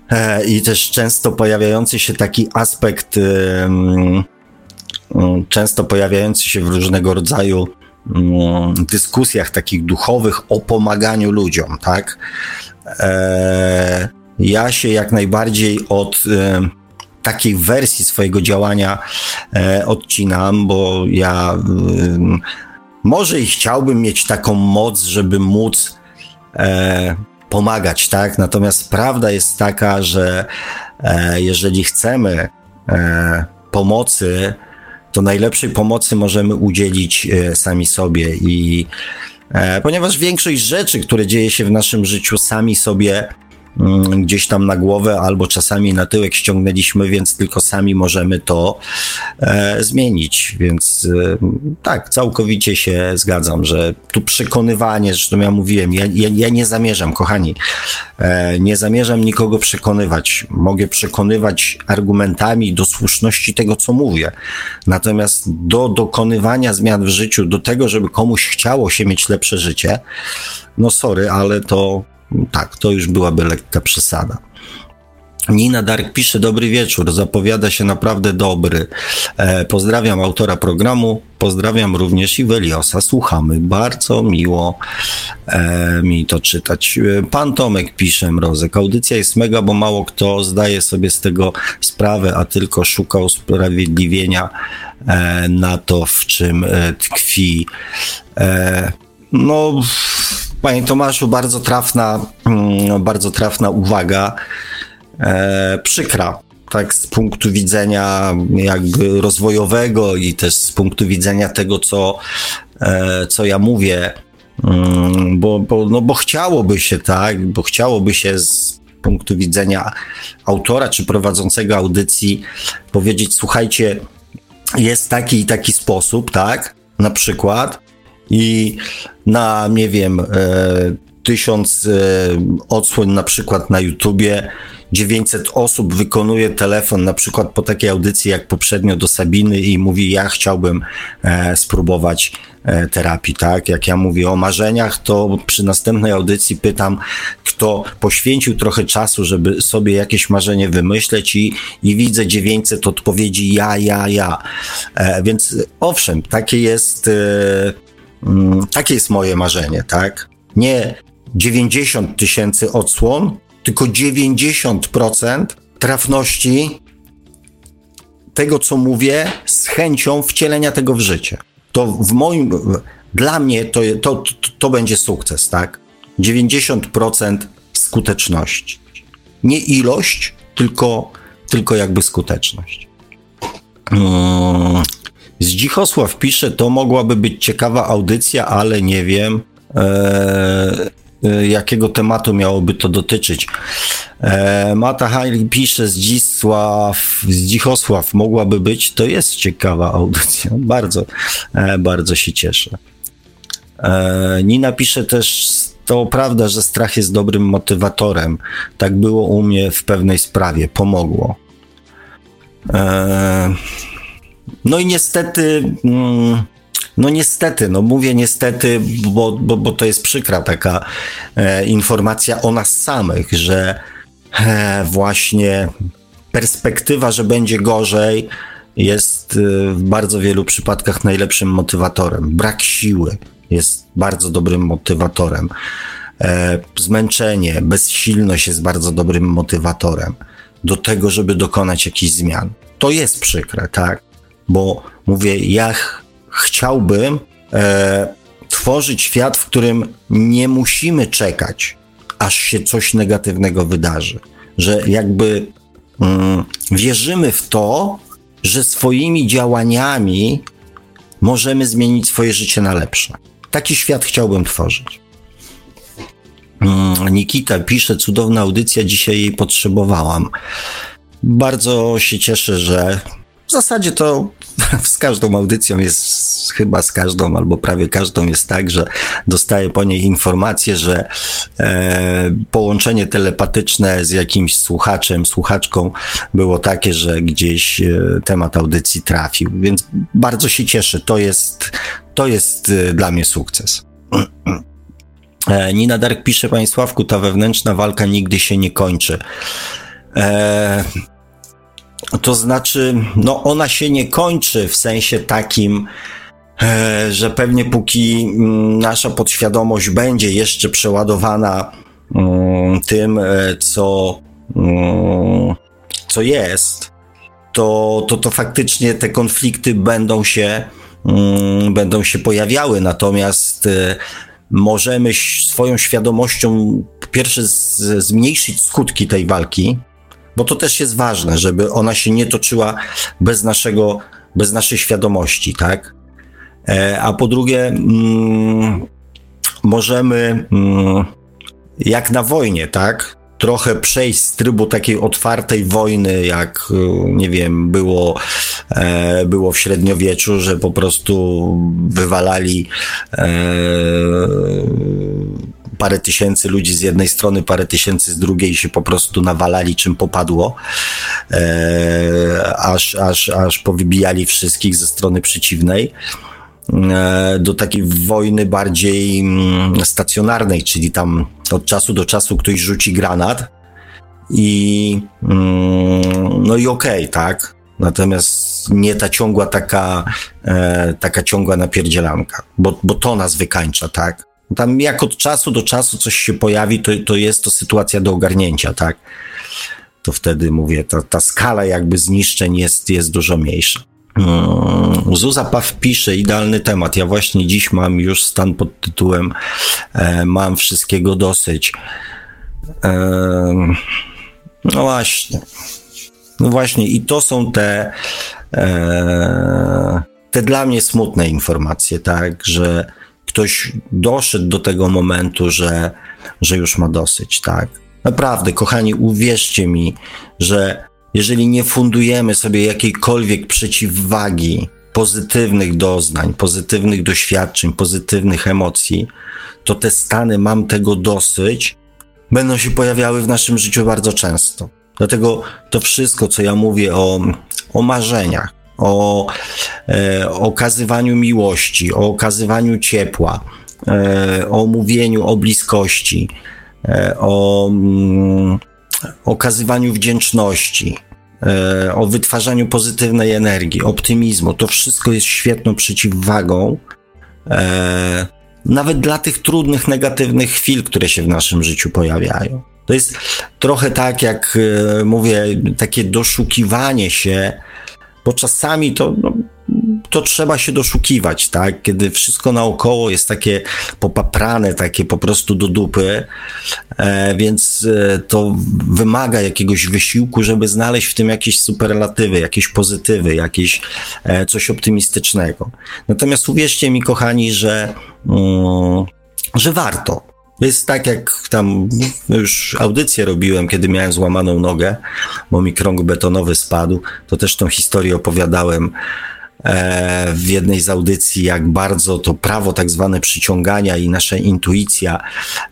e, i też często pojawiający się taki aspekt Mm, często pojawiający się w różnego rodzaju mm, dyskusjach takich duchowych o pomaganiu ludziom, tak? E, ja się jak najbardziej od e, takiej wersji swojego działania e, odcinam, bo ja może i chciałbym mieć taką moc, żeby móc pomagać, tak? Natomiast prawda jest taka, że jeżeli chcemy pomocy, to najlepszej pomocy możemy udzielić e, sami sobie i e, ponieważ większość rzeczy, które dzieje się w naszym życiu, sami sobie gdzieś tam na głowę albo czasami na tyłek ściągnęliśmy, więc tylko sami możemy to e, zmienić. Więc e, tak, całkowicie się zgadzam, że tu przekonywanie, zresztą ja mówiłem, ja, ja, ja nie zamierzam, kochani, e, nie zamierzam nikogo przekonywać. Mogę przekonywać argumentami do słuszności tego, co mówię. Natomiast do dokonywania zmian w życiu, do tego, żeby komuś chciało się mieć lepsze życie, no sorry, ale to tak, to już byłaby lekka przesada. Nina Dark pisze, dobry wieczór, zapowiada się naprawdę dobry. E, pozdrawiam autora programu, pozdrawiam również i Weliosa. Słuchamy, bardzo miło e, mi to czytać. E, pan Tomek pisze, Mrozek, audycja jest mega, bo mało kto zdaje sobie z tego sprawę, a tylko szuka usprawiedliwienia e, na to, w czym e, tkwi. E, no Panie Tomaszu, bardzo trafna, mm, bardzo trafna uwaga. E, przykra, tak z punktu widzenia jakby rozwojowego i też z punktu widzenia tego, co, e, co ja mówię, mm, bo, bo, no bo chciałoby się, tak, bo chciałoby się z punktu widzenia autora czy prowadzącego audycji powiedzieć, słuchajcie, jest taki i taki sposób, tak, na przykład, i na, nie wiem, e, tysiąc e, na przykład na YouTubie, 900 osób wykonuje telefon na przykład po takiej audycji jak poprzednio do Sabiny i mówi ja chciałbym e, spróbować e, terapii, tak? Jak ja mówię o marzeniach, to przy następnej audycji pytam, kto poświęcił trochę czasu, żeby sobie jakieś marzenie wymyśleć i, i widzę 900 odpowiedzi ja, ja, ja. E, więc owszem, takie jest, e, takie jest moje marzenie, tak? Nie 90 tysięcy odsłon, tylko 90% trafności tego, co mówię, z chęcią wcielenia tego w życie. To w moim, dla mnie to, to, to, będzie sukces, tak? 90% skuteczności. Nie ilość, tylko, tylko jakby skuteczność. Zdzichosław pisze, to mogłaby być ciekawa audycja, ale nie wiem. Eee, Y, jakiego tematu miałoby to dotyczyć. E, Mata Haili pisze, Zdzisław, Zdzichosław mogłaby być, to jest ciekawa audycja, (laughs) bardzo, e, bardzo się cieszę. E, Nina pisze też, to prawda, że strach jest dobrym motywatorem. Tak było u mnie w pewnej sprawie, pomogło. E, no i niestety... Mm, no niestety, no mówię niestety, bo, bo, bo to jest przykra taka e, informacja o nas samych, że e, właśnie perspektywa, że będzie gorzej, jest e, w bardzo wielu przypadkach najlepszym motywatorem. Brak siły jest bardzo dobrym motywatorem. E, zmęczenie, bezsilność jest bardzo dobrym motywatorem do tego, żeby dokonać jakichś zmian. To jest przykre, tak? Bo mówię, ja chciałbym e, tworzyć świat, w którym nie musimy czekać, aż się coś negatywnego wydarzy. Że jakby mm, wierzymy w to, że swoimi działaniami możemy zmienić swoje życie na lepsze. Taki świat chciałbym tworzyć. Mm, Nikita pisze, cudowna audycja, dzisiaj jej potrzebowałam. Bardzo się cieszę, że w zasadzie to (laughs) z każdą audycją jest, chyba z każdą albo prawie każdą jest tak, że dostaję po niej informację, że e, połączenie telepatyczne z jakimś słuchaczem, słuchaczką było takie, że gdzieś e, temat audycji trafił. Więc bardzo się cieszę. To jest, to jest e, dla mnie sukces. (clears throat) E, Nina Dark pisze, Panie Sławku, ta wewnętrzna walka nigdy się nie kończy. E, to znaczy, no ona się nie kończy w sensie takim, e, że pewnie póki mm, nasza podświadomość będzie jeszcze przeładowana mm, tym, e, co, mm, co jest, to, to, to faktycznie te konflikty będą się, będą się pojawiały. Natomiast e, możemy swoją świadomością po pierwsze zmniejszyć skutki tej walki, bo to też jest ważne, żeby ona się nie toczyła bez naszego, bez naszej świadomości, tak? E, a po drugie, mm, możemy, mm, jak na wojnie, tak? Trochę przejść z trybu takiej otwartej wojny, jak nie wiem, było, e, było w średniowieczu, że po prostu wywalali e, parę tysięcy ludzi z jednej strony, parę tysięcy z drugiej się po prostu nawalali czym popadło, e, aż, aż, aż powybijali wszystkich ze strony przeciwnej e, do takiej wojny bardziej mm, stacjonarnej, czyli tam od czasu do czasu ktoś rzuci granat i mm, no i okej, okay, tak? Natomiast nie ta ciągła taka, e, taka ciągła napierdzielanka, bo, bo to nas wykańcza, tak? Tam jak od czasu do czasu coś się pojawi, to, to jest to sytuacja do ogarnięcia, tak? To wtedy mówię, ta, ta skala jakby zniszczeń jest, jest dużo mniejsza. Hmm, Zuza Paw pisze, idealny temat. Ja właśnie dziś mam już stan pod tytułem e, Mam wszystkiego dosyć. E, no właśnie. No właśnie, i to są te, e, te dla mnie smutne informacje, tak, że ktoś doszedł do tego momentu, że, że już ma dosyć, tak? Naprawdę, kochani, uwierzcie mi, że jeżeli nie fundujemy sobie jakiejkolwiek przeciwwagi pozytywnych doznań, pozytywnych doświadczeń, pozytywnych emocji, to te stany mam tego dosyć, będą się pojawiały w naszym życiu bardzo często. Dlatego to wszystko, co ja mówię o, o marzeniach, o e, okazywaniu miłości, o okazywaniu ciepła, e, o mówieniu o bliskości, e, o mm, okazywaniu wdzięczności, o wytwarzaniu pozytywnej energii, optymizmu. To wszystko jest świetną przeciwwagą nawet dla tych trudnych, negatywnych chwil, które się w naszym życiu pojawiają. To jest trochę tak, jak mówię, takie doszukiwanie się, bo czasami to, no, to trzeba się doszukiwać, tak? Kiedy wszystko naokoło jest takie popaprane, takie po prostu do dupy, e, więc e, to wymaga jakiegoś wysiłku, żeby znaleźć w tym jakieś superlatywy, jakieś pozytywy, jakieś e, coś optymistycznego. Natomiast uwierzcie mi, kochani, że, mm, że warto. Jest tak, jak tam już audycję robiłem, kiedy miałem złamaną nogę, bo mi krąg betonowy spadł. To też tą historię opowiadałem e, w jednej z audycji, jak bardzo to prawo tak zwane przyciągania i nasza intuicja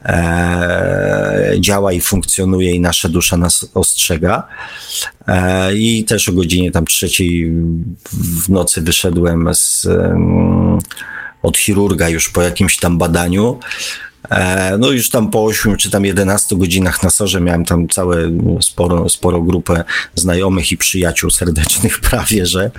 e, działa i funkcjonuje i nasza dusza nas ostrzega. E, I też o godzinie tam trzeciej w nocy wyszedłem z, od chirurga już po jakimś tam badaniu no już tam po 8 czy tam 11 godzinach na sorze miałem tam całe sporo, sporo grupę znajomych i przyjaciół serdecznych (laughs) prawie, że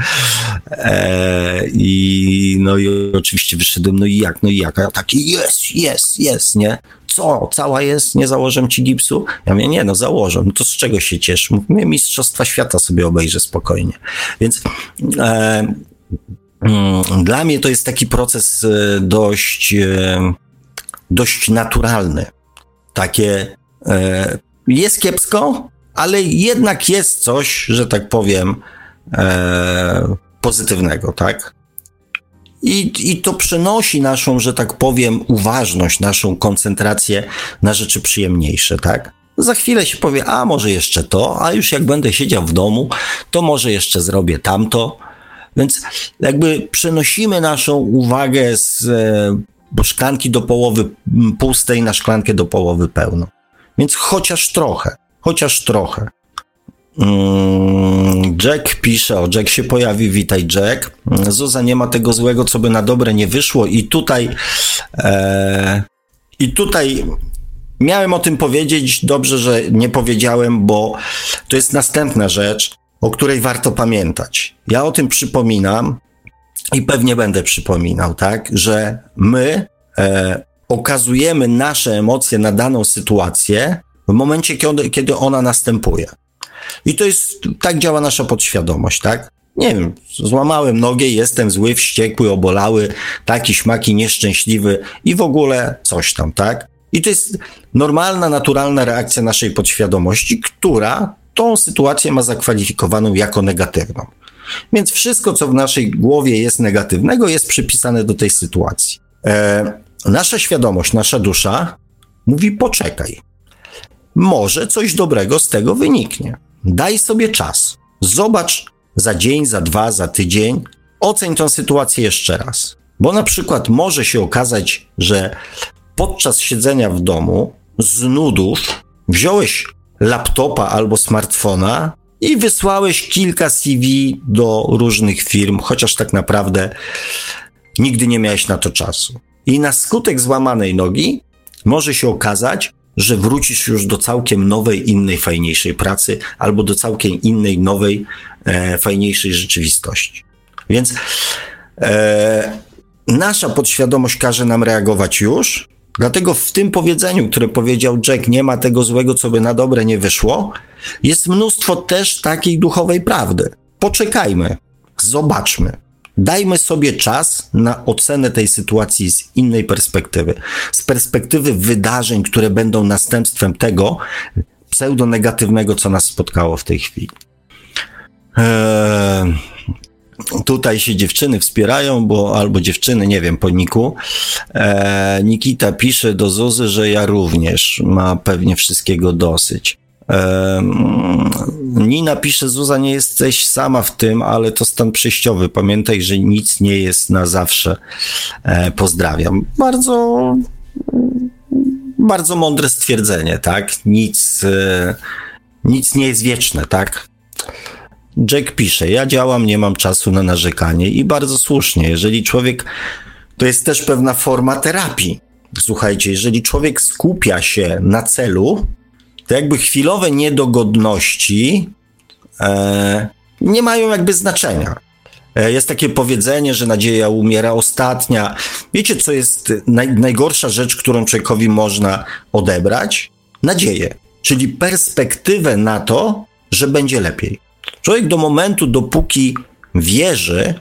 e, i no i oczywiście wyszedłem, no i jak, no i jak, a taki jest, jest, jest, nie? Co, cała jest, nie założę ci gipsu? Ja mówię, nie, no założę, no to z czego się cieszę? Mówię, Mistrzostwa Świata sobie obejrzę spokojnie. Więc e, mm, dla mnie to jest taki proces e, dość e, dość naturalny. Takie e, jest kiepsko, ale jednak jest coś, że tak powiem, e, pozytywnego, tak? I, I to przenosi naszą, że tak powiem, uważność, naszą koncentrację na rzeczy przyjemniejsze, tak? Za chwilę się powie, a może jeszcze to, a już jak będę siedział w domu, to może jeszcze zrobię tamto. Więc jakby przenosimy naszą uwagę z e, bo szklanki do połowy pustej na szklankę do połowy pełną. Więc chociaż trochę, chociaż trochę. Mm, Jack pisze, o Jack się pojawi, witaj Jack. Zuza nie ma tego złego, co by na dobre nie wyszło i tutaj e, i tutaj miałem o tym powiedzieć, dobrze, że nie powiedziałem, bo to jest następna rzecz, o której warto pamiętać. Ja o tym przypominam, i pewnie będę przypominał, tak, że my e, okazujemy nasze emocje na daną sytuację w momencie, kiedy, kiedy ona następuje. I to jest, tak działa nasza podświadomość, tak? Nie wiem, złamałem nogę, jestem zły, wściekły, obolały, taki śmaki, nieszczęśliwy i w ogóle coś tam, tak? I to jest normalna, naturalna reakcja naszej podświadomości, która tą sytuację ma zakwalifikowaną jako negatywną. Więc wszystko, co w naszej głowie jest negatywnego, jest przypisane do tej sytuacji. E, nasza świadomość, nasza dusza mówi: poczekaj. Może coś dobrego z tego wyniknie. Daj sobie czas. Zobacz za dzień, za dwa, za tydzień. Oceń tę sytuację jeszcze raz. Bo na przykład może się okazać, że podczas siedzenia w domu z nudów wziąłeś laptopa albo smartfona i wysłałeś kilka CV do różnych firm, chociaż tak naprawdę nigdy nie miałeś na to czasu. I na skutek złamanej nogi może się okazać, że wrócisz już do całkiem nowej, innej, fajniejszej pracy, albo do całkiem innej, nowej, e, fajniejszej rzeczywistości. Więc e, nasza podświadomość każe nam reagować już, Dlatego w tym powiedzeniu, które powiedział Jack, nie ma tego złego, co by na dobre nie wyszło, jest mnóstwo też takiej duchowej prawdy. Poczekajmy, zobaczmy. Dajmy sobie czas na ocenę tej sytuacji z innej perspektywy, z perspektywy wydarzeń, które będą następstwem tego pseudo-negatywnego, co nas spotkało w tej chwili. Eee, tutaj się dziewczyny wspierają, bo albo dziewczyny, nie wiem, po Niku. E, Nikita pisze do Zuzy, że ja również. Ma pewnie wszystkiego dosyć. E, Nina pisze, Zuza, nie jesteś sama w tym, ale to stan przejściowy. Pamiętaj, że nic nie jest na zawsze. E, pozdrawiam. Bardzo, bardzo mądre stwierdzenie, tak? Nic, e, nic nie jest wieczne, tak? Jack pisze, ja działam, nie mam czasu na narzekanie i bardzo słusznie. Jeżeli człowiek, to jest też pewna forma terapii. Słuchajcie, jeżeli człowiek skupia się na celu, to jakby chwilowe niedogodności e, nie mają jakby znaczenia. E, jest takie powiedzenie, że nadzieja umiera ostatnia. Wiecie, co jest naj, najgorsza rzecz, którą człowiekowi można odebrać? Nadzieję, czyli perspektywę na to, że będzie lepiej. Człowiek do momentu, dopóki wierzy,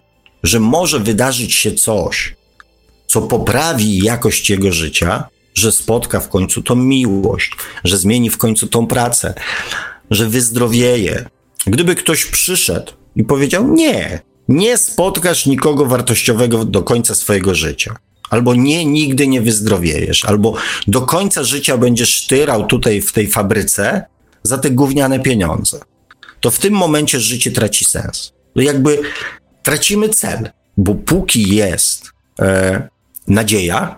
że może wydarzyć się coś, co poprawi jakość jego życia, że spotka w końcu tą miłość, że zmieni w końcu tą pracę, że wyzdrowieje. Gdyby ktoś przyszedł i powiedział: Nie, nie spotkasz nikogo wartościowego do końca swojego życia. Albo nie, nigdy nie wyzdrowiejesz, albo do końca życia będziesz tyrał tutaj w tej fabryce za te gówniane pieniądze. To w tym momencie życie traci sens. To jakby tracimy cel, bo póki jest e, nadzieja,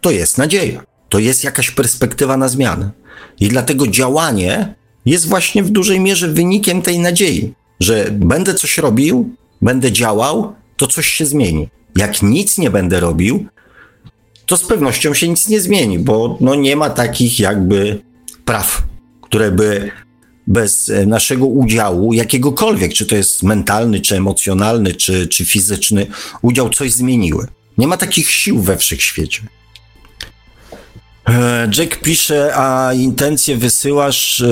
to jest nadzieja. To jest jakaś perspektywa na zmianę. I dlatego działanie jest właśnie w dużej mierze wynikiem tej nadziei, że będę coś robił, będę działał, to coś się zmieni. Jak nic nie będę robił, to z pewnością się nic nie zmieni, bo no nie ma takich jakby praw, które by bez e, naszego udziału, jakiegokolwiek, czy to jest mentalny, czy emocjonalny, czy, czy fizyczny udział, coś zmieniły. Nie ma takich sił we wszechświecie. E, Jack pisze, a intencje wysyłasz.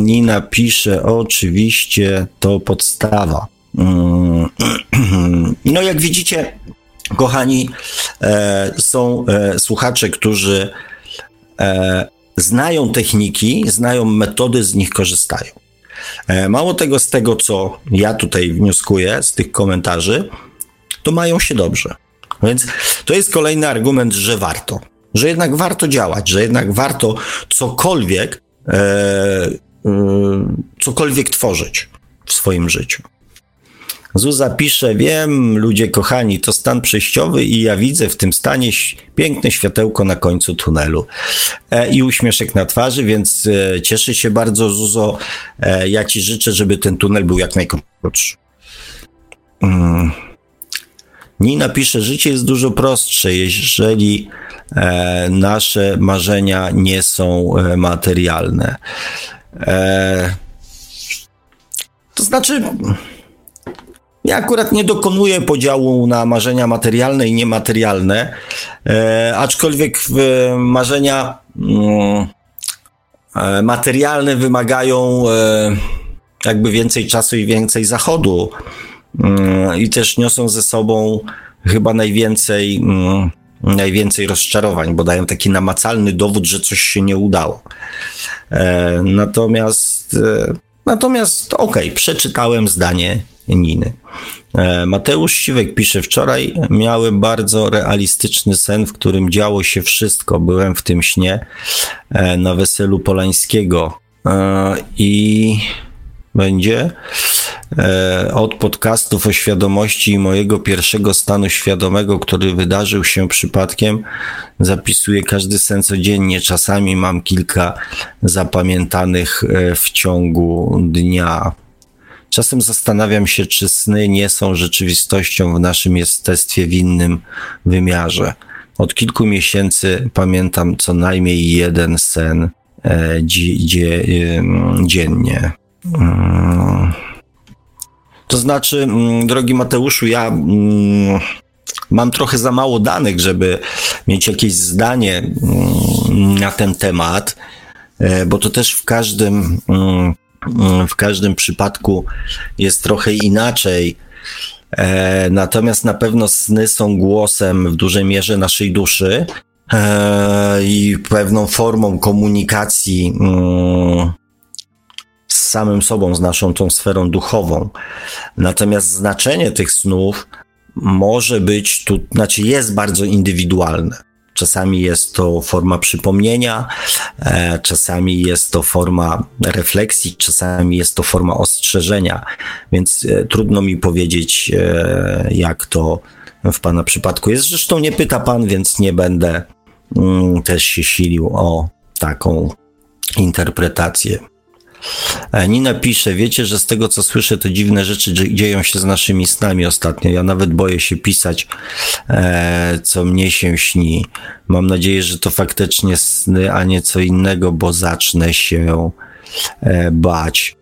Nina pisze, oczywiście to podstawa. Mm, (clears throat) no, jak widzicie, kochani, e, są e, słuchacze, którzy znają techniki, znają metody, z nich korzystają. Mało tego, z tego, co ja tutaj wnioskuję, z tych komentarzy, to mają się dobrze. Więc to jest kolejny argument, że warto że jednak warto działać, że jednak warto cokolwiek, e, e, cokolwiek tworzyć w swoim życiu. Zuza pisze, wiem, ludzie kochani, to stan przejściowy i ja widzę w tym stanie piękne światełko na końcu tunelu e, i uśmieszek na twarzy, więc e, cieszę się bardzo, Zuzo. E, ja ci życzę, żeby ten tunel był jak najkrótszy. Mm. Nina pisze, życie jest dużo prostsze, jeżeli e, nasze marzenia nie są e, materialne. E, to znaczy, ja akurat nie dokonuję podziału na marzenia materialne i niematerialne, e, aczkolwiek marzenia mm, e, materialne wymagają e, jakby więcej czasu i więcej zachodu mm, i też niosą ze sobą chyba najwięcej mm, najwięcej rozczarowań, bo dają taki namacalny dowód, że coś się nie udało. E, natomiast, e, natomiast okej, okay, przeczytałem zdanie Niny. E, Mateusz Siwek pisze, wczoraj miałem bardzo realistyczny sen, w którym działo się wszystko. Byłem w tym śnie e, na weselu Polańskiego e, i będzie od podcastów o świadomości i mojego pierwszego stanu świadomego, który wydarzył się przypadkiem. Zapisuję każdy sen codziennie. Czasami mam kilka zapamiętanych w ciągu dnia. Czasem zastanawiam się, czy sny nie są rzeczywistością w naszym jestestwie w innym wymiarze. Od kilku miesięcy pamiętam co najmniej jeden sen e, dziennie. Mm. To znaczy, mm, drogi Mateuszu, ja mm, mam trochę za mało danych, żeby mieć jakieś zdanie na ten temat, e, bo to też w każdym, w każdym przypadku jest trochę inaczej. E, natomiast na pewno sny są głosem w dużej mierze naszej duszy e, i pewną formą komunikacji z samym sobą, z naszą tą sferą duchową. Natomiast znaczenie tych snów może być tu, znaczy jest bardzo indywidualne. Czasami jest to forma przypomnienia, e, czasami jest to forma refleksji, czasami jest to forma ostrzeżenia, więc e, trudno mi powiedzieć, e, jak to w Pana przypadku jest. Zresztą nie pyta Pan, więc nie będę mm, też się silił o taką interpretację. E, Nina pisze, wiecie, że z tego co słyszę, to dziwne rzeczy dzieją się z naszymi snami ostatnio. Ja nawet boję się pisać, e, co mnie się śni. Mam nadzieję, że to faktycznie sny, a nie co innego, bo zacznę się e, bać.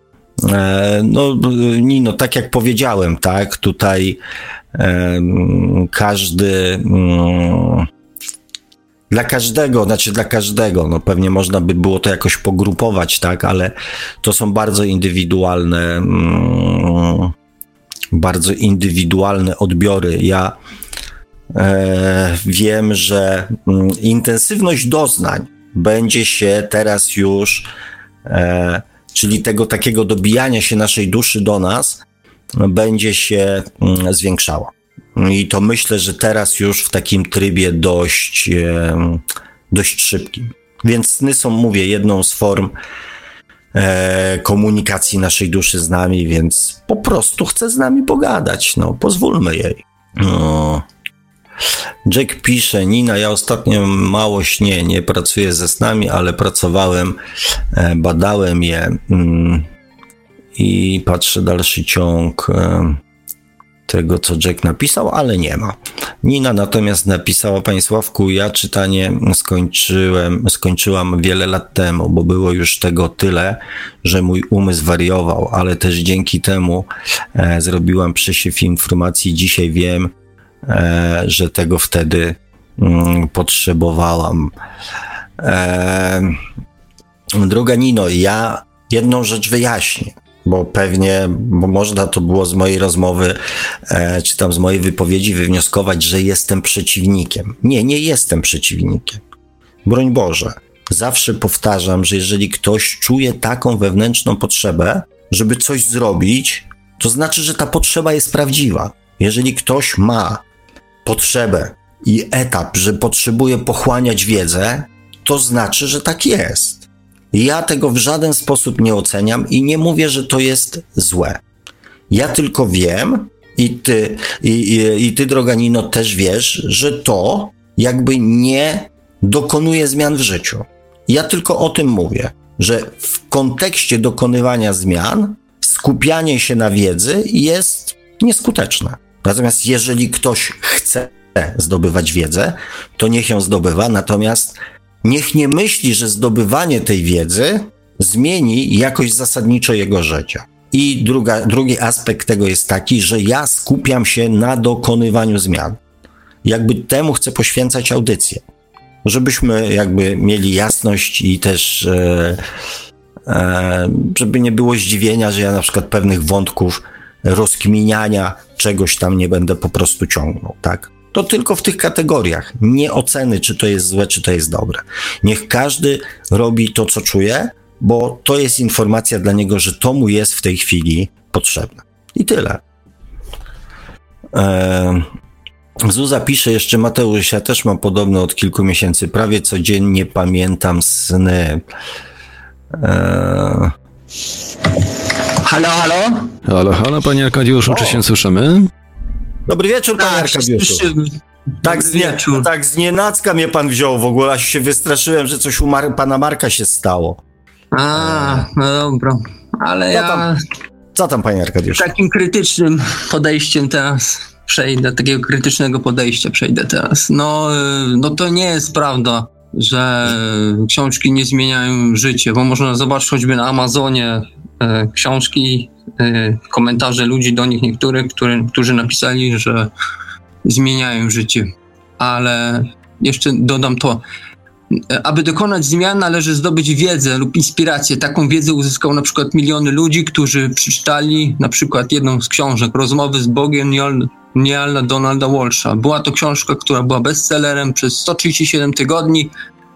E, no, Nino, tak jak powiedziałem, tak, tutaj każdy. Mm, dla każdego, znaczy dla każdego, no pewnie można by było to jakoś pogrupować, tak, ale to są bardzo indywidualne, mm, bardzo indywidualne odbiory. Ja e, wiem, że mm, intensywność doznań będzie się teraz już, e, czyli tego takiego dobijania się naszej duszy do nas, będzie się mm, zwiększała. I to myślę, że teraz już w takim trybie dość, dość szybkim. Więc sny są, mówię, jedną z form e, komunikacji naszej duszy z nami, więc po prostu chce z nami pogadać. No, pozwólmy jej. No. Jack pisze, Nina, ja ostatnio mało śnię, nie pracuję ze snami, ale pracowałem, e, badałem je mm, i patrzę dalszy ciąg. Tego, co Jack napisał, ale nie ma. Nina natomiast napisała, Panie Sławku, ja czytanie skończyłem, skończyłam wiele lat temu, bo było już tego tyle, że mój umysł wariował, ale też dzięki temu e, zrobiłam przesiew informacji. Dzisiaj wiem, e, że tego wtedy mm, potrzebowałam. E, droga Nino, ja jedną rzecz wyjaśnię bo pewnie, bo można to było z mojej rozmowy, e, czy tam z mojej wypowiedzi wywnioskować, że jestem przeciwnikiem. Nie, nie jestem przeciwnikiem. Broń Boże. Zawsze powtarzam, że jeżeli ktoś czuje taką wewnętrzną potrzebę, żeby coś zrobić, to znaczy, że ta potrzeba jest prawdziwa. Jeżeli ktoś ma potrzebę i etap, że potrzebuje pochłaniać wiedzę, to znaczy, że tak jest. Ja tego w żaden sposób nie oceniam i nie mówię, że to jest złe. Ja tylko wiem, i ty, i, i, i ty, droga Nino, też wiesz, że to jakby nie dokonuje zmian w życiu. Ja tylko o tym mówię, że w kontekście dokonywania zmian skupianie się na wiedzy jest nieskuteczne. Natomiast jeżeli ktoś chce zdobywać wiedzę, to niech ją zdobywa, natomiast niech nie myśli, że zdobywanie tej wiedzy zmieni jakoś zasadniczo jego życie. I druga, drugi aspekt tego jest taki, że ja skupiam się na dokonywaniu zmian. Jakby temu chcę poświęcać audycję. Żebyśmy jakby mieli jasność i też, e, e, żeby nie było zdziwienia, że ja na przykład pewnych wątków rozkminiania czegoś tam nie będę po prostu ciągnął, tak? To tylko w tych kategoriach. Nie oceny, czy to jest złe, czy to jest dobre. Niech każdy robi to, co czuje, bo to jest informacja dla niego, że to mu jest w tej chwili potrzebne. I tyle. Eee, Zuza pisze jeszcze, Mateusz, ja też mam podobno od kilku miesięcy, prawie codziennie pamiętam sny. Eee... Halo, halo? Halo, halo, panie Arkadiuszu, czy się słyszymy? Dobry wieczór, panie tak, Arkadiuszu. Tak z, nie, tak z nienacka mnie pan wziął w ogóle, aż się wystraszyłem, że coś u Mar pana Marka się stało. A, no dobra, ale ja... Tam, co tam, panie Arkadiuszu? Takim krytycznym podejściem teraz przejdę, takiego krytycznego podejścia przejdę teraz. No, y, no to nie jest prawda, że książki nie zmieniają życie, bo można zobaczyć choćby na Amazonie e, książki Y, komentarze ludzi do nich niektórych, który, którzy napisali, że zmieniają życie. Ale jeszcze dodam to, aby dokonać zmian, należy zdobyć wiedzę lub inspirację. Taką wiedzę uzyskał na przykład miliony ludzi, którzy przeczytali na przykład jedną z książek Rozmowy z Bogiem Niala Donalda Walsha. Była to książka, która była bestsellerem przez 137 tygodni,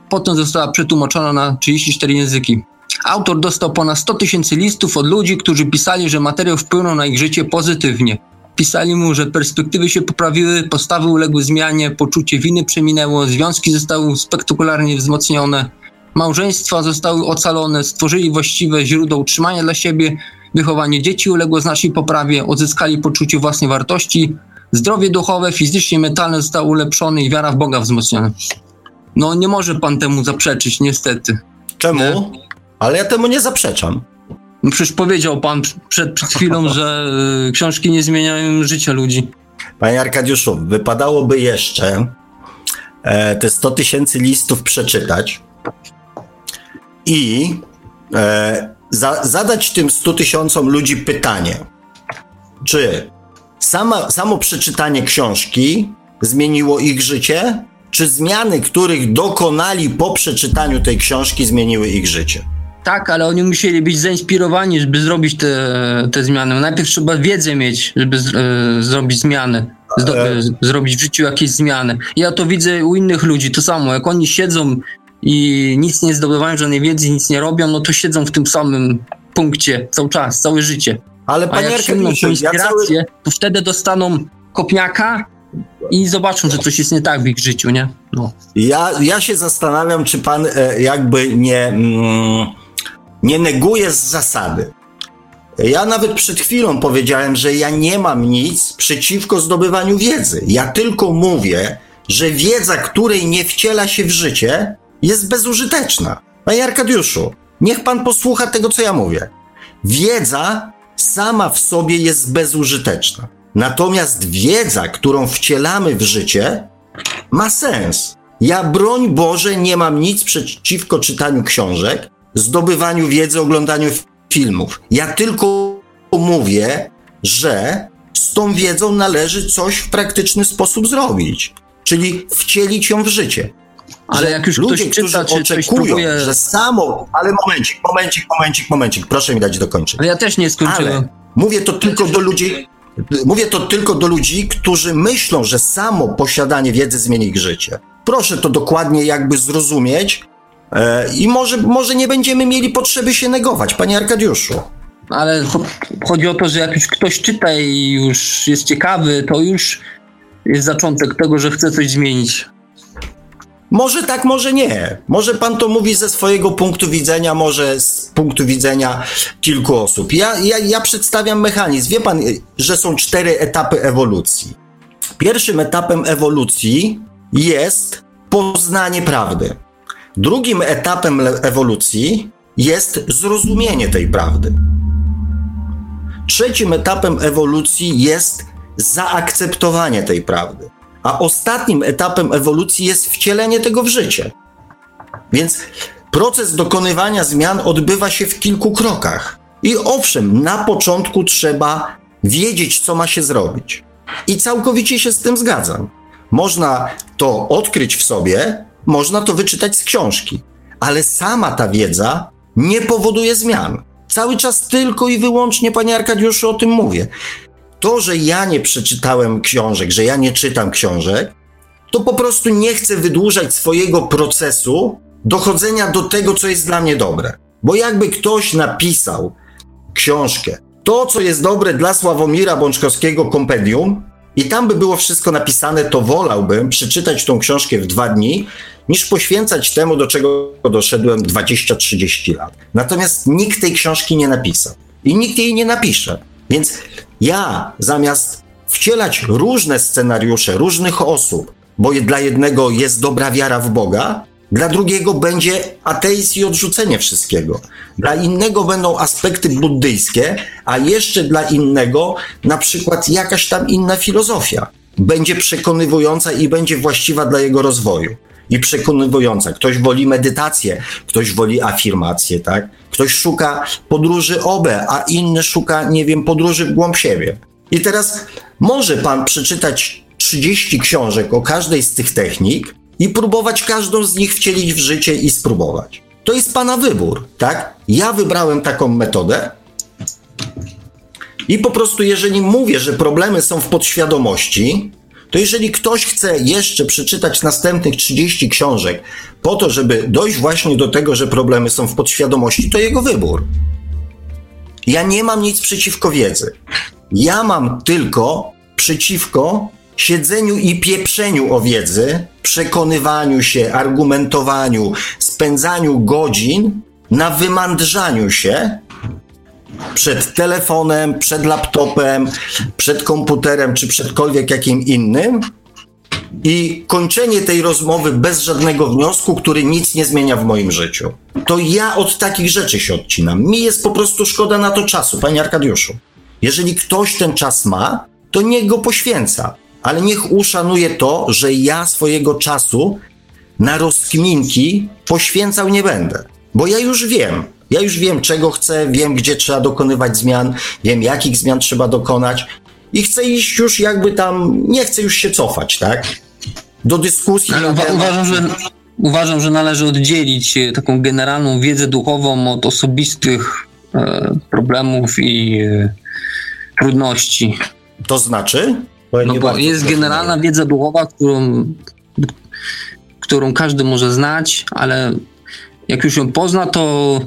potem została przetłumaczona na 34 języki. Autor dostał ponad 100 tysięcy listów od ludzi, którzy pisali, że materiał wpłynął na ich życie pozytywnie. Pisali mu, że perspektywy się poprawiły, postawy uległy zmianie, poczucie winy przeminęło, związki zostały spektakularnie wzmocnione, małżeństwa zostały ocalone, stworzyli właściwe źródło utrzymania dla siebie, wychowanie dzieci uległo znacznej poprawie, odzyskali poczucie własnej wartości, zdrowie duchowe, fizycznie, mentalne zostało ulepszone i wiara w Boga wzmocniona. No nie może pan temu zaprzeczyć, niestety. Czemu? Ale ja temu nie zaprzeczam. No przecież powiedział pan przed, przed chwilą, (laughs) że y, książki nie zmieniają życia ludzi. Panie Arkadiuszu, wypadałoby jeszcze e, te 100 tysięcy listów przeczytać i e, za, zadać tym 100 tysiącom ludzi pytanie, czy sama, samo przeczytanie książki zmieniło ich życie, czy zmiany, których dokonali po przeczytaniu tej książki, zmieniły ich życie? Tak, ale oni musieli być zainspirowani, żeby zrobić te, te zmiany. Najpierw trzeba wiedzę mieć, żeby z, e, zrobić zmiany. Zdo, e, zrobić w życiu jakieś zmiany. Ja to widzę u innych ludzi, to samo. Jak oni siedzą i nic nie zdobywają, żadnej wiedzy, nic nie robią, no to siedzą w tym samym punkcie cały czas, całe życie. Ale A jak po inspirację, ja cały... to wtedy dostaną kopniaka i zobaczą, że coś jest nie tak w ich życiu, nie? No. Ja, ja się zastanawiam, czy pan e, jakby nie, mm, nie neguje z zasady. Ja nawet przed chwilą powiedziałem, że ja nie mam nic przeciwko zdobywaniu wiedzy. Ja tylko mówię, że wiedza, której nie wciela się w życie, jest bezużyteczna. Panie Arkadiuszu, niech pan posłucha tego, co ja mówię. Wiedza sama w sobie jest bezużyteczna. Natomiast wiedza, którą wcielamy w życie, ma sens. Ja, broń Boże, nie mam nic przeciwko czytaniu książek, zdobywaniu wiedzy, oglądaniu filmów. Ja tylko mówię, że z tą wiedzą należy coś w praktyczny sposób zrobić, czyli wcielić ją w życie. Ale jak już ludzie, ktoś czyta, czy oczekują, próbuje... że samo, ale momencik, momencik, momencik, momencik, proszę mi dać dokończyć. Ale ja też nie skończyłem. Ale mówię to tylko do ludzi, mówię to tylko do ludzi, którzy myślą, że samo posiadanie wiedzy zmieni ich życie. Proszę to dokładnie jakby zrozumieć i może, może nie będziemy mieli potrzeby się negować, panie Arkadiuszu. Ale chodzi o to, że jak już ktoś czyta i już jest ciekawy, to już jest zaczątek tego, że chce coś zmienić. Może tak, może nie. Może pan to mówi ze swojego punktu widzenia, może z punktu widzenia kilku osób. Ja, ja, ja przedstawiam mechanizm. Wie pan, że są cztery etapy ewolucji. Pierwszym etapem ewolucji jest poznanie prawdy. Drugim etapem ewolucji jest zrozumienie tej prawdy. Trzecim etapem ewolucji jest zaakceptowanie tej prawdy a ostatnim etapem ewolucji jest wcielenie tego w życie. Więc proces dokonywania zmian odbywa się w kilku krokach. I owszem, na początku trzeba wiedzieć, co ma się zrobić. I całkowicie się z tym zgadzam. Można to odkryć w sobie, można to wyczytać z książki, ale sama ta wiedza nie powoduje zmian. Cały czas tylko i wyłącznie, panie Arkadiuszu, o tym mówię to, że ja nie przeczytałem książek, że ja nie czytam książek, to po prostu nie chcę wydłużać swojego procesu dochodzenia do tego, co jest dla mnie dobre. Bo jakby ktoś napisał książkę, to, co jest dobre dla Sławomira Bączkowskiego kompendium, i tam by było wszystko napisane, to wolałbym przeczytać tą książkę w dwa dni, niż poświęcać temu, do czego doszedłem 20-30 lat. Natomiast nikt tej książki nie napisał i nikt jej nie napisze. Więc ja zamiast wcielać różne scenariusze różnych osób, bo dla jednego jest dobra wiara w Boga, dla drugiego będzie ateizm i odrzucenie wszystkiego. Dla innego będą aspekty buddyjskie, a jeszcze dla innego na przykład jakaś tam inna filozofia będzie przekonywująca i będzie właściwa dla jego rozwoju. I przekonywująca. Ktoś woli medytację, ktoś woli afirmację, tak? Ktoś szuka podróży obe, a inny szuka, nie wiem, podróży w głąb siebie. I teraz może pan przeczytać 30 książek o każdej z tych technik i próbować każdą z nich wcielić w życie i spróbować. To jest pana wybór, tak? Ja wybrałem taką metodę. I po prostu, jeżeli mówię, że problemy są w podświadomości, to jeżeli ktoś chce jeszcze przeczytać następnych 30 książek po to, żeby dojść właśnie do tego, że problemy są w podświadomości, to jego wybór. Ja nie mam nic przeciwko wiedzy. Ja mam tylko przeciwko siedzeniu i pieprzeniu o wiedzy, przekonywaniu się, argumentowaniu, spędzaniu godzin na wymandrzaniu się przed telefonem, przed laptopem, przed komputerem czy przedkolwiek jakim innym i kończenie tej rozmowy bez żadnego wniosku, który nic nie zmienia w moim życiu. To ja od takich rzeczy się odcinam. Mi jest po prostu szkoda na to czasu, panie Arkadiuszu. Jeżeli ktoś ten czas ma, to niech go poświęca, ale niech uszanuje to, że ja swojego czasu na rozkminki poświęcał nie będę, bo ja już wiem. Ja już wiem, czego chcę, wiem, gdzie trzeba dokonywać zmian, wiem, jakich zmian trzeba dokonać i chcę iść już jakby tam, nie chcę już się cofać, tak? Do dyskusji. Ale uwa- uważam, że, uważam, że należy oddzielić e, taką generalną wiedzę duchową od osobistych e, problemów i e, trudności. To znaczy? Bo no bo jest generalna wiedza duchowa, którą, którą każdy może znać, ale jak już ją pozna, to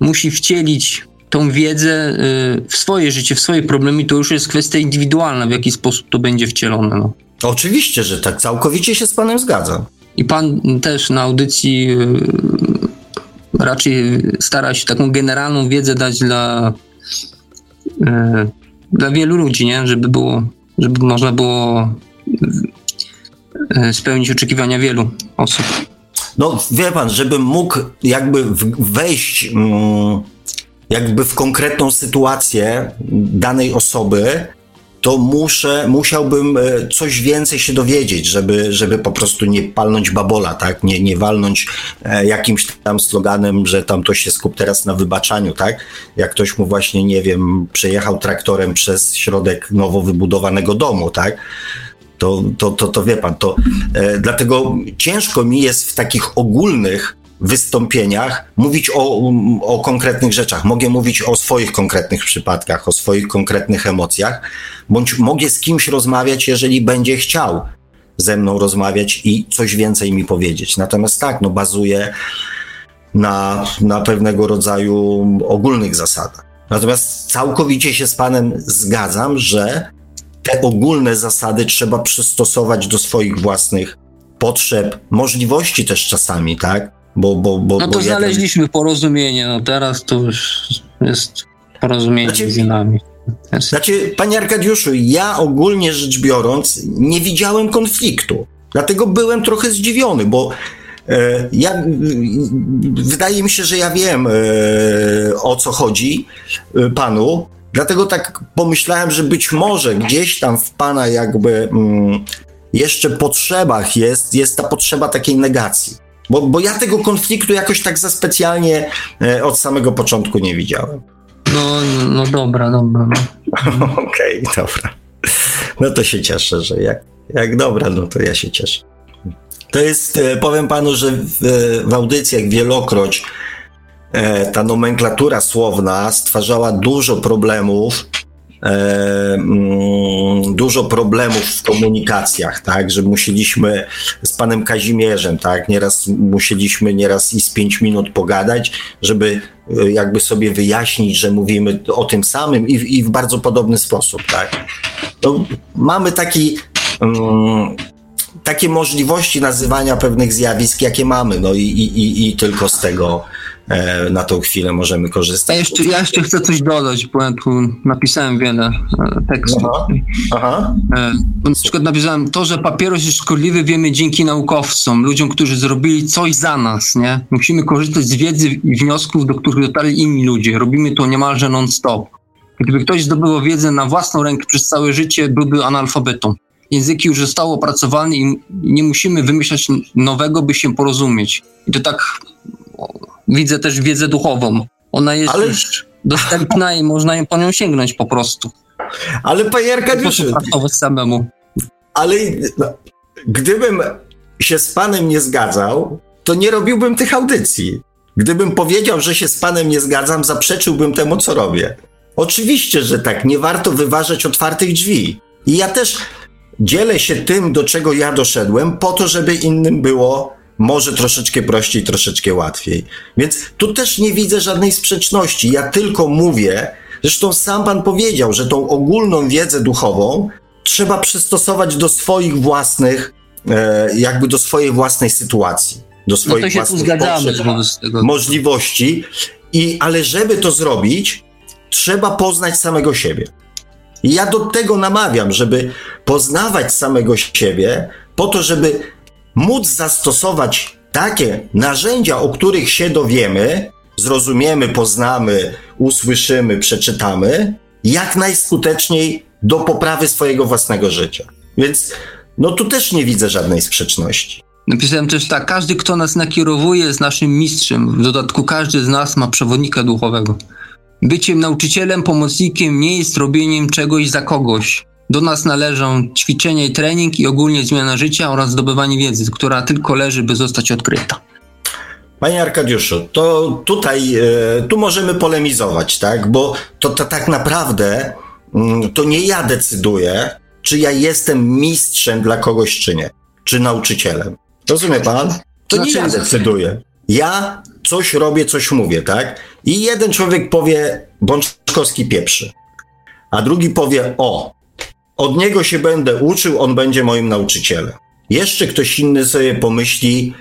musi wcielić tą wiedzę y, w swoje życie, w swoje problemy, to już jest kwestia indywidualna, w jaki sposób to będzie wcielone. No. Oczywiście, że tak, całkowicie się z Panem zgadzam. I Pan też na audycji y, raczej stara się taką generalną wiedzę dać dla, y, dla wielu ludzi, nie? Żeby było, żeby można było spełnić oczekiwania wielu osób. No, wie pan, żebym mógł jakby wejść mm, jakby w konkretną sytuację danej osoby, to muszę, musiałbym e, coś więcej się dowiedzieć, żeby, żeby po prostu nie palnąć babola, tak? Nie, nie walnąć e, jakimś tam sloganem, że tam to się skup teraz na wybaczaniu, tak? Jak ktoś mu właśnie, nie wiem, przejechał traktorem przez środek nowo wybudowanego domu, tak? To, to, to, to wie pan, to e, dlatego ciężko mi jest w takich ogólnych wystąpieniach mówić o, o konkretnych rzeczach. Mogę mówić o swoich konkretnych przypadkach, o swoich konkretnych emocjach, bądź mogę z kimś rozmawiać, jeżeli będzie chciał ze mną rozmawiać i coś więcej mi powiedzieć. Natomiast tak, no bazuję na, na pewnego rodzaju ogólnych zasadach. Natomiast całkowicie się z Panem zgadzam, że te ogólne zasady trzeba przystosować do swoich własnych potrzeb, możliwości też czasami, tak? Bo, bo, bo, no to bo znaleźliśmy jeden... porozumienie, no teraz to już jest porozumienie znaczy, między nami. Znaczy, panie Arkadiuszu, ja ogólnie rzecz biorąc nie widziałem konfliktu. Dlatego byłem trochę zdziwiony, bo e, ja, wydaje mi się, że ja wiem e, o co chodzi e, panu, dlatego tak pomyślałem, że być może gdzieś tam w pana jakby mm, jeszcze potrzebach jest, jest ta potrzeba takiej negacji. Bo, bo ja tego konfliktu jakoś tak za specjalnie e, od samego początku nie widziałem. No, no dobra, dobra. No. (laughs) Okej, okay, dobra. No to się cieszę, że jak, jak dobra, no to ja się cieszę. To jest, e, powiem panu, że w, w audycjach wielokroć e, ta nomenklatura słowna stwarzała dużo problemów E, dużo problemów w komunikacjach, tak, że musieliśmy z panem Kazimierzem, tak, nieraz musieliśmy nieraz i z pięć minut pogadać, żeby e, jakby sobie wyjaśnić, że mówimy o tym samym i, i w bardzo podobny sposób, tak. No, mamy taki um, takie możliwości nazywania pewnych zjawisk, jakie mamy, no i, i, i tylko z tego E, na tą chwilę możemy korzystać. Ja jeszcze, ja jeszcze chcę coś dodać, bo ja tu napisałem wiele e, tekstów. Aha, aha. E, na przykład napisałem to, że papieros jest szkodliwy, wiemy dzięki naukowcom, ludziom, którzy zrobili coś za nas, nie? Musimy korzystać z wiedzy i wniosków, do których dotarli inni ludzie. Robimy to niemalże non-stop. Gdyby ktoś zdobył wiedzę na własną rękę przez całe życie, byłby analfabetą. Języki już zostały opracowane i nie musimy wymyślać nowego, by się porozumieć. I to tak widzę też wiedzę duchową. Ona jest Ale... już dostępna i można po nią sięgnąć po prostu. Ale panie Arkadiuszu... samemu. Ale gdybym się z panem nie zgadzał, to nie robiłbym tych audycji. Gdybym powiedział, że się z panem nie zgadzam, zaprzeczyłbym temu, co robię. Oczywiście, że tak, nie warto wyważać otwartych drzwi. I ja też dzielę się tym, do czego ja doszedłem, po to, żeby innym było może troszeczkę prościej, troszeczkę łatwiej. Więc tu też nie widzę żadnej sprzeczności. Ja tylko mówię, zresztą sam pan powiedział, że tą ogólną wiedzę duchową trzeba przystosować do swoich własnych, e, jakby do swojej własnej sytuacji, do swoich no to się własnych zgadzamy, potrzeb, możliwości. I, ale żeby to zrobić, trzeba poznać samego siebie. I ja do tego namawiam, żeby poznawać samego siebie, po to, żeby móc zastosować takie narzędzia, o których się dowiemy, zrozumiemy, poznamy, usłyszymy, przeczytamy, jak najskuteczniej do poprawy swojego własnego życia. Więc no tu też nie widzę żadnej sprzeczności. Napisałem też tak, każdy, kto nas nakierowuje, jest naszym mistrzem. W dodatku każdy z nas ma przewodnika duchowego. Byciem nauczycielem, pomocnikiem nie jest robieniem czegoś za kogoś. Do nas należą ćwiczenia i trening i ogólnie zmiana życia oraz zdobywanie wiedzy, która tylko leży, by zostać odkryta. Panie Arkadiuszu, to tutaj, e, tu możemy polemizować, tak? Bo to, to tak naprawdę mm, to nie ja decyduję, czy ja jestem mistrzem dla kogoś, czy nie, czy nauczycielem. Rozumie pan? To nie ja decyduję. Ja coś robię, coś mówię, tak? I jeden człowiek powie, Bączkowski pieprzy, a drugi powie, o, od niego się będę uczył, on będzie moim nauczycielem. Jeszcze ktoś inny sobie pomyśli,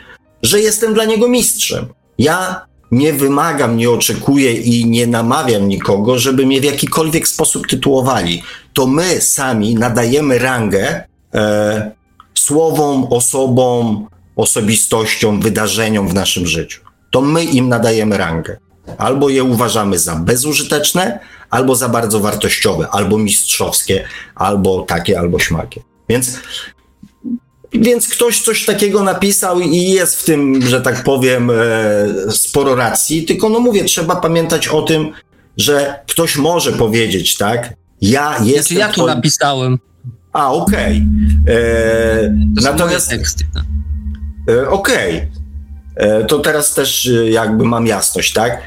że jestem dla niego mistrzem. Ja nie wymagam, nie oczekuję i nie namawiam nikogo, żeby mnie w jakikolwiek sposób tytułowali. To my sami nadajemy rangę e, słowom, osobom, osobistościom, wydarzeniom w naszym życiu. To my im nadajemy rangę. Albo je uważamy za bezużyteczne, albo za bardzo wartościowe, albo mistrzowskie, albo takie, albo śmakie. Więc więc ktoś coś takiego napisał i jest w tym, że tak powiem, e, sporo racji, tylko no mówię, trzeba pamiętać o tym, że ktoś może powiedzieć, tak? Ja jestem. Znaczy ja tu napisałem. A, okej. Okay. E, natomiast. Teksty, tak? e, okej. Okay. To teraz też jakby mam jasność, tak?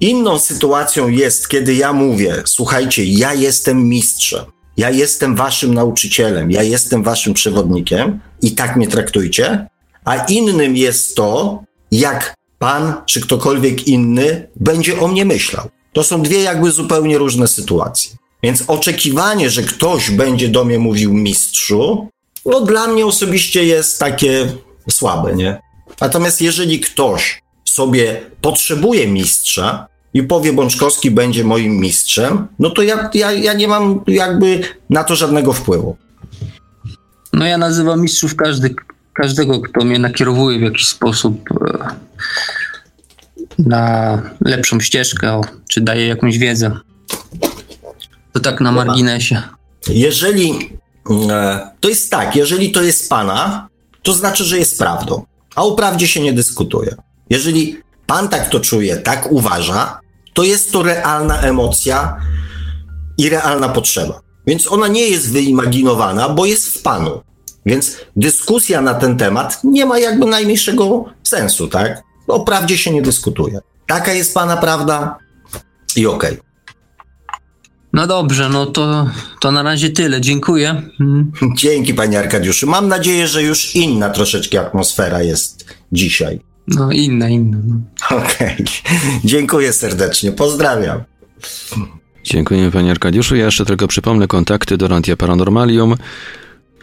Inną sytuacją jest, kiedy ja mówię, słuchajcie, ja jestem mistrzem. Ja jestem waszym nauczycielem, ja jestem waszym przewodnikiem i tak mnie traktujcie. A innym jest to, jak pan czy ktokolwiek inny będzie o mnie myślał. To są dwie jakby zupełnie różne sytuacje. Więc oczekiwanie, że ktoś będzie do mnie mówił mistrzu, no dla mnie osobiście jest takie słabe, nie? Natomiast jeżeli ktoś sobie potrzebuje mistrza, i powie Bączkowski będzie moim mistrzem, no to ja, ja, ja nie mam jakby na to żadnego wpływu. No ja nazywam mistrzów każdy, każdego, kto mnie nakierowuje w jakiś sposób e, na lepszą ścieżkę, czy daje jakąś wiedzę. To tak na marginesie. Jeżeli e, to jest tak, jeżeli to jest pana, to znaczy, że jest prawdą. A o prawdzie się nie dyskutuje. Jeżeli pan tak to czuje, tak uważa, to jest to realna emocja i realna potrzeba. Więc ona nie jest wyimaginowana, bo jest w panu. Więc dyskusja na ten temat nie ma jakby najmniejszego sensu, tak? O prawdzie się nie dyskutuje. Taka jest pana prawda i okej. Okay. No dobrze, no to, to na razie tyle. Dziękuję. Hmm. (laughs) Dzięki, panie Arkadiuszu. Mam nadzieję, że już inna troszeczkę atmosfera jest dzisiaj. No inna, inna. No. Okej. Okay. (laughs) Dziękuję serdecznie. Pozdrawiam. Dziękuję panie Arkadiuszu. Ja jeszcze tylko przypomnę kontakty do Radia Paranormalium.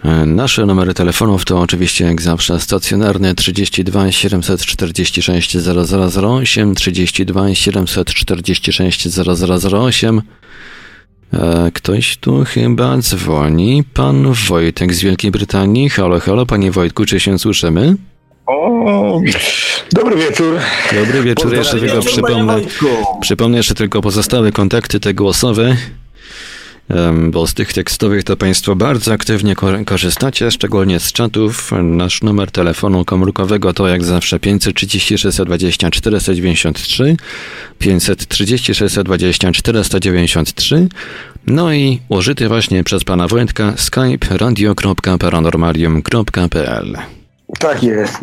E, nasze numery telefonów to oczywiście jak zawsze stacjonarny 32 746 0008, 32 746 0008. Ktoś tu chyba dzwoni. Pan Wojtek z Wielkiej Brytanii. Halo, halo, panie Wojtku, czy się słyszymy? O, dobry wieczór. Dobry wieczór. Jeszcze tylko przypomnę, przypomnę jeszcze tylko pozostałe kontakty te głosowe, bo z tych tekstowych to Państwo bardzo aktywnie korzystacie, szczególnie z czatów. Nasz numer telefonu komórkowego to jak zawsze 530 620 493, 530 620 493, no i użyty właśnie przez Pana Wojtka skype radio.paranormalium.pl. Tak jest.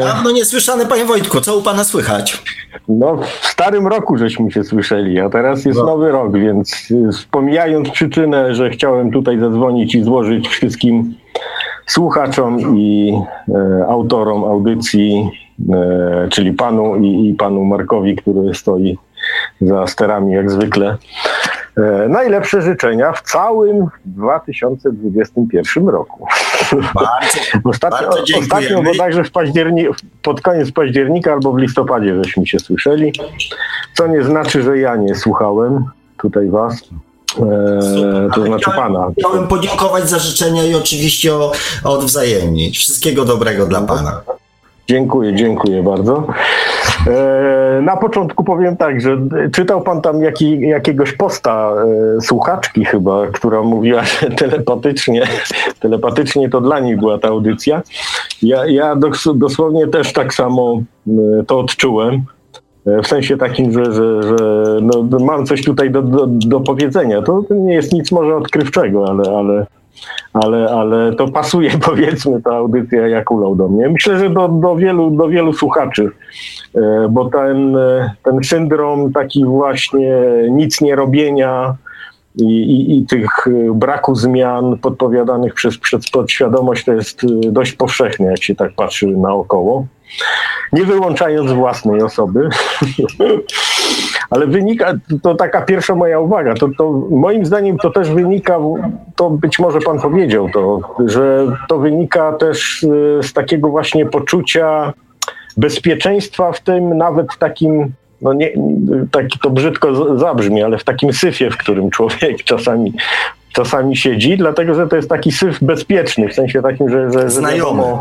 Dawno niesłyszane, panie Wojtku, co u pana słychać? No, w starym roku żeśmy się słyszeli, a teraz jest no. nowy rok, więc pomijając przyczynę, że chciałem tutaj zadzwonić i złożyć wszystkim słuchaczom i e, autorom audycji, e, czyli panu i, i panu Markowi, który stoi za sterami jak zwykle, E, najlepsze życzenia w całym 2021 roku. Bardzo, ostatnio, bardzo ostatnio bodajże w październiku, pod koniec października albo w listopadzie żeśmy się słyszeli, co nie znaczy, że ja nie słuchałem tutaj was. E, to znaczy pana. Chciałem podziękować za życzenia i oczywiście o, odwzajemnić. Wszystkiego dobrego dla pana. Dziękuję, dziękuję bardzo. E, na początku powiem tak, że czytał pan tam jaki, jakiegoś posta e, słuchaczki chyba, która mówiła, że telepatycznie, telepatycznie to dla niej była ta audycja. Ja, ja dosłownie też tak samo e, to odczułem. W sensie takim, że, że, że no, mam coś tutaj do, do, do powiedzenia. To nie jest nic może odkrywczego, ale, ale, ale, ale to pasuje (laughs) powiedzmy ta audycja jak ulał do mnie. Myślę, że do, do, wielu, do wielu słuchaczy, e, bo ten, e, ten syndrom taki właśnie nic nie robienia i, i, i tych braku zmian podpowiadanych przez, przez podświadomość to jest e, dość powszechne, jak się tak patrzy naokoło. Nie wyłączając własnej osoby. (laughs) Ale wynika, to taka pierwsza moja uwaga, to, to moim zdaniem to też wynika, to być może pan powiedział to, że to wynika też y, z takiego właśnie poczucia bezpieczeństwa w tym nawet takim no nie, taki to brzydko zabrzmi, ale w takim syfie, w którym człowiek (laughs) czasami, czasami siedzi, dlatego że to jest taki syf bezpieczny, w sensie takim, że... że Znajomy. Że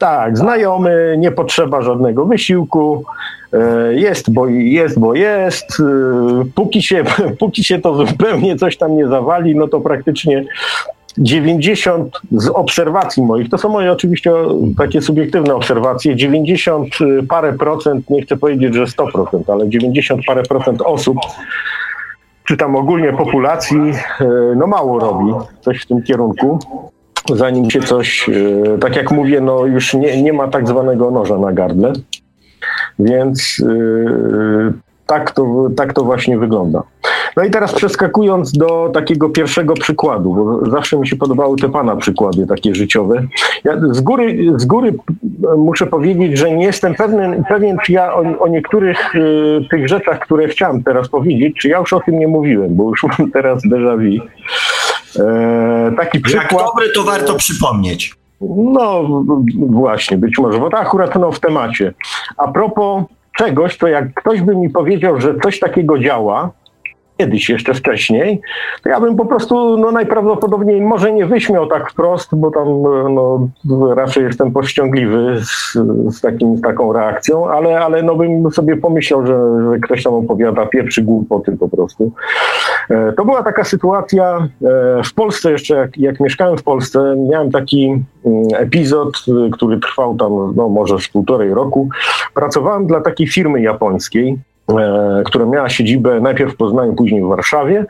tak, znajomy, nie potrzeba żadnego wysiłku, e, jest, bo jest, bo jest. E, póki się, (laughs) póki się to zupełnie coś tam nie zawali, no to praktycznie 90 z obserwacji moich, to są moje oczywiście takie subiektywne obserwacje, 90 parę procent, nie chcę powiedzieć, że 100%, ale 90 parę procent osób, czy tam ogólnie populacji, e, no mało robi coś w tym kierunku zanim się coś, e, tak jak mówię, no już nie, nie ma tak zwanego noża na gardle, więc e, tak to, tak to właśnie wygląda. No i teraz przeskakując do takiego pierwszego przykładu, bo zawsze mi się podobały te pana przykłady takie życiowe. Ja z góry, z góry muszę powiedzieć, że nie jestem pewien, pewien czy ja o, o niektórych y, tych rzeczach, które chciałem teraz powiedzieć, czy ja już o tym nie mówiłem, bo już mam teraz déjà vu. E, taki przykład. Jak dobry, to warto przypomnieć. No właśnie, być może, bo to akurat no, w temacie. A propos czegoś, to jak ktoś by mi powiedział, że coś takiego działa, kiedyś jeszcze wcześniej, to ja bym po prostu no, najprawdopodobniej może nie wyśmiał tak wprost, bo tam no, raczej jestem powściągliwy z, z, takim, z taką reakcją, ale, ale no, bym sobie pomyślał, że, że ktoś tam opowiada pierwszy głupoty po prostu. E, to była taka sytuacja e, w Polsce jeszcze, jak, jak mieszkałem w Polsce, miałem taki mm, epizod, który trwał tam no, może z półtorej roku. Pracowałem dla takiej firmy japońskiej, która miała siedzibę najpierw w Poznaniu, później w Warszawie.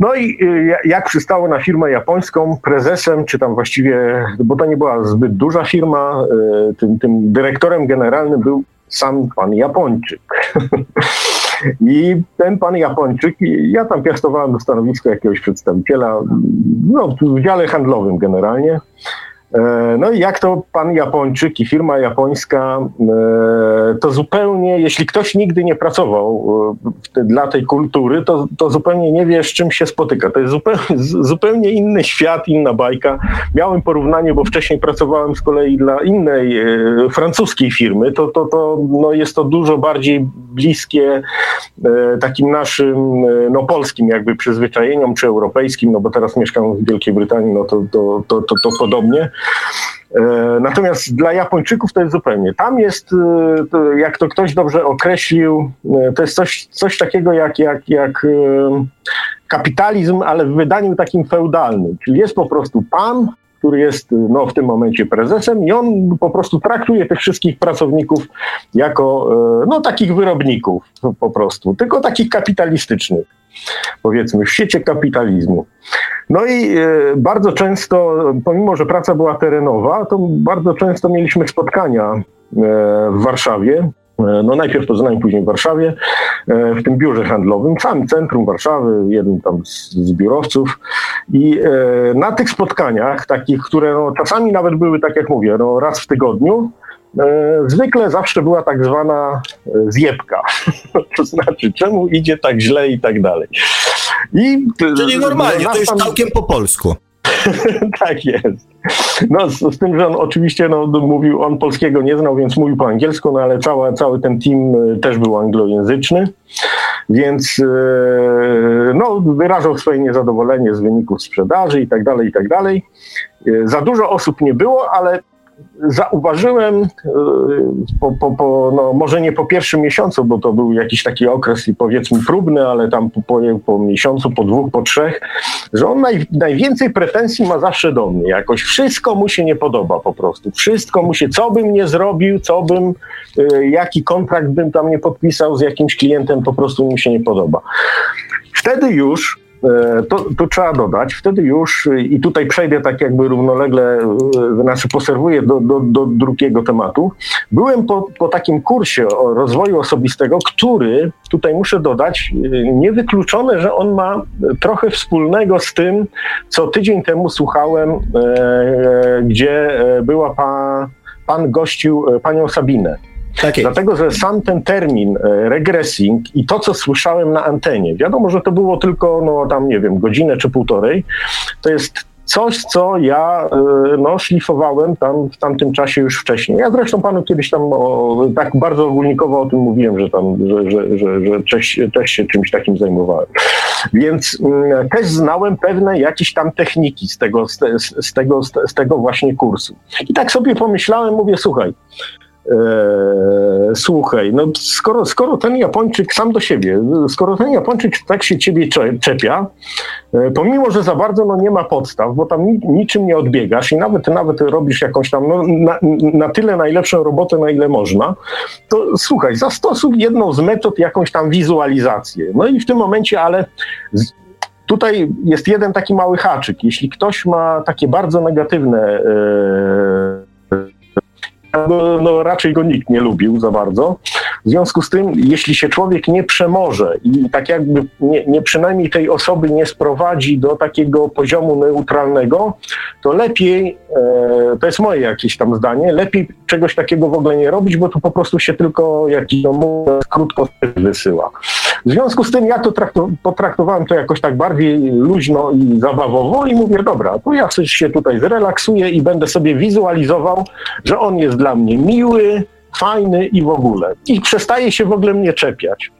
No i e, jak przystało na firmę japońską, prezesem, czy tam właściwie, bo to nie była zbyt duża firma, e, tym, tym dyrektorem generalnym był sam pan Japończyk. (laughs) I ten pan Japończyk, ja tam piastowałem do stanowiska jakiegoś przedstawiciela, no, w dziale handlowym generalnie. E, no i jak to pan Japończyk i firma japońska, e, to zupełnie, jeśli ktoś nigdy nie pracował e, dla tej kultury, to, to zupełnie nie wie, z czym się spotyka. To jest zupełnie, (laughs) zupełnie inny świat, inna bajka. Miałem porównanie, bo wcześniej pracowałem z kolei dla innej francuskiej firmy. To, to, to no jest to dużo bardziej bliskie takim naszym no, polskim jakby przyzwyczajeniom, czy europejskim, no bo teraz mieszkam w Wielkiej Brytanii, no to, to, to, to, to podobnie. E, natomiast dla Japończyków to jest zupełnie. Tam jest, e, jak to ktoś dobrze określił, e, to jest coś, coś takiego jak, jak, jak kapitalizm, ale w wydaniu takim feudalnym. Czyli jest po prostu pan, który jest no, w tym momencie prezesem i on po prostu traktuje tych wszystkich pracowników jako no, takich wyrobników po prostu, tylko takich kapitalistycznych powiedzmy, w świecie kapitalizmu. No i e, bardzo często, pomimo że praca była terenowa, to bardzo często mieliśmy spotkania e, w Warszawie. E, no najpierw Poznaniu, później w Warszawie, w tym biurze handlowym, w samym centrum Warszawy, jeden tam z, z biurowców. I na tych spotkaniach, takich, które no, czasami nawet były, tak jak mówię, no, raz w tygodniu, zwykle zawsze była tak zwana zjebka. (laughs) to znaczy, czemu idzie tak źle i tak dalej. I, Czyli normalnie, to jest całkiem po polsku. (laughs) tak jest. No, z, z, tym, że on oczywiście no, mówił, on polskiego nie znał, więc mówił po angielsku, no ale cały, cały ten team y, też był anglojęzyczny. Więc no, wyrażał swoje niezadowolenie z wyników sprzedaży i tak dalej, i tak dalej. Za dużo osób nie było, ale zauważyłem, e, po, po, po, no może nie po pierwszym miesiącu, bo to był jakiś taki okres i powiedzmy próbny, ale tam po, po miesiącu, po dwóch, po trzech, że on naj, najwięcej pretensji ma zawsze do mnie. Jakoś wszystko mu się nie podoba po prostu. Wszystko mu się, co bym nie zrobił, co bym, e, jaki kontrakt bym tam nie podpisał z jakimś klientem, po prostu mi się nie podoba. Wtedy już to, to, trzeba dodać. Wtedy już, i tutaj przejdę tak jakby równolegle, e, znaczy poserwuję do, do, do drugiego tematu. Byłem po, po takim kursie rozwoju osobistego, który, tutaj muszę dodać, e, niewykluczone, że on ma trochę wspólnego z tym, co tydzień temu słuchałem, e, gdzie była pa, pan gościł panią Sabinę. Tak Dlatego, że sam ten termin e, regressing i to, co słyszałem na antenie, wiadomo, że to było tylko, no tam, nie wiem, godzinę czy półtorej, to jest coś, co ja e, no, szlifowałem tam w tamtym czasie już wcześniej. Ja zresztą panu kiedyś tam o, tak bardzo ogólnikowo o tym mówiłem, że tam, że, że, że, że też, też się czymś takim zajmowałem. Więc mm, też znałem pewne jakieś tam techniki z tego, z, z, tego, z tego właśnie kursu. I tak sobie pomyślałem, mówię, słuchaj, słuchaj, no skoro, skoro ten Japończyk sam do siebie, skoro ten Japończyk tak się ciebie czepia, e, pomimo, że za bardzo no, nie ma podstaw, bo tam niczym nie odbiegasz i nawet nawet robisz jakąś tam no, na, na tyle najlepszą robotę, na ile można, to słuchaj, zastosuj jedną z metod jakąś tam wizualizację. No i w tym momencie, ale z, Tutaj jest jeden taki mały haczyk. Jeśli ktoś ma takie bardzo negatywne e, no, no, raczej go nikt nie lubił za bardzo. W związku z tym, jeśli się człowiek nie przemoże i tak jakby nie, nie przynajmniej tej osoby nie sprowadzi do takiego poziomu neutralnego, to lepiej, e, to jest moje jakieś tam zdanie, lepiej czegoś takiego w ogóle nie robić, bo to po prostu się tylko jakiś no, krótko wysyła. W związku z tym ja to potraktowałem to jakoś tak bardziej luźno i zabawowo i mówię, dobra, to ja się tutaj zrelaksuję i będę sobie wizualizował, że on jest dla mnie miły, fajny i w ogóle. I przestaje się w ogóle mnie czepiać.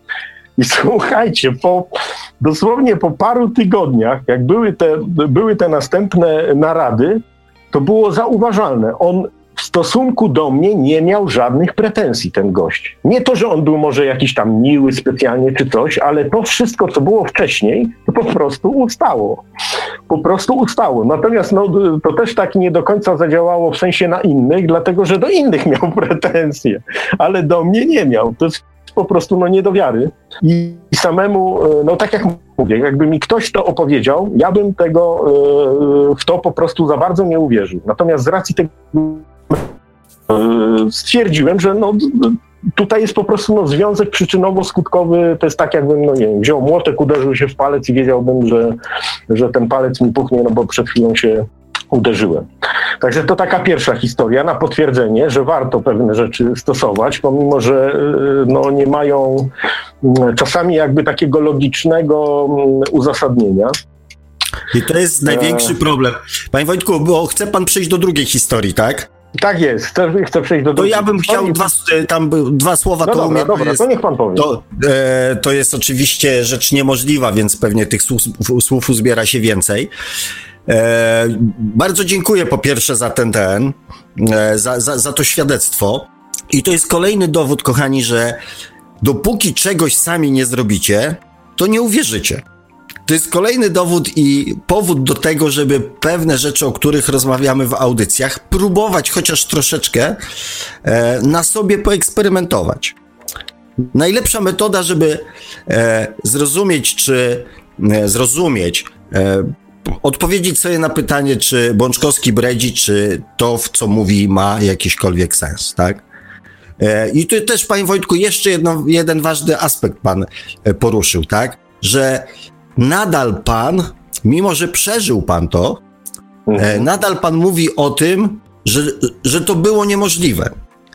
I (laughs) słuchajcie, po, dosłownie po paru tygodniach, jak były te, były te następne narady, to było zauważalne. On w stosunku do mnie nie miał żadnych pretensji ten gość. Nie to, że on był może jakiś tam miły specjalnie czy coś, ale to wszystko, co było wcześniej, to po prostu ustało. Po prostu ustało. Natomiast no, to też tak nie do końca zadziałało w sensie na innych, dlatego że do innych miał (laughs) pretensje, ale do mnie nie miał. To jest po prostu no, nie do wiary. I samemu, e, no tak jak mówię, jakby mi ktoś to opowiedział, ja bym tego e, w to po prostu za bardzo nie uwierzył. Natomiast z racji tego stwierdziłem, że no, tutaj jest po prostu no, związek przyczynowo-skutkowy, to jest tak jakbym, no nie wiem, wziął młotek, uderzył się w palec i wiedziałbym, że, że ten palec mi puchnie, no bo przed chwilą się uderzyłem. Także to taka pierwsza historia na potwierdzenie, że warto pewne rzeczy stosować, pomimo że e, no, nie mają czasami jakby takiego logicznego uzasadnienia. I to jest największy problem. Panie Wojtku, bo chce pan przejść do drugiej historii, tak? Tak jest, chcę, chcę przejść do... To ja bym chciał dwa, tam dwa słowa, no to dobra, dobra, to, jest, to niech pan powie. To, e, to jest oczywiście rzecz niemożliwa, więc pewnie tych słów, słów uzbiera się więcej. E, bardzo dziękuję po pierwsze za ten, ten e, za, za, za to świadectwo. I to jest kolejny dowód, kochani, że dopóki czegoś sami nie zrobicie, to nie uwierzycie. To jest kolejny dowód i powód do tego, żeby pewne rzeczy, o których rozmawiamy w audycjach, próbować chociaż troszeczkę e, na sobie poeksperymentować. Najlepsza metoda, żeby e, zrozumieć, czy e, zrozumieć, odpowiedzieć sobie na pytanie, czy Bączkowski bredzi, czy to, w co mówi, ma jakiśkolwiek sens, tak? I tu też, panie Wojtku, jeszcze jedno, jeden ważny aspekt pan poruszył, tak? Że nadal pan, mimo że przeżył pan to, mhm. nadal pan mówi o tym, że, że to było niemożliwe.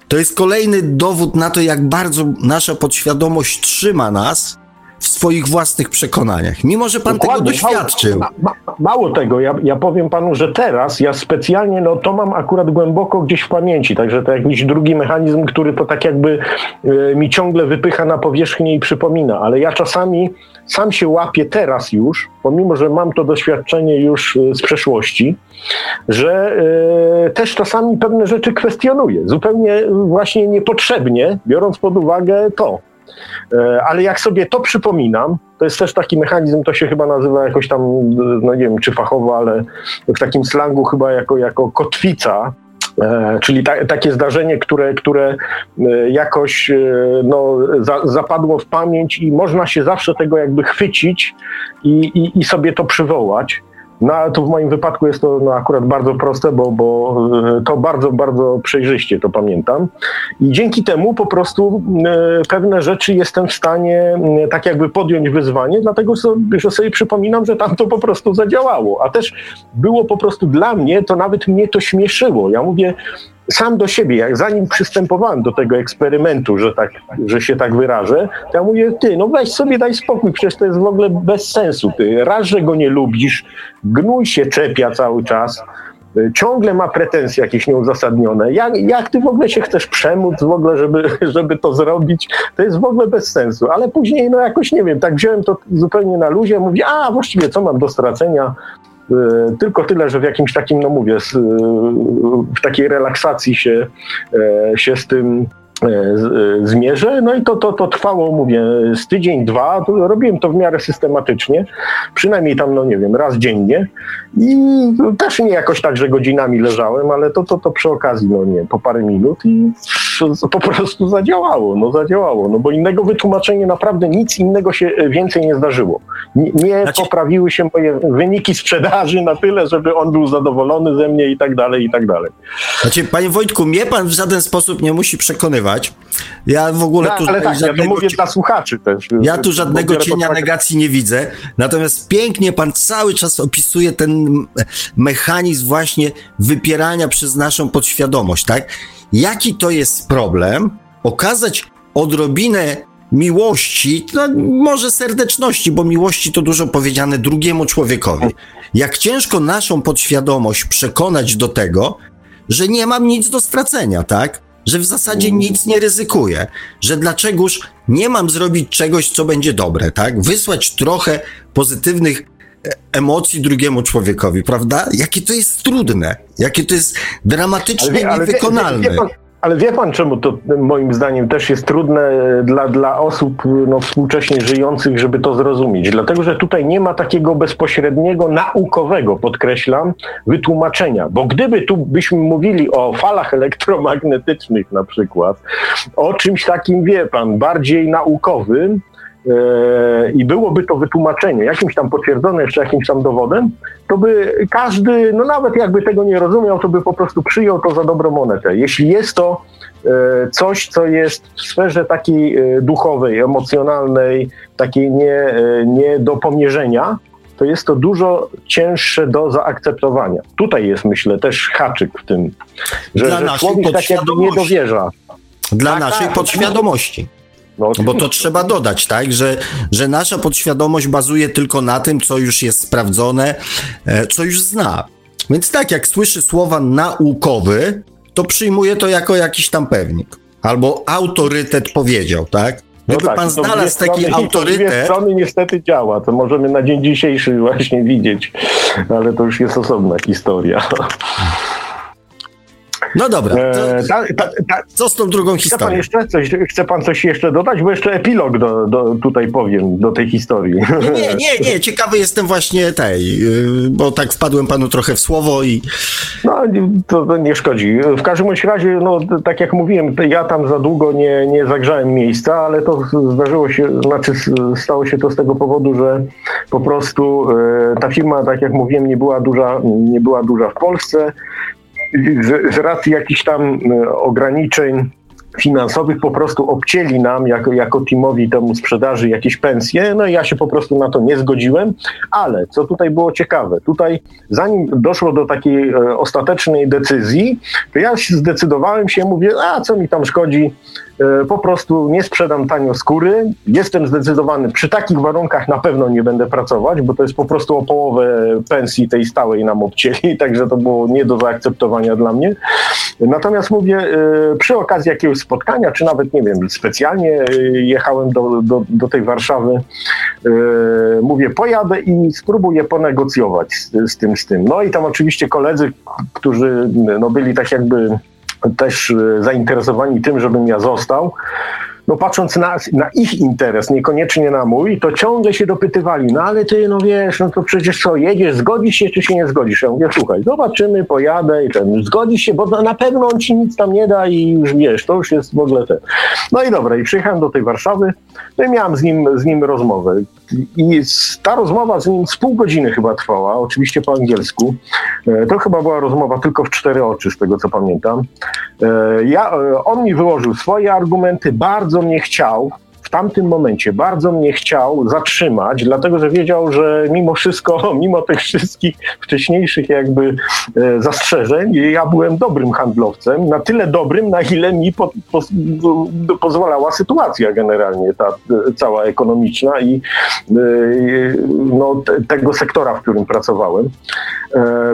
To jest kolejny dowód na to, jak bardzo nasza podświadomość trzyma nas w swoich własnych przekonaniach, mimo że pan Dokładnie. tego doświadczył. Mało, ma, mało tego, ja, ja powiem panu, że teraz ja specjalnie, no to mam akurat głęboko gdzieś w pamięci, także to jakiś drugi mechanizm, który to tak jakby y, mi ciągle wypycha na powierzchnię i przypomina, ale ja czasami sam się łapię teraz już, pomimo, że mam to doświadczenie już y, z przeszłości, że y, też czasami pewne rzeczy kwestionuję, zupełnie właśnie niepotrzebnie, biorąc pod uwagę to. E, ale jak sobie to przypominam, to jest też taki mechanizm, to się chyba nazywa jakoś tam, no nie wiem czy fachowo, ale w takim slangu chyba jako, jako kotwica, e, czyli ta, takie zdarzenie, które, które e, jakoś no, za, zapadło w pamięć i można się zawsze tego jakby chwycić i, i, i sobie to przywołać. No ale to w moim wypadku jest to no, akurat bardzo proste, bo, bo e, to bardzo, bardzo przejrzyście to pamiętam. I dzięki temu po prostu e, pewne rzeczy jestem w stanie tak jakby podjąć wyzwanie, dlatego że sobie przypominam, że tam to po prostu zadziałało. A też było po prostu dla mnie, to nawet mnie to śmieszyło. Ja mówię, sam do siebie, jak zanim przystępowałem do tego eksperymentu, że, tak, że się tak wyrażę, to ja mówię, ty, no weź sobie daj spokój, przecież to jest w ogóle bez sensu. Ty raz, że go nie lubisz, gnój się czepia cały czas, ciągle ma pretensje jakieś nieuzasadnione. Jak, jak ty w ogóle się chcesz przemóc w ogóle, żeby, (laughs) żeby to zrobić? To jest w ogóle bez sensu. Ale później, no jakoś nie wiem, tak wziąłem to zupełnie na luzie, mówię, a właściwie co mam do stracenia? E, tylko tyle, że w jakimś takim, no mówię, w takiej relaksacji się, e, się z tym E, zmierzę. No i to, to, to trwało, mówię, z tydzień, dwa. Robiłem to w miarę systematycznie, przynajmniej tam, no nie wiem, raz dziennie. I też nie jakoś tak, że godzinami leżałem, ale to, to, to przy okazji, no nie, po parę minut i (laughs) po prostu zadziałało, no zadziałało, no bo innego wytłumaczenia naprawdę nic innego się więcej nie zdarzyło. Nie, nie znaczy... poprawiły się moje wyniki sprzedaży na tyle, żeby on był zadowolony ze mnie i tak dalej, i tak dalej. Znaczy, panie Wojtku, mnie pan w żaden sposób nie musi przekonywać, ja w ogóle tu ale tak, żadnego, ja to mówię dla słuchaczy też. Ja tu żadnego cienia negacji nie widzę, natomiast pięknie pan cały czas opisuje ten mechanizm właśnie wypierania przez naszą podświadomość, tak? Jaki to jest problem? Okazać odrobinę miłości, no może serdeczności, bo miłości to dużo powiedziane drugiemu człowiekowi. Jak ciężko naszą podświadomość przekonać do tego, że nie mam nic do stracenia, tak? Że w zasadzie nic nie ryzykuję, że dlaczegoż nie mam zrobić czegoś, co będzie dobre, tak? Wysłać trochę pozytywnych e, emocji drugiemu człowiekowi, prawda? Jakie to jest trudne, jakie to jest dramatyczne i niewykonalne. Wie, wie, wie pan, ale wie pan, czemu to moim zdaniem też jest trudne dla, dla osób no, współcześnie żyjących, żeby to zrozumieć? Dlatego, że tutaj nie ma takiego bezpośredniego, naukowego, podkreślam, wytłumaczenia. Bo gdyby tu byśmy mówili o falach elektromagnetycznych na przykład, o czymś takim, wie pan, bardziej naukowym, i byłoby to wytłumaczenie jakimś tam potwierdzone jeszcze jakimś tam dowodem, to by każdy, no nawet jakby tego nie rozumiał, to by po prostu przyjął to za dobrą monetę. Jeśli jest to e, coś, co jest w sferze takiej e, duchowej, emocjonalnej, takiej nie, e, nie do pomierzenia, to jest to dużo cięższe do zaakceptowania. Tutaj jest, myślę, też haczyk w tym, że, że człowiek tak jakby nie dowierza. Dla tak, naszej tak, podświadomości. No, Bo to trzeba dodać, tak, że, że nasza podświadomość bazuje tylko na tym, co już jest sprawdzone, e, co już zna. Więc tak, jak słyszy słowa naukowy, to przyjmuje to jako jakiś tam pewnik. Albo autorytet powiedział, tak? No Gdyby tak, pan znalazł taki strony, autorytet. Z strony niestety działa, to możemy na dzień dzisiejszy właśnie widzieć, ale to już jest osobna historia. No dobra. E, ta, ta, ta, co z tą drugą historią? Chce pan, jeszcze coś, chce pan coś jeszcze dodać? Bo jeszcze epilog do, do, tutaj powiem, do tej historii. Nie, nie, nie. (laughs) Ciekawy jestem właśnie tej, y, bo tak wpadłem panu trochę w słowo i... No, to, to nie szkodzi. W każdym razie, no, tak jak mówiłem, ja tam za długo nie, nie zagrzałem miejsca, ale to zdarzyło się, znaczy stało się to z tego powodu, że po prostu e, ta firma, tak jak mówiłem, nie była duża, nie była duża w Polsce z, z racji jakichś tam e, ograniczeń finansowych po prostu obcięli nam jako, jako teamowi temu sprzedaży jakieś pensje, no i ja się po prostu na to nie zgodziłem, ale co tutaj było ciekawe, tutaj zanim doszło do takiej e, ostatecznej decyzji, to ja zdecydowałem się, mówię, a co mi tam szkodzi, po prostu nie sprzedam tanio skóry. Jestem zdecydowany, przy takich warunkach na pewno nie będę pracować, bo to jest po prostu o połowę pensji tej stałej nam obcięli, (laughs) także to było nie do zaakceptowania dla mnie. Natomiast mówię, e, przy okazji jakiegoś spotkania, czy nawet, nie wiem, specjalnie e, jechałem do, do, do tej Warszawy, mówię, pojadę i spróbuję ponegocjować z, z tym, z tym. No i tam oczywiście koledzy, którzy no, byli tak jakby też e, zainteresowani tym, żebym ja został, no patrząc na, na, ich interes, niekoniecznie na mój, to ciągle się dopytywali, no ale ty, no wiesz, no to przecież co, jedziesz, zgodzisz się, czy się nie zgodzisz? Ja mówię, słuchaj, zobaczymy, pojadę i ten, zgodzisz się, bo na pewno on ci nic tam nie da i już wiesz, to już jest w ogóle ten. No i dobra, i przyjechałem do tej Warszawy, no i miałem z nim, z nim rozmowę. I ta rozmowa z nim z pół godziny chyba trwała, oczywiście po angielsku. E, to chyba była rozmowa tylko w cztery oczy, z tego co pamiętam. E, ja, e, on mi wyłożył swoje argumenty, bardzo mnie chciał, tamtym momencie bardzo mnie chciał zatrzymać, dlatego że wiedział, że mimo wszystko, (laughs) mimo tych wszystkich wcześniejszych jakby e, zastrzeżeń, ja byłem dobrym handlowcem, na tyle dobrym, na ile mi po, po, pozwalała sytuacja generalnie, ta e, cała ekonomiczna i e, no, tego sektora, w którym pracowałem.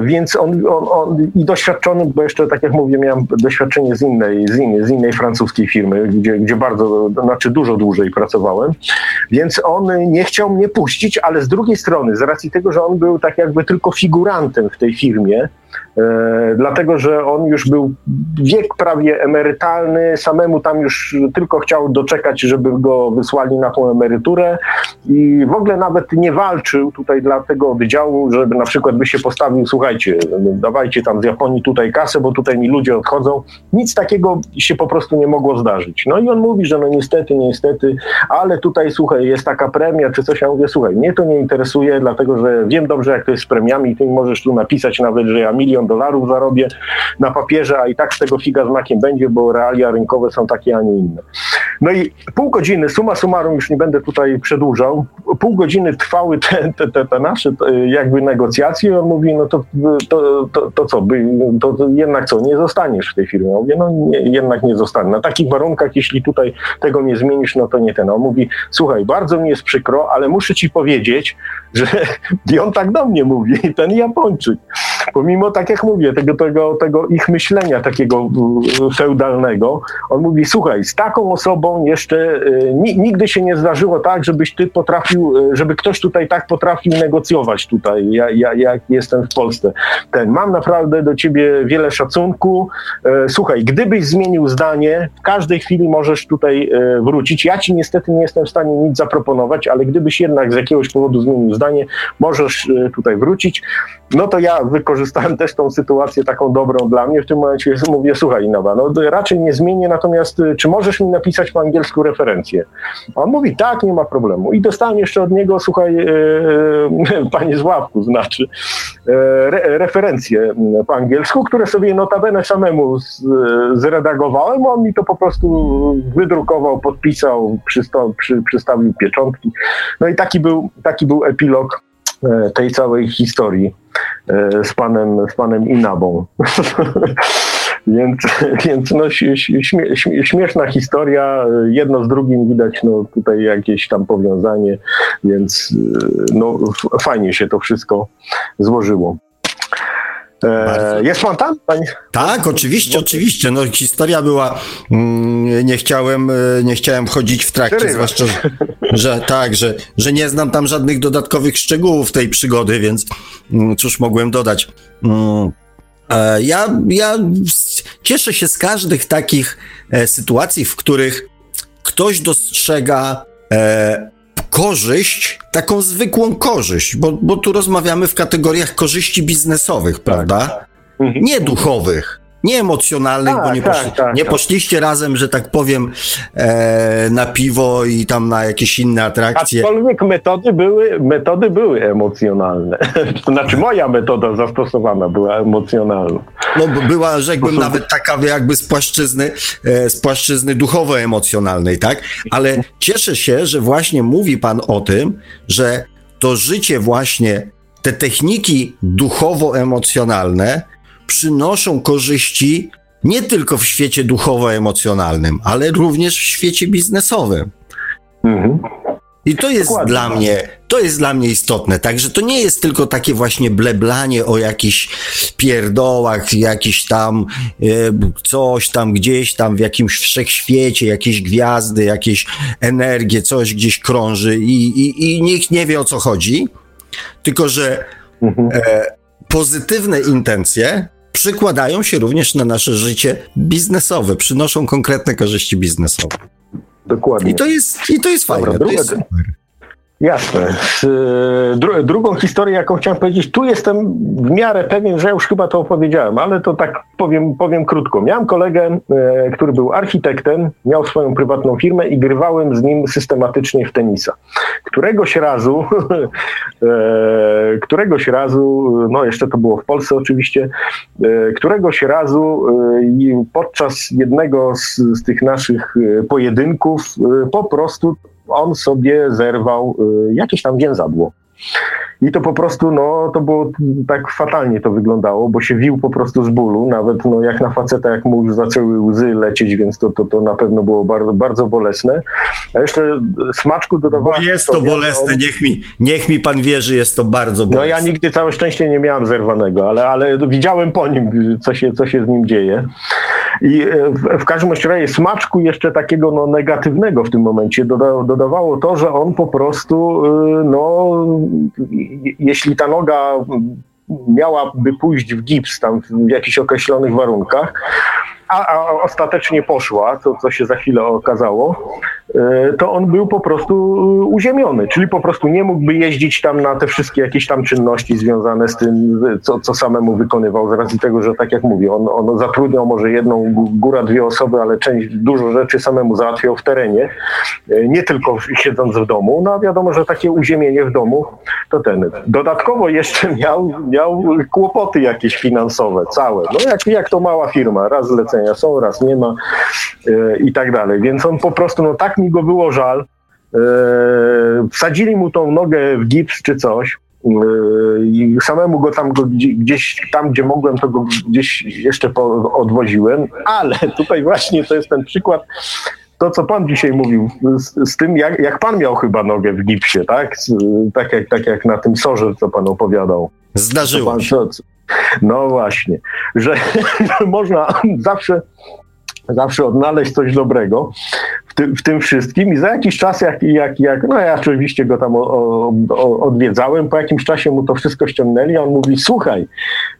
Więc on, on, on i doświadczony, bo jeszcze tak jak mówię, miałem doświadczenie z innej, z innej, z innej francuskiej firmy, gdzie, gdzie bardzo, znaczy dużo dłużej dłużej pracowałem, więc on nie chciał mnie puścić, ale z drugiej strony, z racji tego, że on był tak jakby tylko figurantem w tej firmie, E, dlatego że on już był wiek prawie emerytalny, samemu tam już tylko chciał doczekać, żeby go wysłali na tą emeryturę i w ogóle nawet nie walczył tutaj dla tego oddziału, żeby na przykład by się postawił, słuchajcie, dawajcie tam z Japonii tutaj kasę, bo tutaj mi ludzie odchodzą. Nic takiego się po prostu nie mogło zdarzyć. No i on mówi, że no niestety, niestety, ale tutaj słuchaj, jest taka premia czy coś, ja mówię, słuchaj, mnie to nie interesuje, dlatego że wiem dobrze, jak to jest z premiami, ty możesz tu napisać nawet, że ja milion dolarów zarobię na papierze, a i tak z tego figa z makiem będzie, bo realia rynkowe są takie, a nie inne. No i pół godziny, suma summarum, już nie będę tutaj przedłużał, pół godziny trwały te, te, te, te nasze jakby negocjacje. On mówi, no to, to, to, to co, to, to jednak co, nie zostaniesz w tej firmie. Ja mówię, no nie, jednak nie zostanę. Na takich warunkach, jeśli tutaj tego nie zmienisz, no to nie ten. On mówi, słuchaj, bardzo mi jest przykro, ale muszę ci powiedzieć, że (laughs) i on tak do mnie mówi, ten Japończyk. Pomimo, tak jak mówię, tego, tego, tego ich myślenia takiego feudalnego, on mówi, słuchaj, z taką osobą jeszcze y, nigdy się nie zdarzyło tak, żebyś ty potrafił, y, żeby ktoś tutaj tak potrafił negocjować tutaj, ja, ja, jak jestem w Polsce. Ten, mam naprawdę do ciebie wiele szacunku. Y, słuchaj, gdybyś zmienił zdanie, w każdej chwili możesz tutaj wrócić. Ja ci niestety nie jestem w stanie nic zaproponować, ale gdybyś jednak z jakiegoś powodu zmienił zdanie, możesz tutaj wrócić. No to ja wykorzystałem też tą sytuację taką dobrą dla mnie. W tym momencie mówię, słuchaj Nowa, no raczej nie zmienię, natomiast y, czy możesz mi napisać po angielsku referencję? A on mówi, tak, nie ma problemu. I dostałem jeszcze od niego, słuchaj, yy, (laughs) panie Zławku, znaczy, yy, re, referencje mm, po angielsku, które sobie notabene samemu z, zredagowałem, on mi to po prostu wydrukował, podpisał, przysto, przy, przystawił pieczątki. No i taki był, taki był epilog E, tej całej historii e, z panem, z panem Inabą. (laughs) więc więc no, śmie, śmieszna historia, jedno z drugim widać no, tutaj jakieś tam powiązanie, więc e, no, fajnie się to wszystko złożyło. E, jest pan tam? Pani? Tak, oczywiście, oczywiście. No, historia była. Mm, nie chciałem, e, nie chciałem wchodzić w trakcie, zwłaszcza, że, że tak, że, że nie znam tam żadnych dodatkowych szczegółów tej przygody, więc mm, cóż mogłem dodać. Mm, e, ja, ja cieszę się z każdych takich sytuacji, w których ktoś dostrzega korzyść, taką zwykłą korzyść, bo, bo tu rozmawiamy w kategoriach korzyści biznesowych, tak. prawda? Mhm. Nie duchowych nie emocjonalnych, tak, bo nie, poszli, tak, tak, nie tak. poszliście razem, że tak powiem, e, na piwo i tam na jakieś inne atrakcje. Aczkolwiek metody były, metody były emocjonalne. (laughs) To znaczy moja metoda zastosowana była emocjonalna. No była, rzekłbym, nawet taka jakby z płaszczyzny, e, z płaszczyzny duchowo-emocjonalnej, tak? Ale cieszę się, że właśnie mówi pan o tym, że to życie właśnie, te techniki duchowo-emocjonalne przynoszą korzyści Nie tylko w świecie duchowo-emocjonalnym, ale również w świecie biznesowym. Mhm. I to jest Dokładnie. dla mnie, to jest dla mnie istotne. Także to nie jest tylko takie właśnie bleblanie o jakichś pierdołach, jakiś tam e, coś tam gdzieś tam w jakimś wszechświecie, jakieś gwiazdy, jakieś energie, coś gdzieś krąży i, i, i nikt nie wie o co chodzi. Tylko, że mhm. e, pozytywne intencje przykładają się również na nasze życie biznesowe, przynoszą konkretne korzyści biznesowe. Dokładnie. I to jest, i to jest fajne. Dobra, to jest. Jasne. E, dru drugą historię, jaką chciałem powiedzieć, tu jestem w miarę pewien, że już chyba to opowiedziałem, ale to tak powiem, powiem krótko. Miałem kolegę, e, który był architektem, miał swoją prywatną firmę i grywałem z nim systematycznie w tenisa. Któregoś razu, (laughs) e, któregoś razu, no jeszcze to było w Polsce oczywiście, e, któregoś razu e, podczas jednego z, z tych naszych e, pojedynków po prostu on sobie zerwał y, jakieś tam więzadło. I to po prostu, no, to było tak fatalnie to wyglądało, bo się wił po prostu z bólu, nawet no, jak na faceta, jak mu już zaczęły łzy lecieć, więc to, to, to na pewno było bardzo, bardzo bolesne. A jeszcze smaczku dodawałem... Bo jest to bolesne, niech mi, niech mi pan wierzy, jest to bardzo bolesne. No ja nigdy całe szczęście nie miałem zerwanego, ale, ale widziałem po nim, co się, co się z nim dzieje. I e, w, w każdym razie smaczku jeszcze takiego no, negatywnego w tym momencie doda, dodawało to, że on po prostu, y, no, jeśli ta noga miałaby pójść w gips tam w jakichś określonych warunkach, a, a ostatecznie poszła, co, co się za chwilę okazało, e, to on był po prostu e, uziemiony, czyli po prostu nie mógłby jeździć tam na te wszystkie jakieś tam czynności związane z tym, co, co samemu wykonywał, z racji tego, że tak jak mówię, on, on zatrudniał może jedną, góra dwie osoby, ale część, dużo rzeczy samemu załatwiał w terenie, e, nie tylko siedząc w domu, no a wiadomo, że takie uziemienie w domu to ten. Dodatkowo jeszcze miał, miał kłopoty jakieś finansowe, całe, no jak, jak to mała firma, raz zlecenie zlecenia są, raz nie ma e, i tak dalej. Więc on po prostu, no tak mi go było żal. E, wsadzili mu tą nogę w gips czy coś. E, I samemu go tam go gdzieś, tam gdzie mogłem, to go gdzieś jeszcze odwoziłem, ale tutaj właśnie to jest ten przykład, to, co pan dzisiaj mówił, z, z, tym, jak, jak pan miał chyba nogę w gipsie, tak? tak, jak, tak jak na tym sorze, co pan opowiadał. Zdarzyło się. No właśnie, (laughs) że można zawsze, zawsze odnaleźć coś dobrego w, ty, w, tym wszystkim i za jakiś czas, jak, jak, jak no ja oczywiście go tam o, o, odwiedzałem, po jakimś czasie mu to wszystko ściągnęli, on mówi, słuchaj,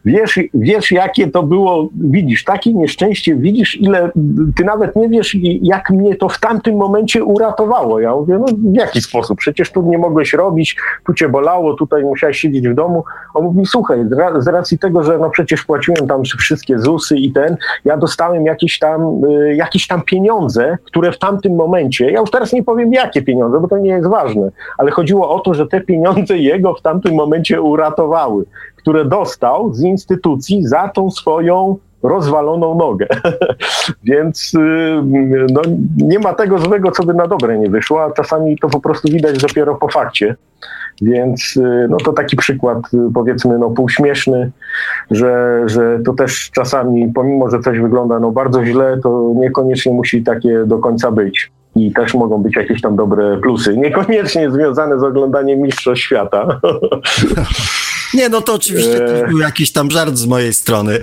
wiesz, wiesz jakie to było, widzisz, takie nieszczęście, widzisz ile, ty nawet nie wiesz jak mnie to w tamtym momencie uratowało. Ja mówię, no w jaki sposób, przecież tu nie mogłeś robić, tu cię bolało, tutaj musiałeś siedzieć w domu. On mówi, słuchaj, z racji tego, że no przecież płaciłem tam wszystkie ZUSy i ten, ja dostałem jakieś tam, y, jakieś tam pieniądze, które w tamtym tamtym momencie, ja już teraz nie powiem jakie pieniądze, bo to nie jest ważne, ale chodziło o to, że te pieniądze jego w tamtym momencie uratowały, które dostał z instytucji za tą swoją rozwaloną nogę. (laughs) Więc y, no, nie ma tego złego, co by na dobre nie wyszło, a czasami to po prostu widać dopiero po fakcie. Więc y, no to taki przykład, y, powiedzmy, no półśmieszny, że, że to też czasami, pomimo, że coś wygląda no bardzo źle, to niekoniecznie musi takie do końca być. I też mogą być jakieś tam dobre plusy, (laughs) niekoniecznie związane z oglądaniem Mistrzostw Świata. Nie, no to oczywiście to był jakiś tam żart z mojej strony.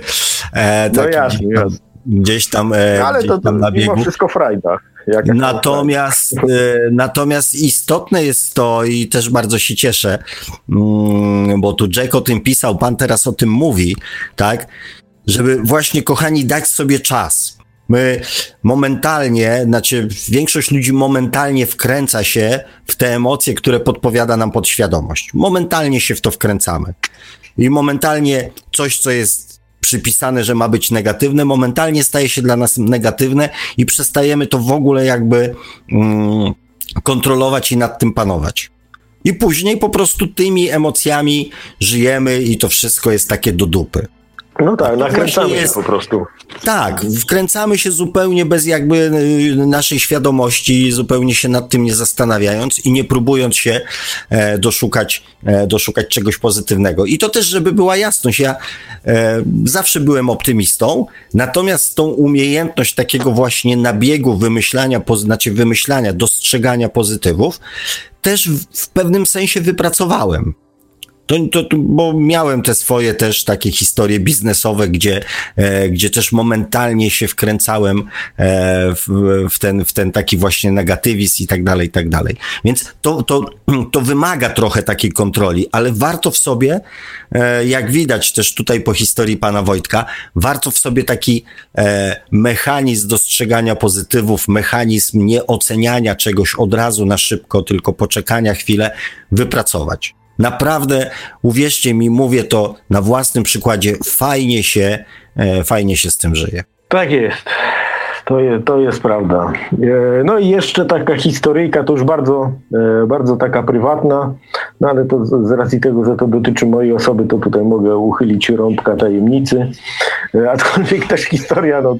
E, no jasne, jasne. Gdzieś tam, e, no, ale gdzieś to, to tam na biegu. mimo wszystko frajda. Jak natomiast, e, natomiast istotne jest to i też bardzo się cieszę, mm, bo tu Jack o tym pisał, pan teraz o tym mówi, tak, żeby właśnie, kochani, dać sobie czas. My momentalnie, znaczy większość ludzi momentalnie wkręca się w te emocje, które podpowiada nam podświadomość. Momentalnie się w to wkręcamy. I momentalnie coś, co jest przypisane, że ma być negatywne, momentalnie staje się dla nas negatywne i przestajemy to w ogóle jakby mm, kontrolować i nad tym panować. I później po prostu tymi emocjami żyjemy i to wszystko jest takie do dupy. No tak, nakręcamy jest, się po prostu. Tak, wkręcamy się zupełnie bez jakby y, naszej świadomości, zupełnie się nad tym nie zastanawiając i nie próbując się e, doszukać, e, doszukać czegoś pozytywnego. I to też, żeby była jasność, ja e, zawsze byłem optymistą, natomiast tą umiejętność takiego właśnie nabiegu wymyślania, znaczy wymyślania, dostrzegania pozytywów, też w, w pewnym sensie wypracowałem. To, to, bo miałem te swoje też takie historie biznesowe, gdzie, e, gdzie też momentalnie się wkręcałem e, w, w, ten, w ten taki właśnie negatywizm i tak dalej, i tak dalej. Więc to, to, to wymaga trochę takiej kontroli, ale warto w sobie, e, jak widać też tutaj po historii pana Wojtka, warto w sobie taki e, mechanizm dostrzegania pozytywów, mechanizm nieoceniania czegoś od razu na szybko, tylko poczekania chwilę, wypracować. Naprawdę, uwierzcie mi, mówię to na własnym przykładzie, fajnie się, e, fajnie się z tym żyje. Tak jest. To jest, to jest prawda. E, no i jeszcze taka historyjka, to już bardzo, e, bardzo taka prywatna, no ale to z racji tego, że to dotyczy mojej osoby, to tutaj mogę uchylić rąbka tajemnicy. Aczkolwiek też historia, no,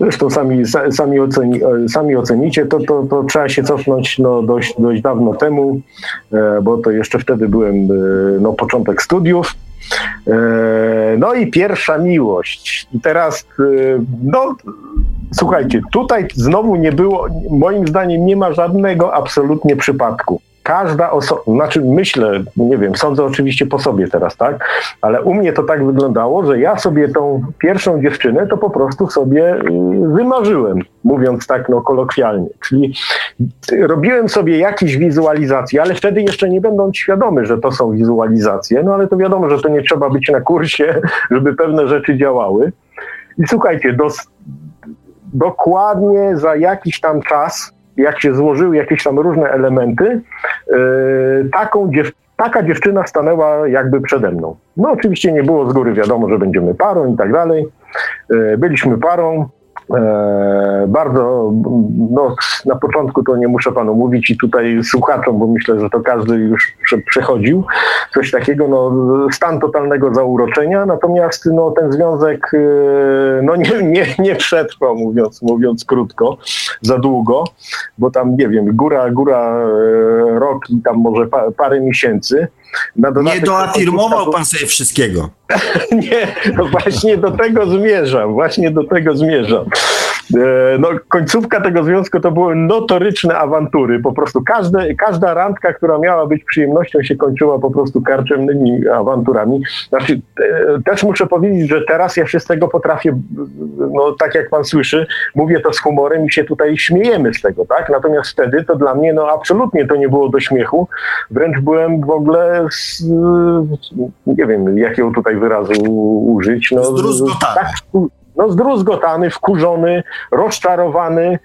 zresztą sami, sami, oceni, sami ocenicie, to, to, to trzeba się cofnąć no, dość, dość dawno temu, e, bo to jeszcze wtedy byłem, e, no początek studiów. E, no i pierwsza miłość. I teraz, no słuchajcie, tutaj znowu nie było, moim zdaniem nie ma żadnego absolutnie przypadku każda osoba, znaczy myślę, nie wiem, sądzę oczywiście po sobie teraz, tak, ale u mnie to tak wyglądało, że ja sobie tą pierwszą dziewczynę to po prostu sobie y, wymarzyłem, mówiąc tak no kolokwialnie, czyli robiłem sobie jakieś wizualizacje, ale wtedy jeszcze nie będąc świadomy, że to są wizualizacje, no ale to wiadomo, że to nie trzeba być na kursie, (laughs) żeby pewne rzeczy działały. I słuchajcie, dokładnie za jakiś tam czas jak się złożyły jakieś tam różne elementy, e, taką dziew taka dziewczyna stanęła jakby przede mną. No oczywiście nie było z góry wiadomo, że będziemy parą i tak dalej. E, byliśmy parą, E, bardzo, no na początku to nie muszę panu mówić i tutaj słuchaczom, bo myślę, że to każdy już przechodził coś takiego, no stan totalnego zauroczenia, natomiast no ten związek e, no nie, nie, nie przetrwał, mówiąc, mówiąc krótko, za długo, bo tam nie wiem, góra, góra e, rok i tam może pa, parę miesięcy. Nie doafirmował pan sobie wszystkiego. (laughs) nie, no właśnie do tego zmierzam, właśnie do tego zmierzam. E, no, końcówka tego związku to były notoryczne awantury. Po prostu każde, każda randka, która miała być przyjemnością, się kończyła po prostu karczemnymi awanturami. Znaczy, też muszę powiedzieć, że teraz ja się z tego potrafię, no tak jak pan słyszy, mówię to z humorem i się tutaj śmiejemy z tego, tak? Natomiast wtedy to dla mnie, no absolutnie to nie było do śmiechu. Wręcz byłem w ogóle, z, nie wiem, jakiego tutaj wyrazu użyć. No, Zdruzgotany. Tak, no zdruzgotany, wkurzony, rozczarowany.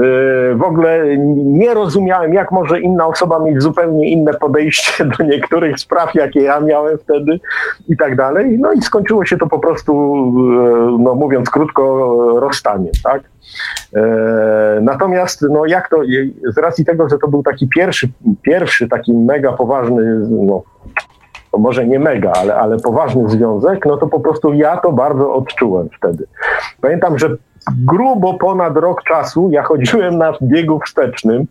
Y, w ogóle nie rozumiałem, jak może inna osoba mieć zupełnie inne podejście do niektórych spraw, jakie ja miałem wtedy i tak dalej. No i skończyło się to po prostu, y, no mówiąc krótko, rozstaniem, tak? Y, natomiast, no jak to, z racji tego, że to był taki pierwszy, pierwszy taki mega poważny, no, to może nie mega, ale, ale poważny związek, no to po prostu ja to bardzo odczułem wtedy. Pamiętam, że grubo ponad rok czasu ja chodziłem na biegu wstecznym.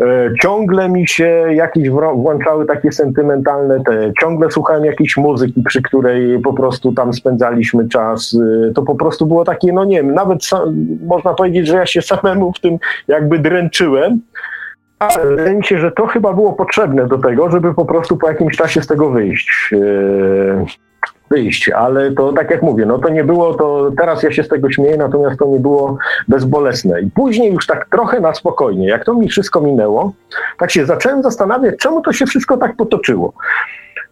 E, ciągle mi się jakieś włączały takie sentymentalne te, ciągle słuchałem jakiejś muzyki, przy której po prostu tam spędzaliśmy czas. E, to po prostu było takie, no nie wiem, nawet można powiedzieć, że ja się samemu w tym jakby dręczyłem. Wydaje mi się, że to chyba było potrzebne do tego, żeby po prostu po jakimś czasie z tego wyjść. Yy, wyjść, ale to tak jak mówię, no to nie było to, teraz ja się z tego śmieję, natomiast to nie było bezbolesne. I później już tak trochę na spokojnie, jak to mi wszystko minęło, tak się zacząłem zastanawiać, czemu to się wszystko tak potoczyło.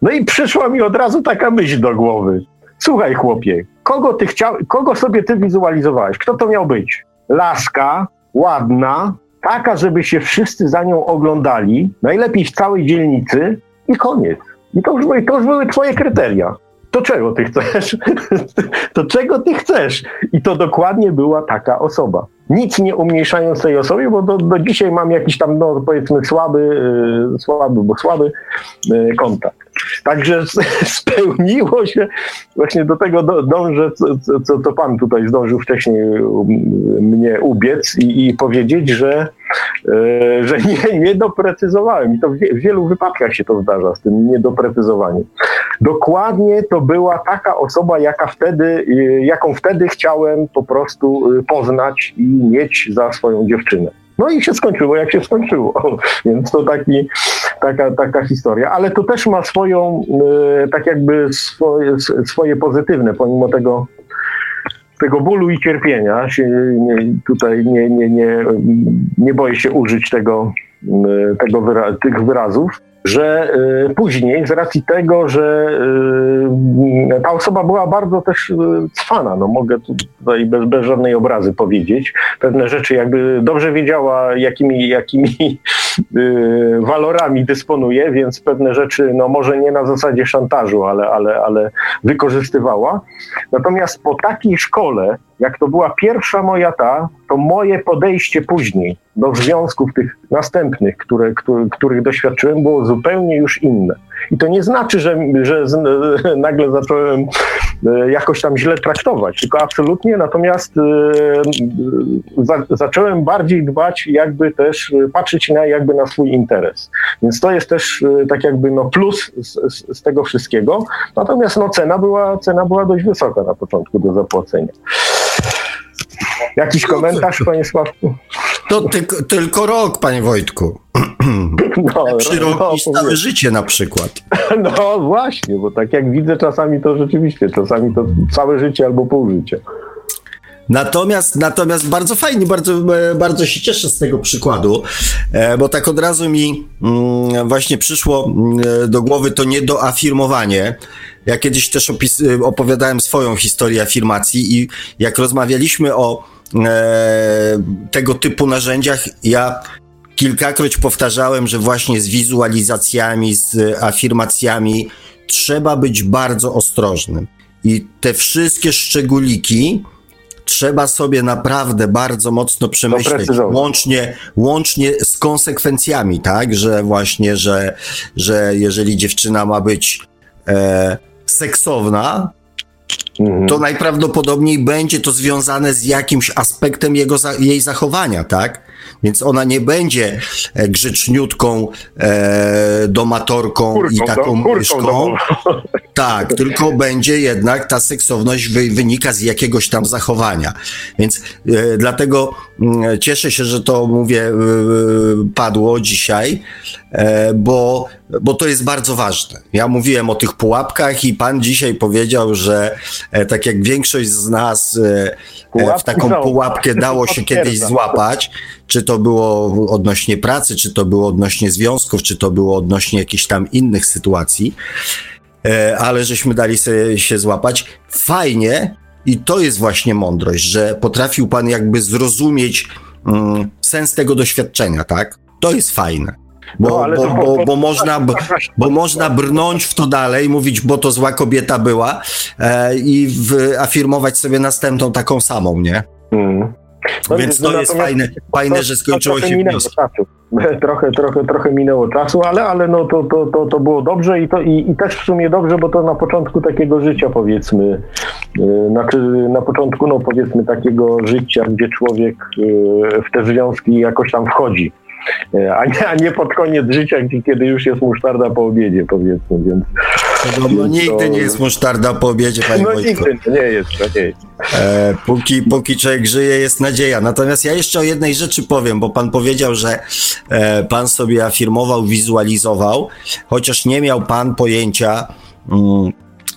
No i przyszła mi od razu taka myśl do głowy. Słuchaj chłopie, kogo ty chciał, kogo sobie ty wizualizowałeś? Kto to miał być? Laska, ładna, taka, żeby się wszyscy za nią oglądali, najlepiej w całej dzielnicy i koniec. I to już, to już były twoje kryteria. To czego ty chcesz? (laughs) to czego ty chcesz? I to dokładnie była taka osoba. Nic nie umniejszając tej osobie, bo do, do dzisiaj mam jakiś tam, no powiedzmy, słaby, yy, słaby, bo słaby yy, kontakt. Także (laughs) spełniło się, właśnie do tego dążę, co, co, co pan tutaj zdążył wcześniej um, mnie ubiec i, i powiedzieć, że, e, że nie, nie doprecyzowałem. I to w wielu wypadkach się to zdarza z tym niedoprecyzowaniem. Dokładnie to była taka osoba, jaka wtedy, jaką wtedy chciałem po prostu poznać i mieć za swoją dziewczynę. No i się skończyło, jak się skończyło. Więc to taki, taka, taka historia. Ale to też ma swoją, e, tak jakby swoje, swoje pozytywne, pomimo tego, tego bólu i cierpienia. Tutaj nie, nie, nie, nie boję się użyć tego, e, tego wyra tych wyrazów że y, później z racji tego, że y, ta osoba była bardzo też y, cwana, no mogę tutaj bez, bez żadnej obrazy powiedzieć, pewne rzeczy jakby dobrze wiedziała, jakimi, jakimi (laughs) walorami dysponuje, więc pewne rzeczy, no może nie na zasadzie szantażu, ale, ale, ale wykorzystywała. Natomiast po takiej szkole, jak to była pierwsza moja ta, to moje podejście później do związków tych następnych, które, które, których doświadczyłem, było zupełnie już inne. I to nie znaczy, że, że z, (laughs) nagle zacząłem e, jakoś tam źle traktować, tylko absolutnie, natomiast e, za, zacząłem bardziej dbać, jakby też patrzeć na jakby na swój interes. Więc to jest też e, tak jakby no plus z, z, z tego wszystkiego. Natomiast no cena była, cena była dość wysoka na początku do zapłacenia. Jakiś komentarz, panie Sławku? To ty, tylko rok, panie Wojtku. (clears throat) No, no, roki no, całe życie na przykład. (laughs) No właśnie, bo tak jak widzę, czasami to rzeczywiście, czasami to całe życie albo pół życia. Natomiast, natomiast bardzo fajnie, bardzo, e, bardzo się cieszę z tego przykładu, e, bo tak od razu mi mm, właśnie przyszło mm, do głowy to niedoafirmowanie. Ja kiedyś też opis, opowiadałem swoją historię afirmacji i jak rozmawialiśmy o e, tego typu narzędziach, ja kilkakroć powtarzałem, że właśnie z wizualizacjami, z afirmacjami trzeba być bardzo ostrożnym. I te wszystkie szczególiki trzeba sobie naprawdę bardzo mocno przemyśleć, łącznie, łącznie z konsekwencjami, tak, że właśnie, że, że jeżeli dziewczyna ma być e, seksowna, mhm. to najprawdopodobniej będzie to związane z jakimś aspektem jego, jej zachowania, tak? Więc ona nie będzie e, grzeczniutką, e, domatorką kurką, i taką do, myszką. Tak, tylko będzie jednak ta seksowność wy, wynika z jakiegoś tam zachowania. Więc e, dlatego e, cieszę się, że to mówię, e, padło dzisiaj, e, bo, bo to jest bardzo ważne. Ja mówiłem o tych pułapkach i pan dzisiaj powiedział, że tak jak większość z nas w taką pułapkę dało się kiedyś złapać, czy to było odnośnie pracy, czy to było odnośnie związków, czy to było odnośnie jakichś tam innych sytuacji, e, ale żeśmy dali sobie się złapać. Fajnie, i to jest właśnie mądrość, że potrafił pan jakby zrozumieć mm, sens tego doświadczenia, tak? To jest fajne. Bo, no, bo, bo, bo, można, bo można brnąć w to dalej, mówić, bo to zła kobieta była e, i w, afirmować sobie następną taką samą, nie? Mm. No, Więc to no, jest fajne, fajne, to, że skończyło się wnioskiem. (laughs) Trochę, trochę, trochę minęło czasu, ale, ale no to, to, to, to było dobrze i, to, i, i też w sumie dobrze, bo to na początku takiego życia powiedzmy, znaczy na początku no powiedzmy takiego życia, gdzie człowiek yy, w te związki jakoś tam wchodzi. E, a nie, a nie pod koniec życia, kiedy już jest musztarda po obiedzie, powiedzmy, więc... No, no nigdy to... nie jest musztarda po obiedzie, panie No Wojtku. nigdy nie jest, to nie jest. E, póki, póki człowiek żyje, jest nadzieja. Natomiast ja jeszcze o jednej rzeczy powiem, bo pan powiedział, że e, pan sobie afirmował, wizualizował, chociaż nie miał pan pojęcia, mm,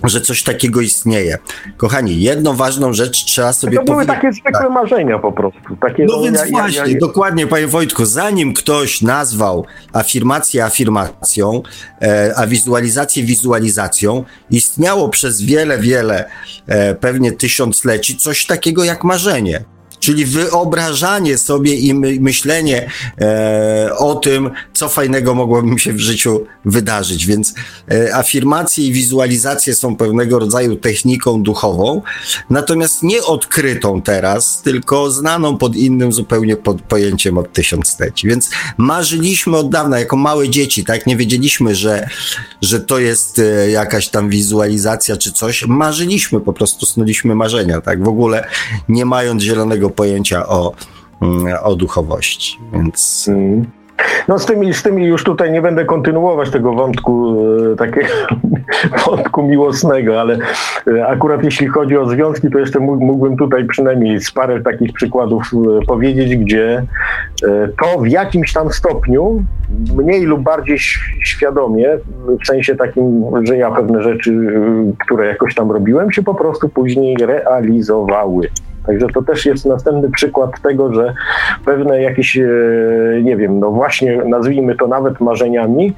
że coś takiego istnieje. Kochani, jedną ważną rzecz trzeba sobie powiedzieć. To były takie zwykłe marzenia po prostu. Takie, no, no więc ja, właśnie, ja, ja... dokładnie, panie Wojtku, zanim ktoś nazwał afirmację afirmacją, e, a wizualizację wizualizacją, istniało przez wiele, wiele, e, pewnie tysiącleci coś takiego jak marzenie. Czyli wyobrażanie sobie i my, myślenie e, o tym, co fajnego mogłoby mi się w życiu wydarzyć. Więc e, afirmacje i wizualizacje są pewnego rodzaju techniką duchową, natomiast nie odkrytą teraz, tylko znaną pod innym zupełnie pod pojęciem od tysiącleci. Więc marzyliśmy od dawna, jako małe dzieci, tak? Nie wiedzieliśmy, że, że to jest e, jakaś tam wizualizacja czy coś. Marzyliśmy, po prostu snuliśmy marzenia, tak? W ogóle nie mając zielonego pojęcia o, mm, o duchowości. Więc. Mm. No z tymi, z tymi już tutaj nie będę kontynuować tego wątku, e, takiego (laughs) wątku miłosnego, ale e, akurat jeśli chodzi o związki, to jeszcze mógłbym tutaj przynajmniej z parę takich przykładów e, powiedzieć, gdzie to w jakimś tam stopniu, mniej lub bardziej świadomie, w sensie takim, że ja pewne rzeczy, które jakoś tam robiłem, się po prostu później realizowały. Także to też jest następny przykład tego, że pewne jakieś, e, nie wiem, no właśnie nazwijmy to nawet marzeniami,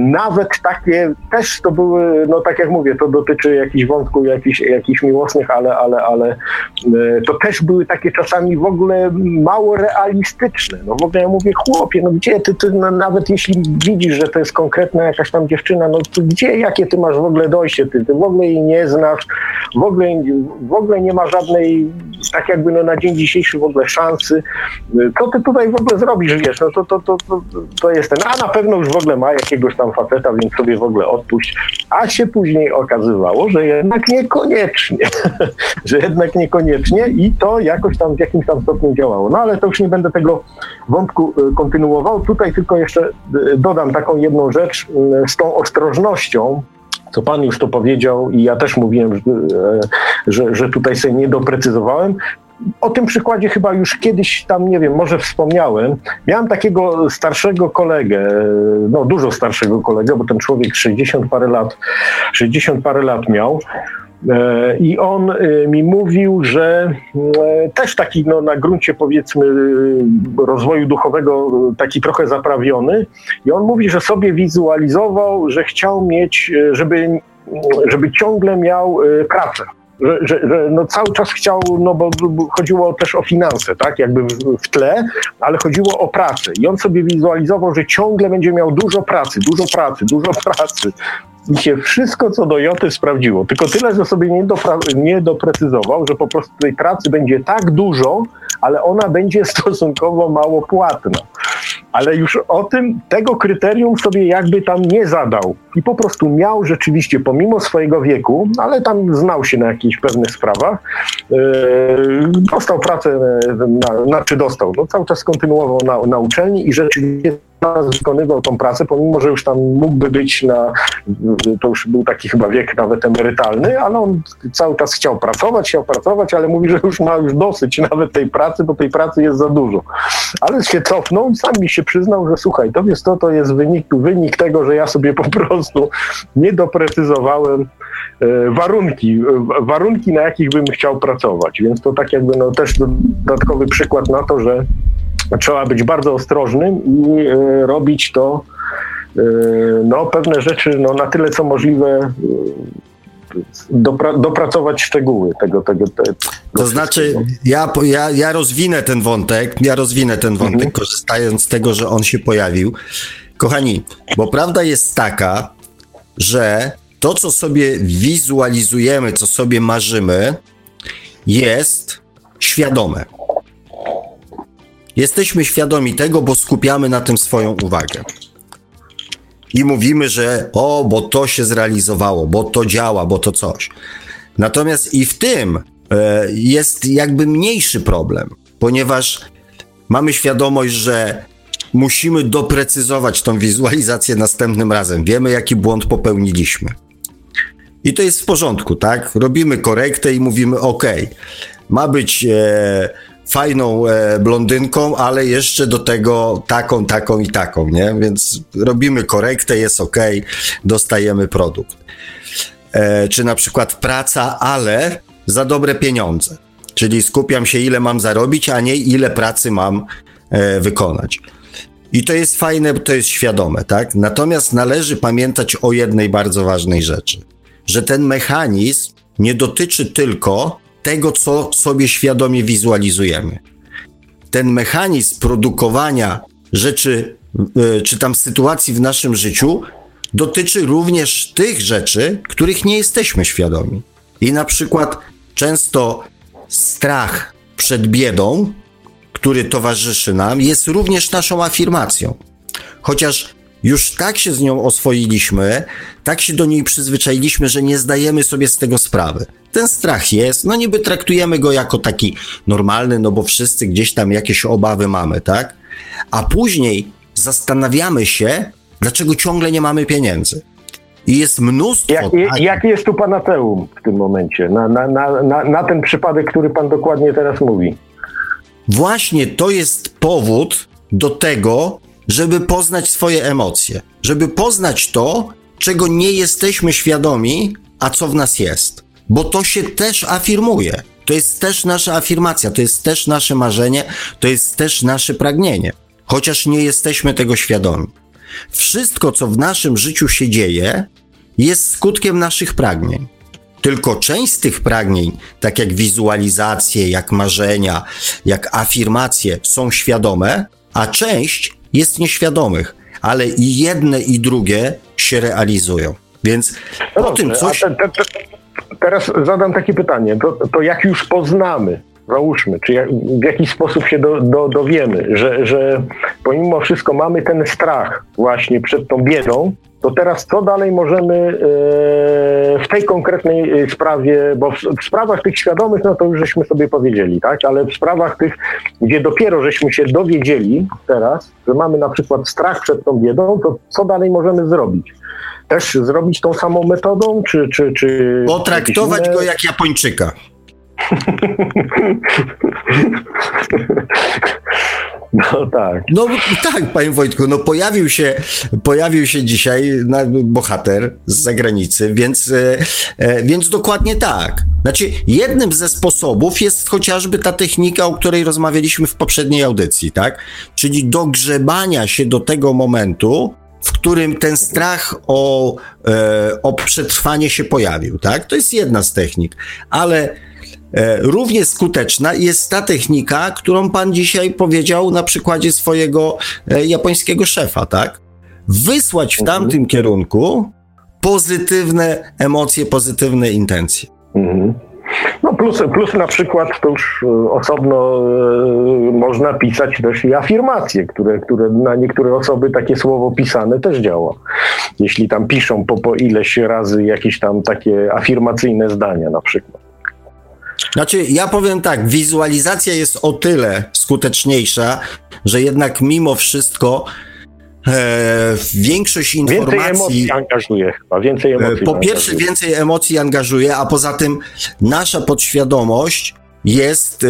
nawet takie też to były, no tak jak mówię, to dotyczy jakichś wątków, jakichś, jakichś miłosnych, ale, ale, ale e, to też były takie czasami w ogóle mało realistyczne. No w ogóle ja mówię, chłopie, no gdzie ty, ty no, nawet jeśli widzisz, że to jest konkretna jakaś tam dziewczyna, no to gdzie, jakie ty masz w ogóle dojście, ty, ty w ogóle jej nie znasz, w ogóle, w ogóle nie ma żadnej, tak jakby no na dzień dzisiejszy w ogóle szansy, co ty tutaj w ogóle zrobisz, wiesz, no to, to, to, to, to jest ten, a na pewno już w ogóle ma jakiegoś tam faceta, więc sobie w ogóle odpuść. A się później okazywało, że jednak niekoniecznie, (laughs) że jednak niekoniecznie i to jakoś tam w jakimś tam stopniu działało. No ale to już nie będę tego wątku y, kontynuował. Tutaj tylko jeszcze y, dodam taką jedną rzecz y, z tą ostrożnością, co Pan już to powiedział i ja też mówiłem, że, że tutaj sobie nie doprecyzowałem, o tym przykładzie chyba już kiedyś tam, nie wiem, może wspomniałem. Miałem takiego starszego kolegę, no dużo starszego kolegę, bo ten człowiek 60 parę lat, 60 parę lat miał. E, I on e, mi mówił, że e, też taki no, na gruncie powiedzmy rozwoju duchowego taki trochę zaprawiony. I on mówi, że sobie wizualizował, że chciał mieć, żeby, żeby ciągle miał pracę że, że, że, no cały czas chciał, no bo chodziło też o finanse, tak, jakby w, w, tle, ale chodziło o pracę. I on sobie wizualizował, że ciągle będzie miał dużo pracy, dużo pracy, dużo pracy i się wszystko co do Joty sprawdziło, tylko tyle, że sobie nie, dopra- nie doprecyzował, że po prostu tej pracy będzie tak dużo, ale ona będzie (laughs) stosunkowo mało płatna. Ale już o tym, tego kryterium sobie jakby tam nie zadał. I po prostu miał rzeczywiście, pomimo swojego wieku, ale tam znał się na jakichś pewnych sprawach, yy, dostał pracę, na, na, czy dostał, no cały czas kontynuował na, na uczelni i rzeczywiście wykonywał tą pracę, pomimo, że już tam mógłby być na, to już był taki chyba wiek nawet emerytalny, ale on cały czas chciał pracować, chciał pracować, ale mówi, że już ma już dosyć nawet tej pracy, bo tej pracy jest za dużo. Ale się cofnął i sam mi się przyznał, że słuchaj, to jest to, to jest wynik, wynik tego, że ja sobie po prostu nie doprecyzowałem e, warunki, warunki, na jakich bym chciał pracować. Więc to tak jakby no, też dodatkowy przykład na to, że trzeba być bardzo ostrożnym i e, robić to, e, no, pewne rzeczy no, na tyle co możliwe e, Dopra dopracować szczegóły tego. tego, tego to znaczy, ja, ja, ja rozwinę ten wątek, ja rozwinę ten wątek, mhm. korzystając z tego, że on się pojawił. Kochani, bo prawda jest taka, że to, co sobie wizualizujemy, co sobie marzymy, jest świadome. Jesteśmy świadomi tego, bo skupiamy na tym swoją uwagę. I mówimy, że o, bo to się zrealizowało, bo to działa, bo to coś. Natomiast i w tym e, jest jakby mniejszy problem, ponieważ mamy świadomość, że musimy doprecyzować tą wizualizację następnym razem. Wiemy, jaki błąd popełniliśmy. I to jest w porządku, tak? Robimy korektę i mówimy: OK, ma być. E, fajną e, blondynką, ale jeszcze do tego taką, taką i taką, nie? Więc robimy korektę, jest ok, dostajemy produkt. E, czy na przykład praca, ale za dobre pieniądze. Czyli skupiam się, ile mam zarobić, a nie ile pracy mam e, wykonać. I to jest fajne, to jest świadome, tak? Natomiast należy pamiętać o jednej bardzo ważnej rzeczy, że ten mechanizm nie dotyczy tylko tego, co sobie świadomie wizualizujemy. Ten mechanizm produkowania rzeczy, e, czy tam sytuacji w naszym życiu dotyczy również tych rzeczy, których nie jesteśmy świadomi. I na przykład często strach przed biedą, który towarzyszy nam, jest również naszą afirmacją. Chociaż już tak się z nią oswoiliśmy, tak się do niej przyzwyczailiśmy, że nie zdajemy sobie z tego sprawy. Ten strach jest, no niby traktujemy go jako taki normalny, no bo wszyscy gdzieś tam jakieś obawy mamy, tak? A później zastanawiamy się, dlaczego ciągle nie mamy pieniędzy. I jest mnóstwo. Jak, jaki jest tu panateum w tym momencie? Na, na, na, na, na ten przypadek, który pan dokładnie teraz mówi. Właśnie to jest powód do tego, żeby poznać swoje emocje, żeby poznać to, czego nie jesteśmy świadomi, a co w nas jest. Bo to się też afirmuje. To jest też nasza afirmacja, to jest też nasze marzenie, to jest też nasze pragnienie, chociaż nie jesteśmy tego świadomi. Wszystko, co w naszym życiu się dzieje, jest skutkiem naszych pragnień. Tylko część z tych pragnień, tak jak wizualizacje, jak marzenia, jak afirmacje, są świadome, a część jest nieświadomych, ale i jedne i drugie się realizują. Więc no o tym coś. Te, te, te, teraz zadam takie pytanie: to, to jak już poznamy, załóżmy, czy jak, w jakiś sposób się do, do, dowiemy, że, że pomimo wszystko mamy ten strach właśnie przed tą biedą, to teraz co dalej możemy e, w tej konkretnej e, sprawie, bo w, w, sprawach tych świadomych, no to już żeśmy sobie powiedzieli, tak, ale w sprawach tych, gdzie dopiero żeśmy się dowiedzieli teraz, że mamy na przykład strach przed tą biedą, to co dalej możemy zrobić? Też zrobić tą samą metodą, czy... czy, czy Potraktować go jak Japończyka. No tak. No tak, panie Wojtku, no pojawił się, pojawił się dzisiaj bohater z zagranicy, więc, e, e, więc dokładnie tak. Znaczy, jednym ze sposobów jest chociażby ta technika, o której rozmawialiśmy w poprzedniej audycji, tak? Czyli dogrzebania się do tego momentu, w którym ten strach o, e, o przetrwanie się pojawił, tak? To jest jedna z technik, ale równie skuteczna jest ta technika, którą pan dzisiaj powiedział na przykładzie swojego e, japońskiego szefa, tak? Wysłać w mhm. tamtym kierunku pozytywne emocje, pozytywne intencje. Mhm. No plus, plus na przykład to już e, osobno można pisać też i afirmacje, które, które na niektóre osoby takie słowo pisane też działa. Jeśli tam piszą po, po ileś razy jakieś tam takie afirmacyjne zdania na przykład. Znaczy, ja powiem tak, wizualizacja jest o tyle skuteczniejsza, że jednak mimo wszystko e, większość informacji. Więcej emocji angażuje chyba, więcej emocji. Po pierwsze, angażuje. więcej emocji angażuje, a poza tym nasza podświadomość jest e,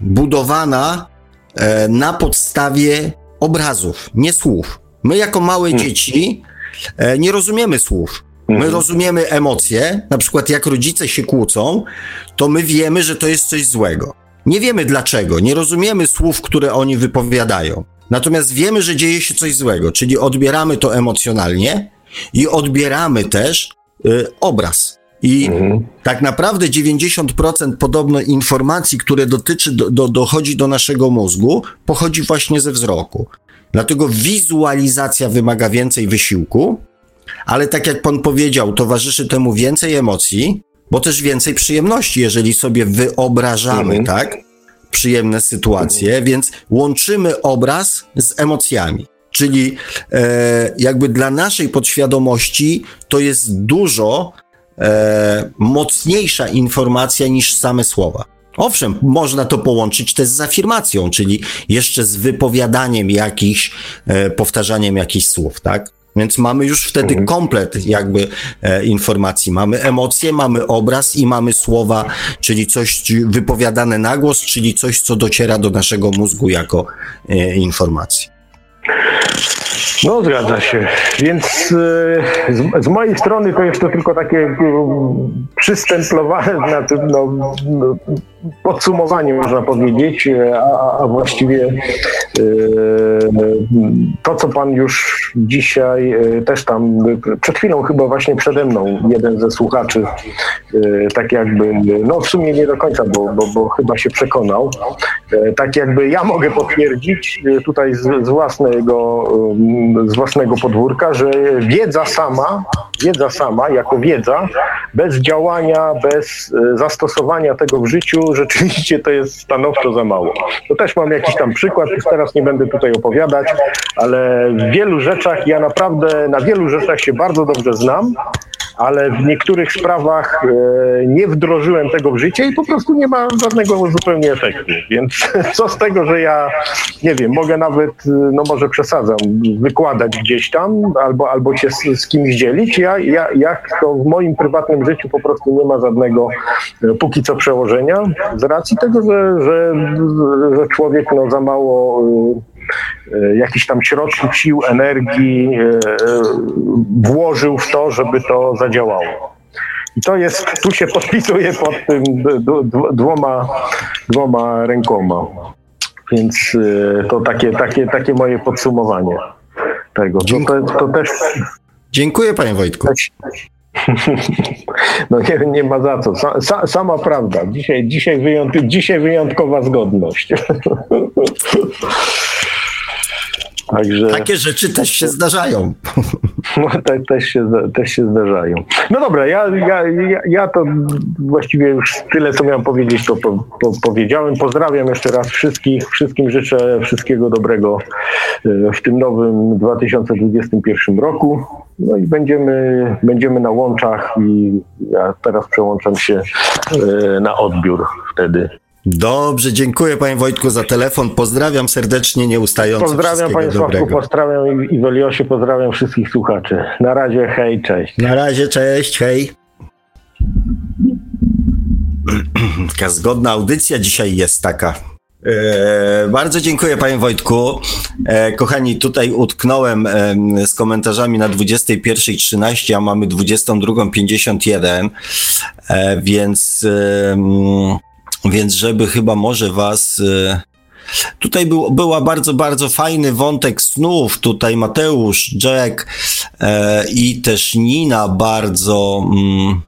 budowana e, na podstawie obrazów, nie słów. My, jako małe hmm. dzieci, e, nie rozumiemy słów. My mhm. rozumiemy emocje, na przykład jak rodzice się kłócą, to my wiemy, że to jest coś złego. Nie wiemy dlaczego, nie rozumiemy słów, które oni wypowiadają. Natomiast wiemy, że dzieje się coś złego, czyli odbieramy to emocjonalnie i odbieramy też y, obraz. I mhm. tak naprawdę 90% podobno informacji, które dotyczy, do, do, dochodzi do naszego mózgu, pochodzi właśnie ze wzroku. Dlatego wizualizacja wymaga więcej wysiłku, ale tak jak pan powiedział, towarzyszy temu więcej emocji, bo też więcej przyjemności, jeżeli sobie wyobrażamy, mhm. tak? Przyjemne sytuacje, mhm. więc łączymy obraz z emocjami. Czyli e, jakby dla naszej podświadomości to jest dużo e, mocniejsza informacja niż same słowa. Owszem, można to połączyć też z afirmacją, czyli jeszcze z wypowiadaniem jakichś, e, powtarzaniem jakichś słów, tak? Więc mamy już wtedy mhm. komplet jakby e, informacji. Mamy emocje, mamy obraz i mamy słowa, czyli coś wypowiadane na głos, czyli coś, co dociera do naszego mózgu jako e, informacja. No zgadza się. Więc e, z, z, mojej strony to jest to tylko takie e, przystemplowane, znaczy, no, no, podsumowanie można powiedzieć, a, a właściwie e, to, co pan już dzisiaj też tam, przed chwilą chyba właśnie przede mną jeden ze słuchaczy, tak jakby, no w sumie nie do końca, bo, bo, bo chyba się przekonał, tak jakby ja mogę potwierdzić tutaj z, z własnego z własnego podwórka, że wiedza sama, wiedza sama jako wiedza, bez działania, bez e, zastosowania tego w życiu, rzeczywiście to jest stanowczo za mało. To też mam jakiś tam przykład, już teraz nie będę tutaj opowiadać, ale w wielu rzeczach, ja naprawdę na wielu rzeczach się bardzo dobrze znam, ale w niektórych sprawach e, nie wdrożyłem tego w życie i po prostu nie ma żadnego zupełnie efektu. Więc (laughs) co z tego, że ja, nie wiem, mogę nawet, e, no może przesadzam, wykładać gdzieś tam albo, albo się z, z kimś dzielić, ja, ja, jak to w moim prywatnym życiu po prostu nie ma żadnego e, póki co przełożenia z racji tego, że, że, że człowiek no, za mało jakiś tam środków, sił, energii e, włożył w to, żeby to zadziałało. I to jest, tu się podpisuje pod tym dwoma, dwoma rękoma. Więc e, to takie, takie, takie moje podsumowanie tego. To, to, to też... Dziękuję panie Wojtku. No nie, nie ma za co. Sa, sama prawda. Dzisiaj, dzisiaj, wyjąt, dzisiaj wyjątkowa zgodność. (laughs) Także... Takie rzeczy też się zdarzają. (laughs) No, te, też, się, też się zdarzają. No dobra, ja, ja, ja, ja to właściwie już tyle, co miałem powiedzieć, to po, po, powiedziałem. Pozdrawiam jeszcze raz wszystkich. Wszystkim życzę wszystkiego dobrego e, w tym nowym 2021 roku. No i będziemy, będziemy na łączach i ja teraz przełączam się e, na odbiór wtedy. Dobrze, dziękuję panie Wojtku za telefon. Pozdrawiam serdecznie, nieustająco. Pozdrawiam panie Sławku, pozdrawiam i Weliosie, pozdrawiam wszystkich słuchaczy. Na razie, hej, cześć. Na razie, cześć, hej. Taka zgodna audycja dzisiaj jest taka. E, bardzo dziękuję panie Wojtku. E, kochani, tutaj utknąłem e, z komentarzami na 21.13, a mamy 22.51, e, więc mm, więc żeby chyba może was. Y, tutaj był, była bardzo, bardzo fajny wątek snów. Tutaj Mateusz, Jack e, i też Nina bardzo, mm,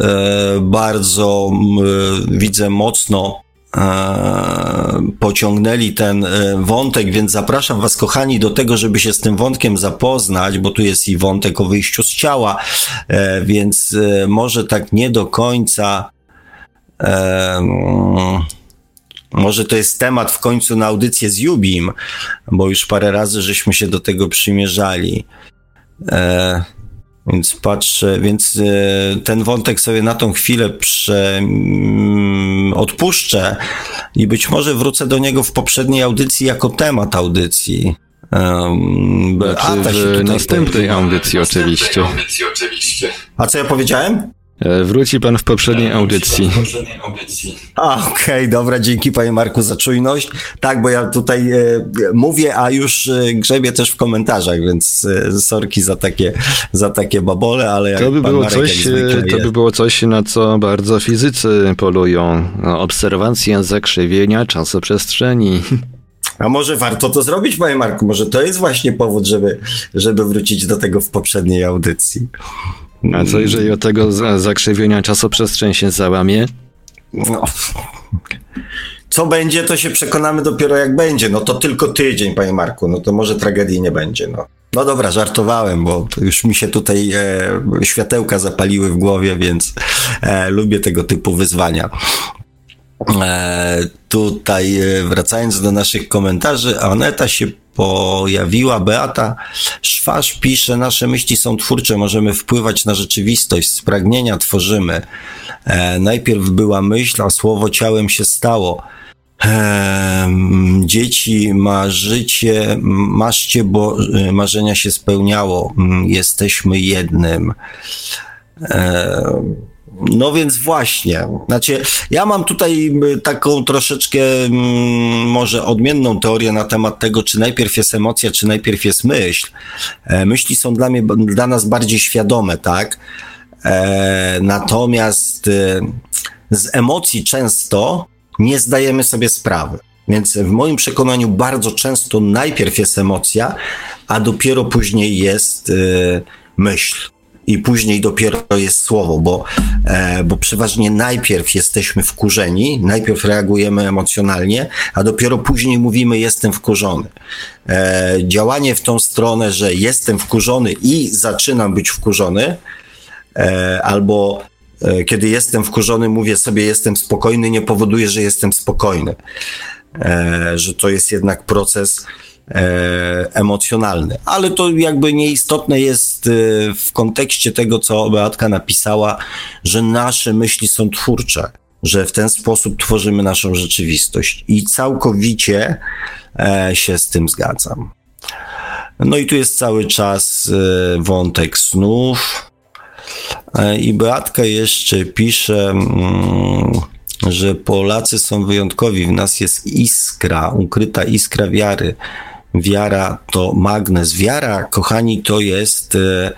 e, bardzo mm, widzę mocno e, pociągnęli ten e, wątek, więc zapraszam Was, kochani, do tego, żeby się z tym wątkiem zapoznać, bo tu jest i wątek o wyjściu z ciała, e, więc e, może tak nie do końca może to jest temat w końcu na audycję z Jubim, bo już parę razy żeśmy się do tego przymierzali. E, więc patrzę, więc e, ten wątek sobie na tą chwilę prze, mm, odpuszczę i być może wrócę do niego w poprzedniej audycji jako temat audycji. Um, znaczy w następnej audycji oczywiście. A co ja powiedziałem? E, wróci pan w poprzedniej audycji. A, okej, okay, dobra, dzięki panie Marku za czujność. Tak, bo ja tutaj e, mówię, a już e, grzebię też w komentarzach, więc e, sorki za takie, za takie babole, ale to by było Marek, coś, To by było coś, na co bardzo fizycy polują. No, obserwacja zakrzywienia czasoprzestrzeni. A może warto to zrobić, panie Marku? Może to jest właśnie powód, żeby, żeby wrócić do tego w poprzedniej audycji. A co jeżeli od tego zakrzywienia czasoprzestrzeń się załamie? No. Co będzie, to się przekonamy dopiero jak będzie. No to tylko tydzień, panie Marku. No to może tragedii nie będzie. No, no dobra, żartowałem, bo już mi się tutaj e, światełka zapaliły w głowie, więc e, lubię tego typu wyzwania. E, tutaj e, wracając do naszych komentarzy, Aneta się pojawiła. Beata Szwarz pisze, nasze myśli są twórcze, możemy wpływać na rzeczywistość, z pragnienia tworzymy. E, najpierw była myśl, a słowo ciałem się stało. E, dzieci, marzycie, maszcie, bo e, marzenia się spełniało. Jesteśmy jednym. E, No więc właśnie. Znaczy, ja mam tutaj taką troszeczkę może odmienną teorię na temat tego, czy najpierw jest emocja, czy najpierw jest myśl. E, myśli są dla mnie, dla nas bardziej świadome, tak? E, natomiast e, z emocji często nie zdajemy sobie sprawy. Więc w moim przekonaniu bardzo często najpierw jest emocja, a dopiero później jest myśl i później dopiero jest słowo, bo, e, bo przeważnie najpierw jesteśmy wkurzeni, najpierw reagujemy emocjonalnie, a dopiero później mówimy jestem wkurzony. E, działanie w tą stronę, że jestem wkurzony i zaczynam być wkurzony, e, albo kiedy jestem wkurzony, mówię sobie jestem spokojny, nie powoduje, że jestem spokojny. Że to jest jednak proces emocjonalny. Ale to jakby nieistotne jest e, w kontekście tego, co Beatka napisała, że nasze myśli są twórcze, że w ten sposób tworzymy naszą rzeczywistość. I całkowicie e, się z tym zgadzam. No i tu jest cały czas e, wątek snów. E, I Beatka jeszcze pisze, mm, że Polacy są wyjątkowi. W nas jest iskra, ukryta iskra wiary wiara to magnes. Wiara, kochani, to jest e,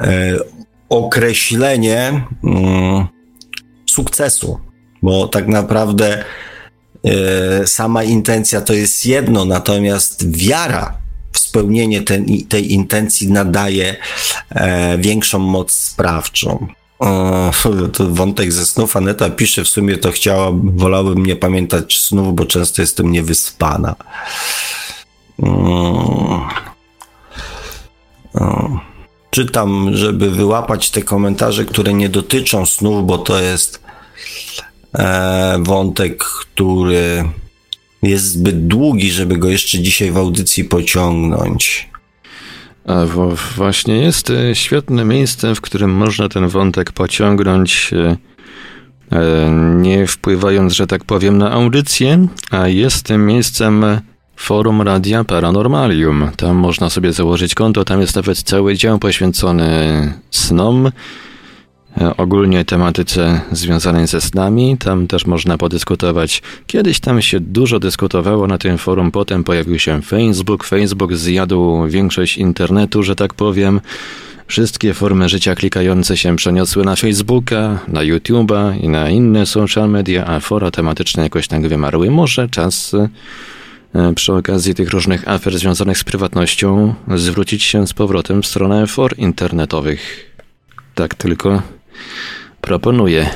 e, określenie mm, sukcesu, bo tak naprawdę e, sama intencja to jest jedno, natomiast wiara spełnienie ten, tej intencji nadaje e, większą moc sprawczą. (laughs) to wątek ze snów. Aneta pisze, w sumie to chciała, wolałabym nie pamiętać snów, bo często jestem niewyspana. Czytam, żeby wyłapać te komentarze, które nie dotyczą snów, bo to jest e, wątek, który jest zbyt długi, żeby go jeszcze dzisiaj w audycji pociągnąć. A właśnie jest e, świetne miejsce, w którym można ten wątek pociągnąć, e, e, nie wpływając, że tak powiem, na audycję, a jest tym miejscem Forum Radia Paranormalium. Tam można sobie założyć konto, tam jest nawet cały dział poświęcony snom, e, ogólnie tematyce związanej ze snami. Tam też można podyskutować. Kiedyś tam się dużo dyskutowało na tym forum, potem pojawił się Facebook. Facebook zjadł większość internetu, że tak powiem. Wszystkie formy życia klikające się przeniosły na Facebooka, na YouTube'a i na inne social media, a fora tematyczne jakoś tak wymarły. Może czas przy okazji tych różnych afer związanych z prywatnością zwrócić się z powrotem w stronę for internetowych. Tak tylko proponuję.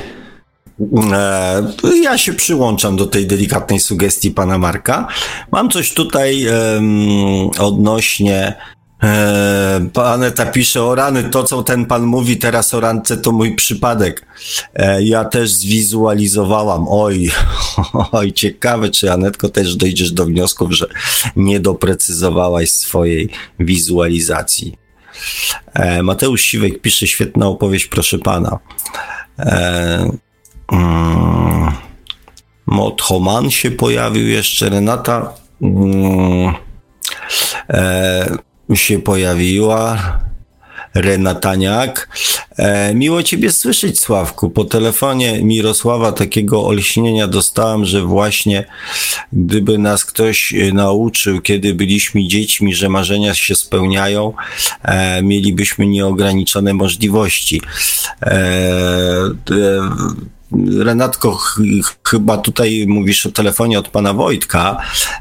E, ja się przyłączam do tej delikatnej sugestii pana Marka. Mam coś tutaj um, odnośnie E, Aneta pisze o rany, to co ten pan mówi teraz o rance to mój przypadek. E, ja też zwizualizowałam. Oj, (laughs) oj, ciekawe, czy Anetko też dojdziesz do wniosków, że nie doprecyzowałaś swojej wizualizacji. E, Mateusz Siwek pisze świetna opowieść, proszę pana. E, mm, Mothoman się pojawił jeszcze, Renata. Mm, e, się pojawiła. Renataniak. E, miło Ciebie słyszeć, Sławku. Po telefonie Mirosława takiego olśnienia dostałem, że właśnie gdyby nas ktoś e, nauczył, kiedy byliśmy dziećmi, że marzenia się spełniają, e, mielibyśmy nieograniczone możliwości. E, e Renatko, ch chyba tutaj mówisz o telefonie od pana Wojtka,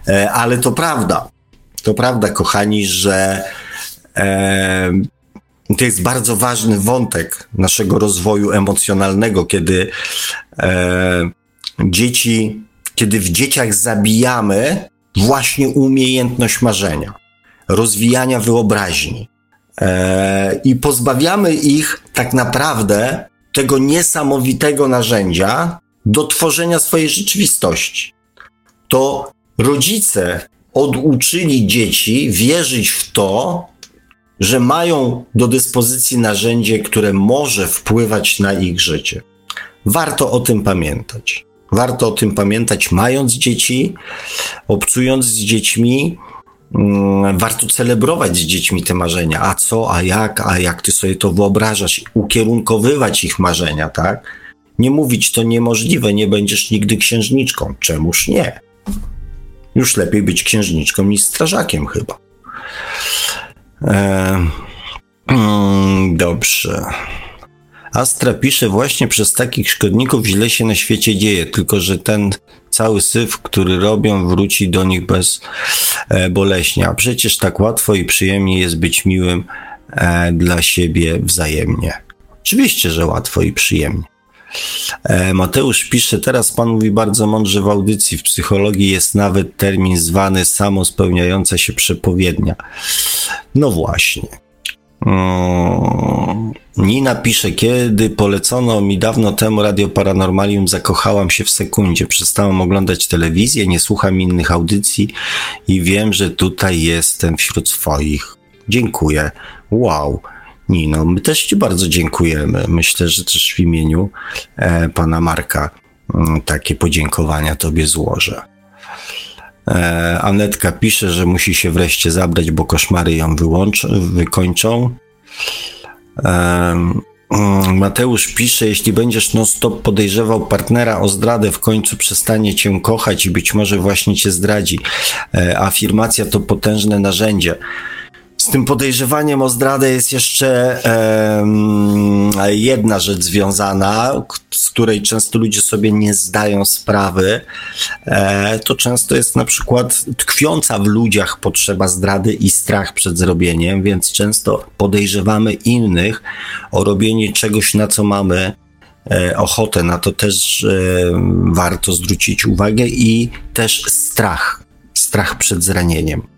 e, ale to prawda. To prawda, kochani, że e, to jest bardzo ważny wątek naszego rozwoju emocjonalnego, kiedy e, dzieci, kiedy w dzieciach zabijamy właśnie umiejętność marzenia, rozwijania wyobraźni e, i pozbawiamy ich tak naprawdę tego niesamowitego narzędzia do tworzenia swojej rzeczywistości. To rodzice oduczyli dzieci wierzyć w to, że mają do dyspozycji narzędzie, które może wpływać na ich życie. Warto o tym pamiętać. Warto o tym pamiętać, mając dzieci, obcując z dziećmi, mm, warto celebrować z dziećmi te marzenia. A co, a jak, a jak ty sobie to wyobrażasz? Ukierunkowywać ich marzenia, tak? Nie mówić to niemożliwe, nie będziesz nigdy księżniczką. Czemuż nie? Już lepiej być księżniczką niż strażakiem chyba. E, mm, dobrze. Astra pisze, właśnie przez takich szkodników źle się na świecie dzieje, tylko że ten cały syf, który robią, wróci do nich bez e. A przecież tak łatwo i przyjemnie jest być miłym e, dla siebie wzajemnie. Oczywiście, że łatwo i przyjemnie. E, Mateusz pisze, teraz pan mówi bardzo mądrze w audycji. W psychologii jest nawet termin zwany samospełniająca się przepowiednia. No właśnie. Nina pisze, kiedy polecono mi dawno temu Radio Paranormalium, zakochałam się w sekundzie. Przestałam oglądać telewizję, nie słucham innych audycji i wiem, że tutaj jestem wśród swoich. Dziękuję. Wow. Nino, my też Ci bardzo dziękujemy. Myślę, że też w imieniu e, pana Marka m, takie podziękowania Tobie złożę. E, Anetka pisze, że musi się wreszcie zabrać, bo koszmary ją wykończą. E, Mateusz pisze, jeśli będziesz non-stop podejrzewał partnera o zdradę, w końcu przestanie cię kochać i być może właśnie cię zdradzi. E, afirmacja to potężne narzędzie. Z tym podejrzewaniem o zdradę jest jeszcze e, jedna rzecz związana, z której często ludzie sobie nie zdają sprawy. E, to często jest na przykład tkwiąca w ludziach potrzeba zdrady i strach przed zrobieniem, więc często podejrzewamy innych o robienie czegoś, na co mamy e, ochotę. Na to też e, warto zwrócić uwagę i też strach. Strach przed zranieniem.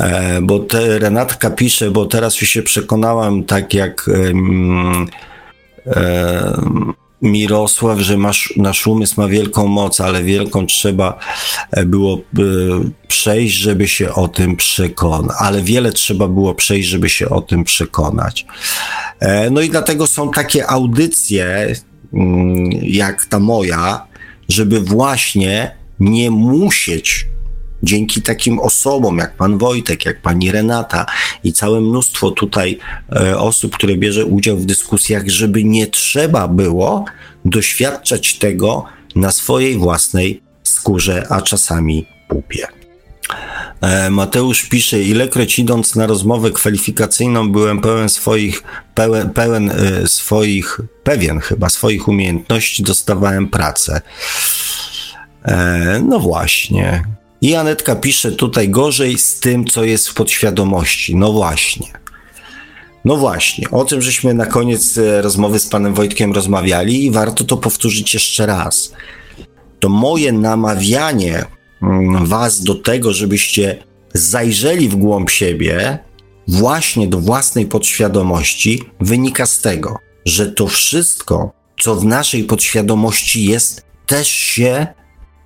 E, bo te, Renatka pisze, bo teraz już się przekonałam, tak jak um, Mirosław, że masz, nasz umysł ma wielką moc, ale wielką trzeba e, było przejść, żeby się o tym przekonać. Ale wiele trzeba było przejść, żeby się o tym przekonać. No i dlatego są takie audycje, mm, jak ta moja, żeby właśnie nie musieć dzięki takim osobom jak pan Wojtek, jak pani Renata i całe mnóstwo tutaj e, osób, które bierze udział w dyskusjach, żeby nie trzeba było doświadczać tego na swojej własnej skórze, a czasami pupie. E, Mateusz pisze, ilekroć idąc na rozmowę kwalifikacyjną byłem pełen swoich, pełen, pełen e, swoich, pewien chyba swoich umiejętności, dostawałem pracę. No właśnie. I Anetka pisze tutaj gorzej z tym, co jest w podświadomości. No właśnie. No właśnie, o tym żeśmy na koniec e, rozmowy z panem Wojtkiem rozmawiali i warto to powtórzyć jeszcze raz. To moje namawianie mm, was do tego, żebyście zajrzeli w głąb siebie, właśnie do własnej podświadomości, wynika z tego, że to wszystko, co w naszej podświadomości jest, też się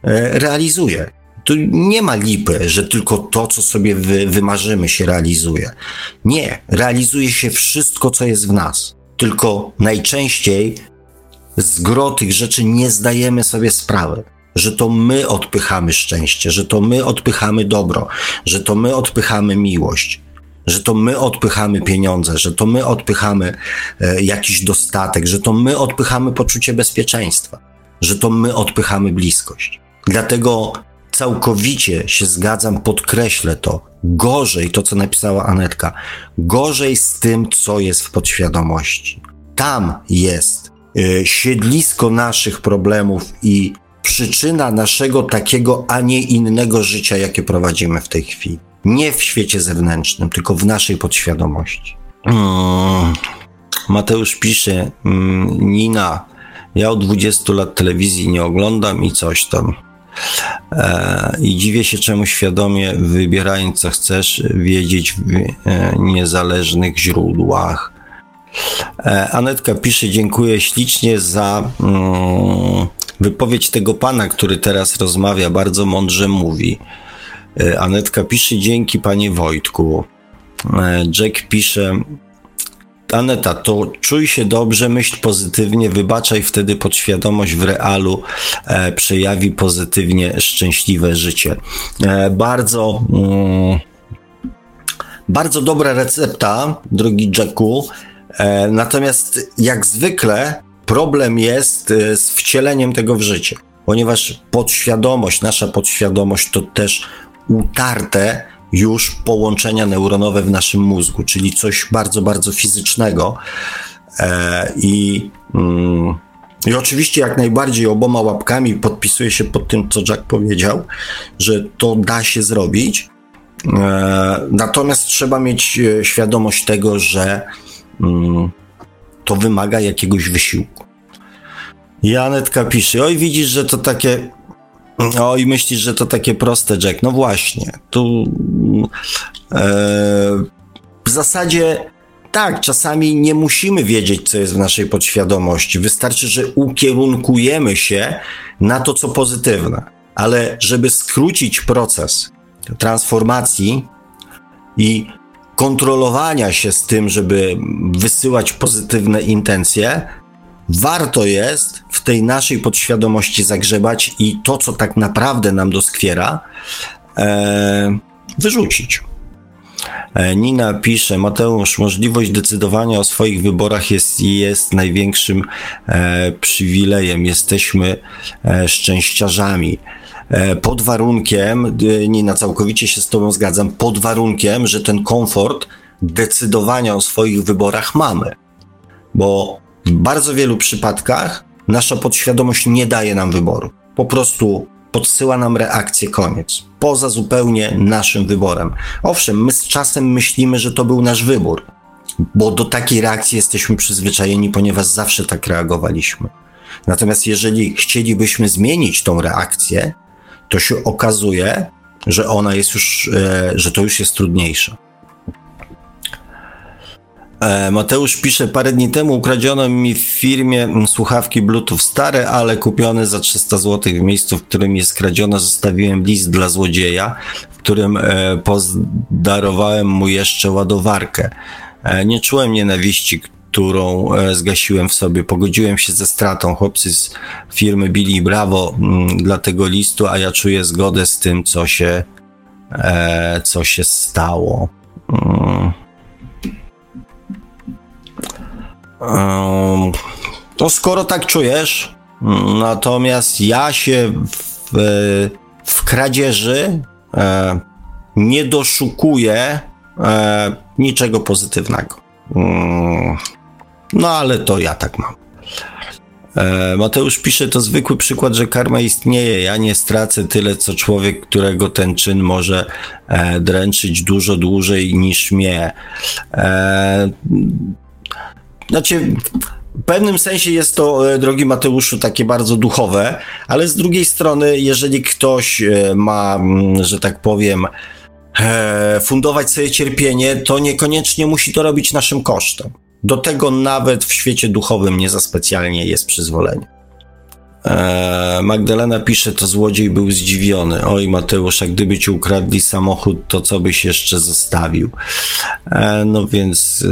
e, realizuje. Tu nie ma lipy, że tylko to, co sobie wy, wymarzymy, się realizuje. Nie, realizuje się wszystko, co jest w nas. Tylko najczęściej z gro tych rzeczy nie zdajemy sobie sprawy, że to my odpychamy szczęście, że to my odpychamy dobro, że to my odpychamy miłość, że to my odpychamy pieniądze, że to my odpychamy e, jakiś dostatek, że to my odpychamy poczucie bezpieczeństwa, że to my odpychamy bliskość. Dlatego całkowicie się zgadzam, podkreślę to. Gorzej to, co napisała Anetka, gorzej z tym, co jest w podświadomości. Tam jest y, siedlisko naszych problemów i przyczyna naszego takiego, a nie innego życia, jakie prowadzimy w tej chwili. Nie w świecie zewnętrznym, tylko w naszej podświadomości. Hmm. Mateusz pisze, hmm, Nina, ja od 20 lat telewizji nie oglądam i coś tam. E, I dziwię się, czemu świadomie wybierając co chcesz wiedzieć w e, niezależnych źródłach. E, Anetka pisze, dziękuję ślicznie za mm, wypowiedź tego pana, który teraz rozmawia, bardzo mądrze mówi. Anetka pisze, dzięki panie Wojtku. Jack pisze, Aneta, to czuj się dobrze, myśl pozytywnie, wybaczaj, wtedy podświadomość w realu e, przejawi pozytywnie szczęśliwe życie. E, bardzo, mm, bardzo dobra recepta, drogi Jacku. E, natomiast jak zwykle problem jest e, z wcieleniem tego w życie, ponieważ podświadomość, nasza podświadomość to też utarte już połączenia neuronowe w naszym mózgu, czyli coś bardzo, bardzo fizycznego. E, I, mm, I oczywiście jak najbardziej oboma łapkami podpisuję się pod tym, co Jack powiedział, że to da się zrobić. E, natomiast trzeba mieć e, świadomość tego, że mm, to wymaga jakiegoś wysiłku. Janetka pisze, oj widzisz, że to takie o i myślisz, że to takie proste, Jack. No właśnie. Tu e, w zasadzie tak, czasami nie musimy wiedzieć, co jest w naszej podświadomości. Wystarczy, że ukierunkujemy się na to, co pozytywne. Ale żeby skrócić proces transformacji i kontrolowania się z tym, żeby wysyłać pozytywne intencje, warto jest w tej naszej podświadomości zagrzebać i to, co tak naprawdę nam doskwiera, e, wyrzucić. E, Nina pisze, Mateusz, możliwość decydowania o swoich wyborach jest, jest największym e, przywilejem. Jesteśmy e, szczęściarzami. E, pod warunkiem, e, Nina, całkowicie się z Tobą zgadzam, pod warunkiem, że ten komfort decydowania o swoich wyborach mamy. Bo w bardzo wielu przypadkach nasza podświadomość nie daje nam wyboru. Po prostu podsyła nam reakcję, koniec. Poza zupełnie naszym wyborem. Owszem, my z czasem myślimy, że to był nasz wybór, bo do takiej reakcji jesteśmy przyzwyczajeni, ponieważ zawsze tak reagowaliśmy. Natomiast jeżeli chcielibyśmy zmienić tą reakcję, to się okazuje, że ona jest już, e, że to już jest trudniejsze. E, Mateusz pisze, parę dni temu ukradziono mi w firmie słuchawki Bluetooth stare, ale kupione za 300 zł w miejscu, w którym je skradziono, zostawiłem list dla złodzieja, w którym e, pozdarowałem mu jeszcze ładowarkę. E, nie czułem nienawiści, którą zgasiłem w sobie. Pogodziłem się ze stratą. Chłopcy z firmy bili brawo dla tego listu, a ja czuję zgodę z tym, co się, co się stało. To skoro tak czujesz, natomiast ja się w, w kradzieży e, nie doszukuję e, niczego pozytywnego. Mm, no ale to ja tak mam. E, Mateusz pisze, to zwykły przykład, że karma istnieje. Ja nie stracę tyle, co człowiek, którego ten czyn może dręczyć dużo dłużej niż mnie. Znaczy, w pewnym sensie jest to, e, drogi Mateuszu, takie bardzo duchowe, ale z drugiej strony, jeżeli ktoś e, ma, mm, że tak powiem, e, fundować sobie cierpienie, to niekoniecznie musi to robić naszym kosztem. Do tego nawet w świecie duchowym nie za specjalnie jest przyzwolenie. Magdalena pisze, to złodziej był zdziwiony. Oj, Mateusz, a gdyby ci ukradli samochód, to co byś jeszcze zostawił? No więc,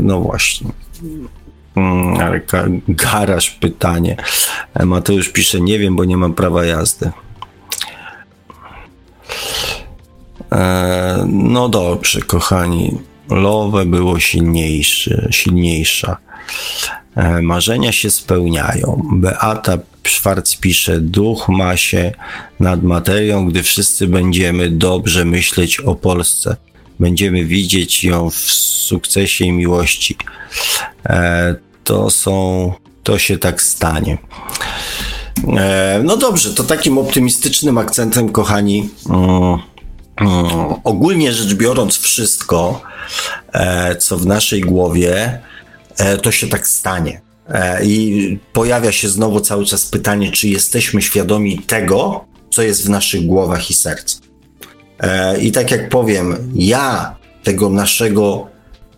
no właśnie. Mm, ale garaż pytanie. E, Mateusz pisze, nie wiem, bo nie mam prawa jazdy. E, no dobrze, kochani. Lowe było silniejsze, silniejsza. E, marzenia się spełniają. Beata Szwarc pisze, duch ma się nad materią, gdy wszyscy będziemy dobrze myśleć o Polsce. Będziemy widzieć ją w sukcesie i miłości. E, to są, to się tak stanie. E, no dobrze, to takim optymistycznym akcentem, kochani, mm, mm, ogólnie rzecz biorąc, wszystko, e, co w naszej głowie, to się tak stanie. I pojawia się znowu cały czas pytanie, czy jesteśmy świadomi tego, co jest w naszych głowach i sercach. I tak jak powiem, ja tego naszego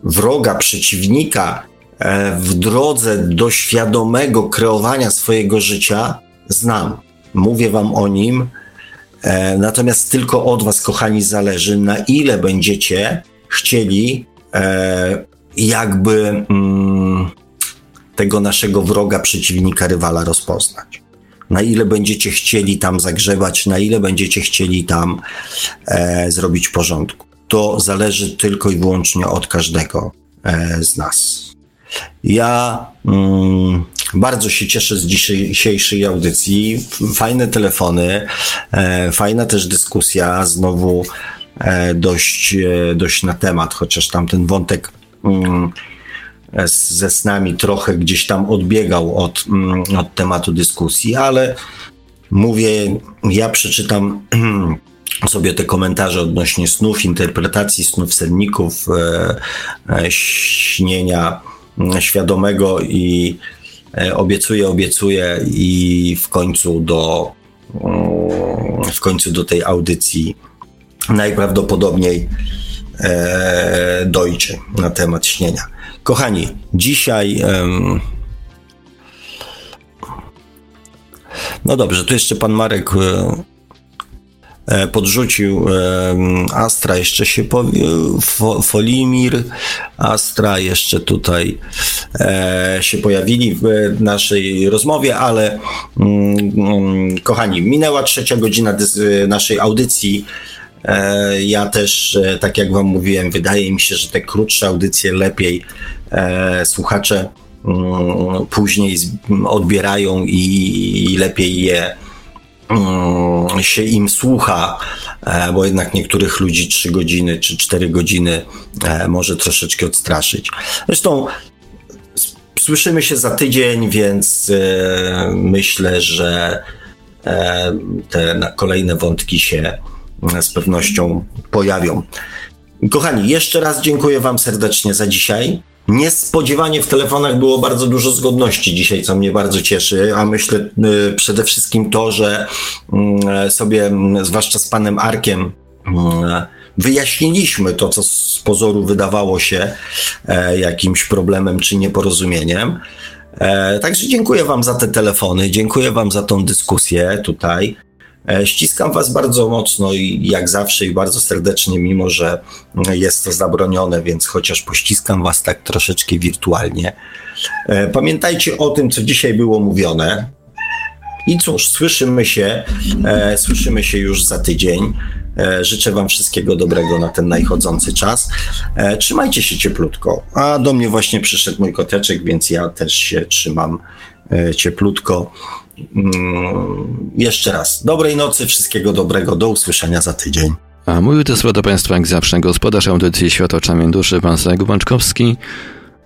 wroga, przeciwnika e, w drodze do świadomego kreowania swojego życia znam. Mówię wam o nim, e, natomiast tylko od was, kochani, zależy, na ile będziecie chcieli e, jakby mm, tego naszego wroga, przeciwnika, rywala rozpoznać. Na ile będziecie chcieli tam zagrzewać, na ile będziecie chcieli tam e, zrobić porządku. To zależy tylko i wyłącznie od każdego e, z nas. Ja mm, bardzo się cieszę z dzisiejszej audycji. Fajne telefony, e, fajna też dyskusja, znowu e, dość, e, dość na temat, chociaż tam ten wątek mm, ze snami trochę gdzieś tam odbiegał od, mm, od tematu dyskusji, ale mówię, ja przeczytam (clears throat) sobie te komentarze odnośnie snów, interpretacji snów senników, śnienia świadomego i e, obiecuję, obiecuję i w końcu do mm, w końcu do tej audycji najprawdopodobniej e, dojdzie na temat śnienia. Kochani, dzisiaj no dobrze, tu jeszcze pan Marek e, E, podrzucił Astra, jeszcze się powie, Folimir, Astra jeszcze tutaj e, się pojawili w naszej rozmowie, ale mm, kochani, minęła trzecia godzina naszej audycji. Ja też, tak jak Wam mówiłem, wydaje mi się, że te krótsze audycje lepiej słuchacze mm, później odbierają i lepiej je Mm, się im słucha, e, bo jednak niektórych ludzi 3 godziny czy 4 godziny e, może troszeczkę odstraszyć. Zresztą słyszymy się za tydzień, więc e, myślę, że te kolejne wątki się z pewnością pojawią. Kochani, jeszcze raz dziękuję Wam serdecznie za dzisiaj. Niespodziewanie w telefonach było bardzo dużo zgodności dzisiaj, co mnie bardzo cieszy, a myślę y, przede wszystkim to, że y, sobie, y, zwłaszcza z panem Arkiem, wyjaśniliśmy to, co z pozoru wydawało się e, jakimś problemem czy nieporozumieniem. E, także dziękuję Wam za te telefony, dziękuję Wam za tą dyskusję tutaj. E, ściskam Was bardzo mocno i jak zawsze i bardzo serdecznie, mimo że jest to zabronione, więc chociaż pościskam Was tak troszeczkę wirtualnie. E, pamiętajcie o tym, co dzisiaj było mówione. I cóż, słyszymy się, e, słyszymy się już za tydzień. Życzę Wam wszystkiego dobrego na ten najchodzący czas. Trzymajcie się cieplutko. A do mnie właśnie przyszedł mój koteczek, więc ja też się trzymam cieplutko. Mm, jeszcze raz, dobrej nocy, wszystkiego dobrego, do usłyszenia za tydzień. A mówił to do Państwa jak zawsze gospodarz audycji Świat oczami duszy, pan Zajek Bączkowski.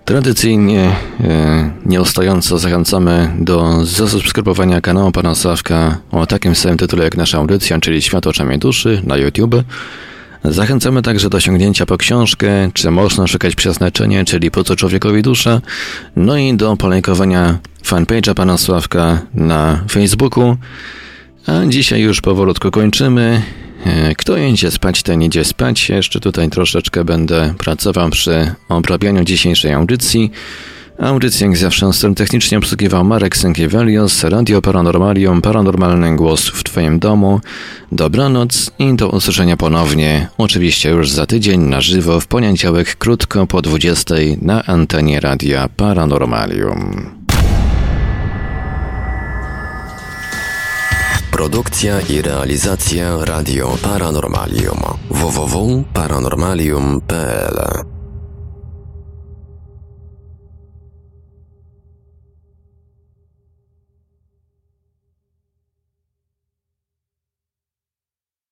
Tradycyjnie, e, nieustająco zachęcamy do zasubskrybowania kanału Pana Sławka o takim samym tytule jak nasza audycja, czyli Świat oczami duszy na YouTube. Zachęcamy także do sięgnięcia po książkę, czy można szukać przeznaczenia, czyli po co człowiekowi dusza, no i do polajkowania fanpage'a Pana Sławka na Facebooku. A dzisiaj już powolutku kończymy. E, kto idzie spać, ten idzie spać. Jeszcze tutaj troszeczkę będę pracował przy obrabianiu dzisiejszej audycji. Audycję jak zawsze stron technicznie obsługiwał Marek Sękiewelios, Radio Paranormalium, Paranormalny Głos w Twoim domu. Dobranoc i do usłyszenia ponownie, oczywiście już za tydzień na żywo w poniedziałek krótko po 20 na antenie Radia Paranormalium. Produkcja i realizacja Radio Paranormalium www.paranormalium.pl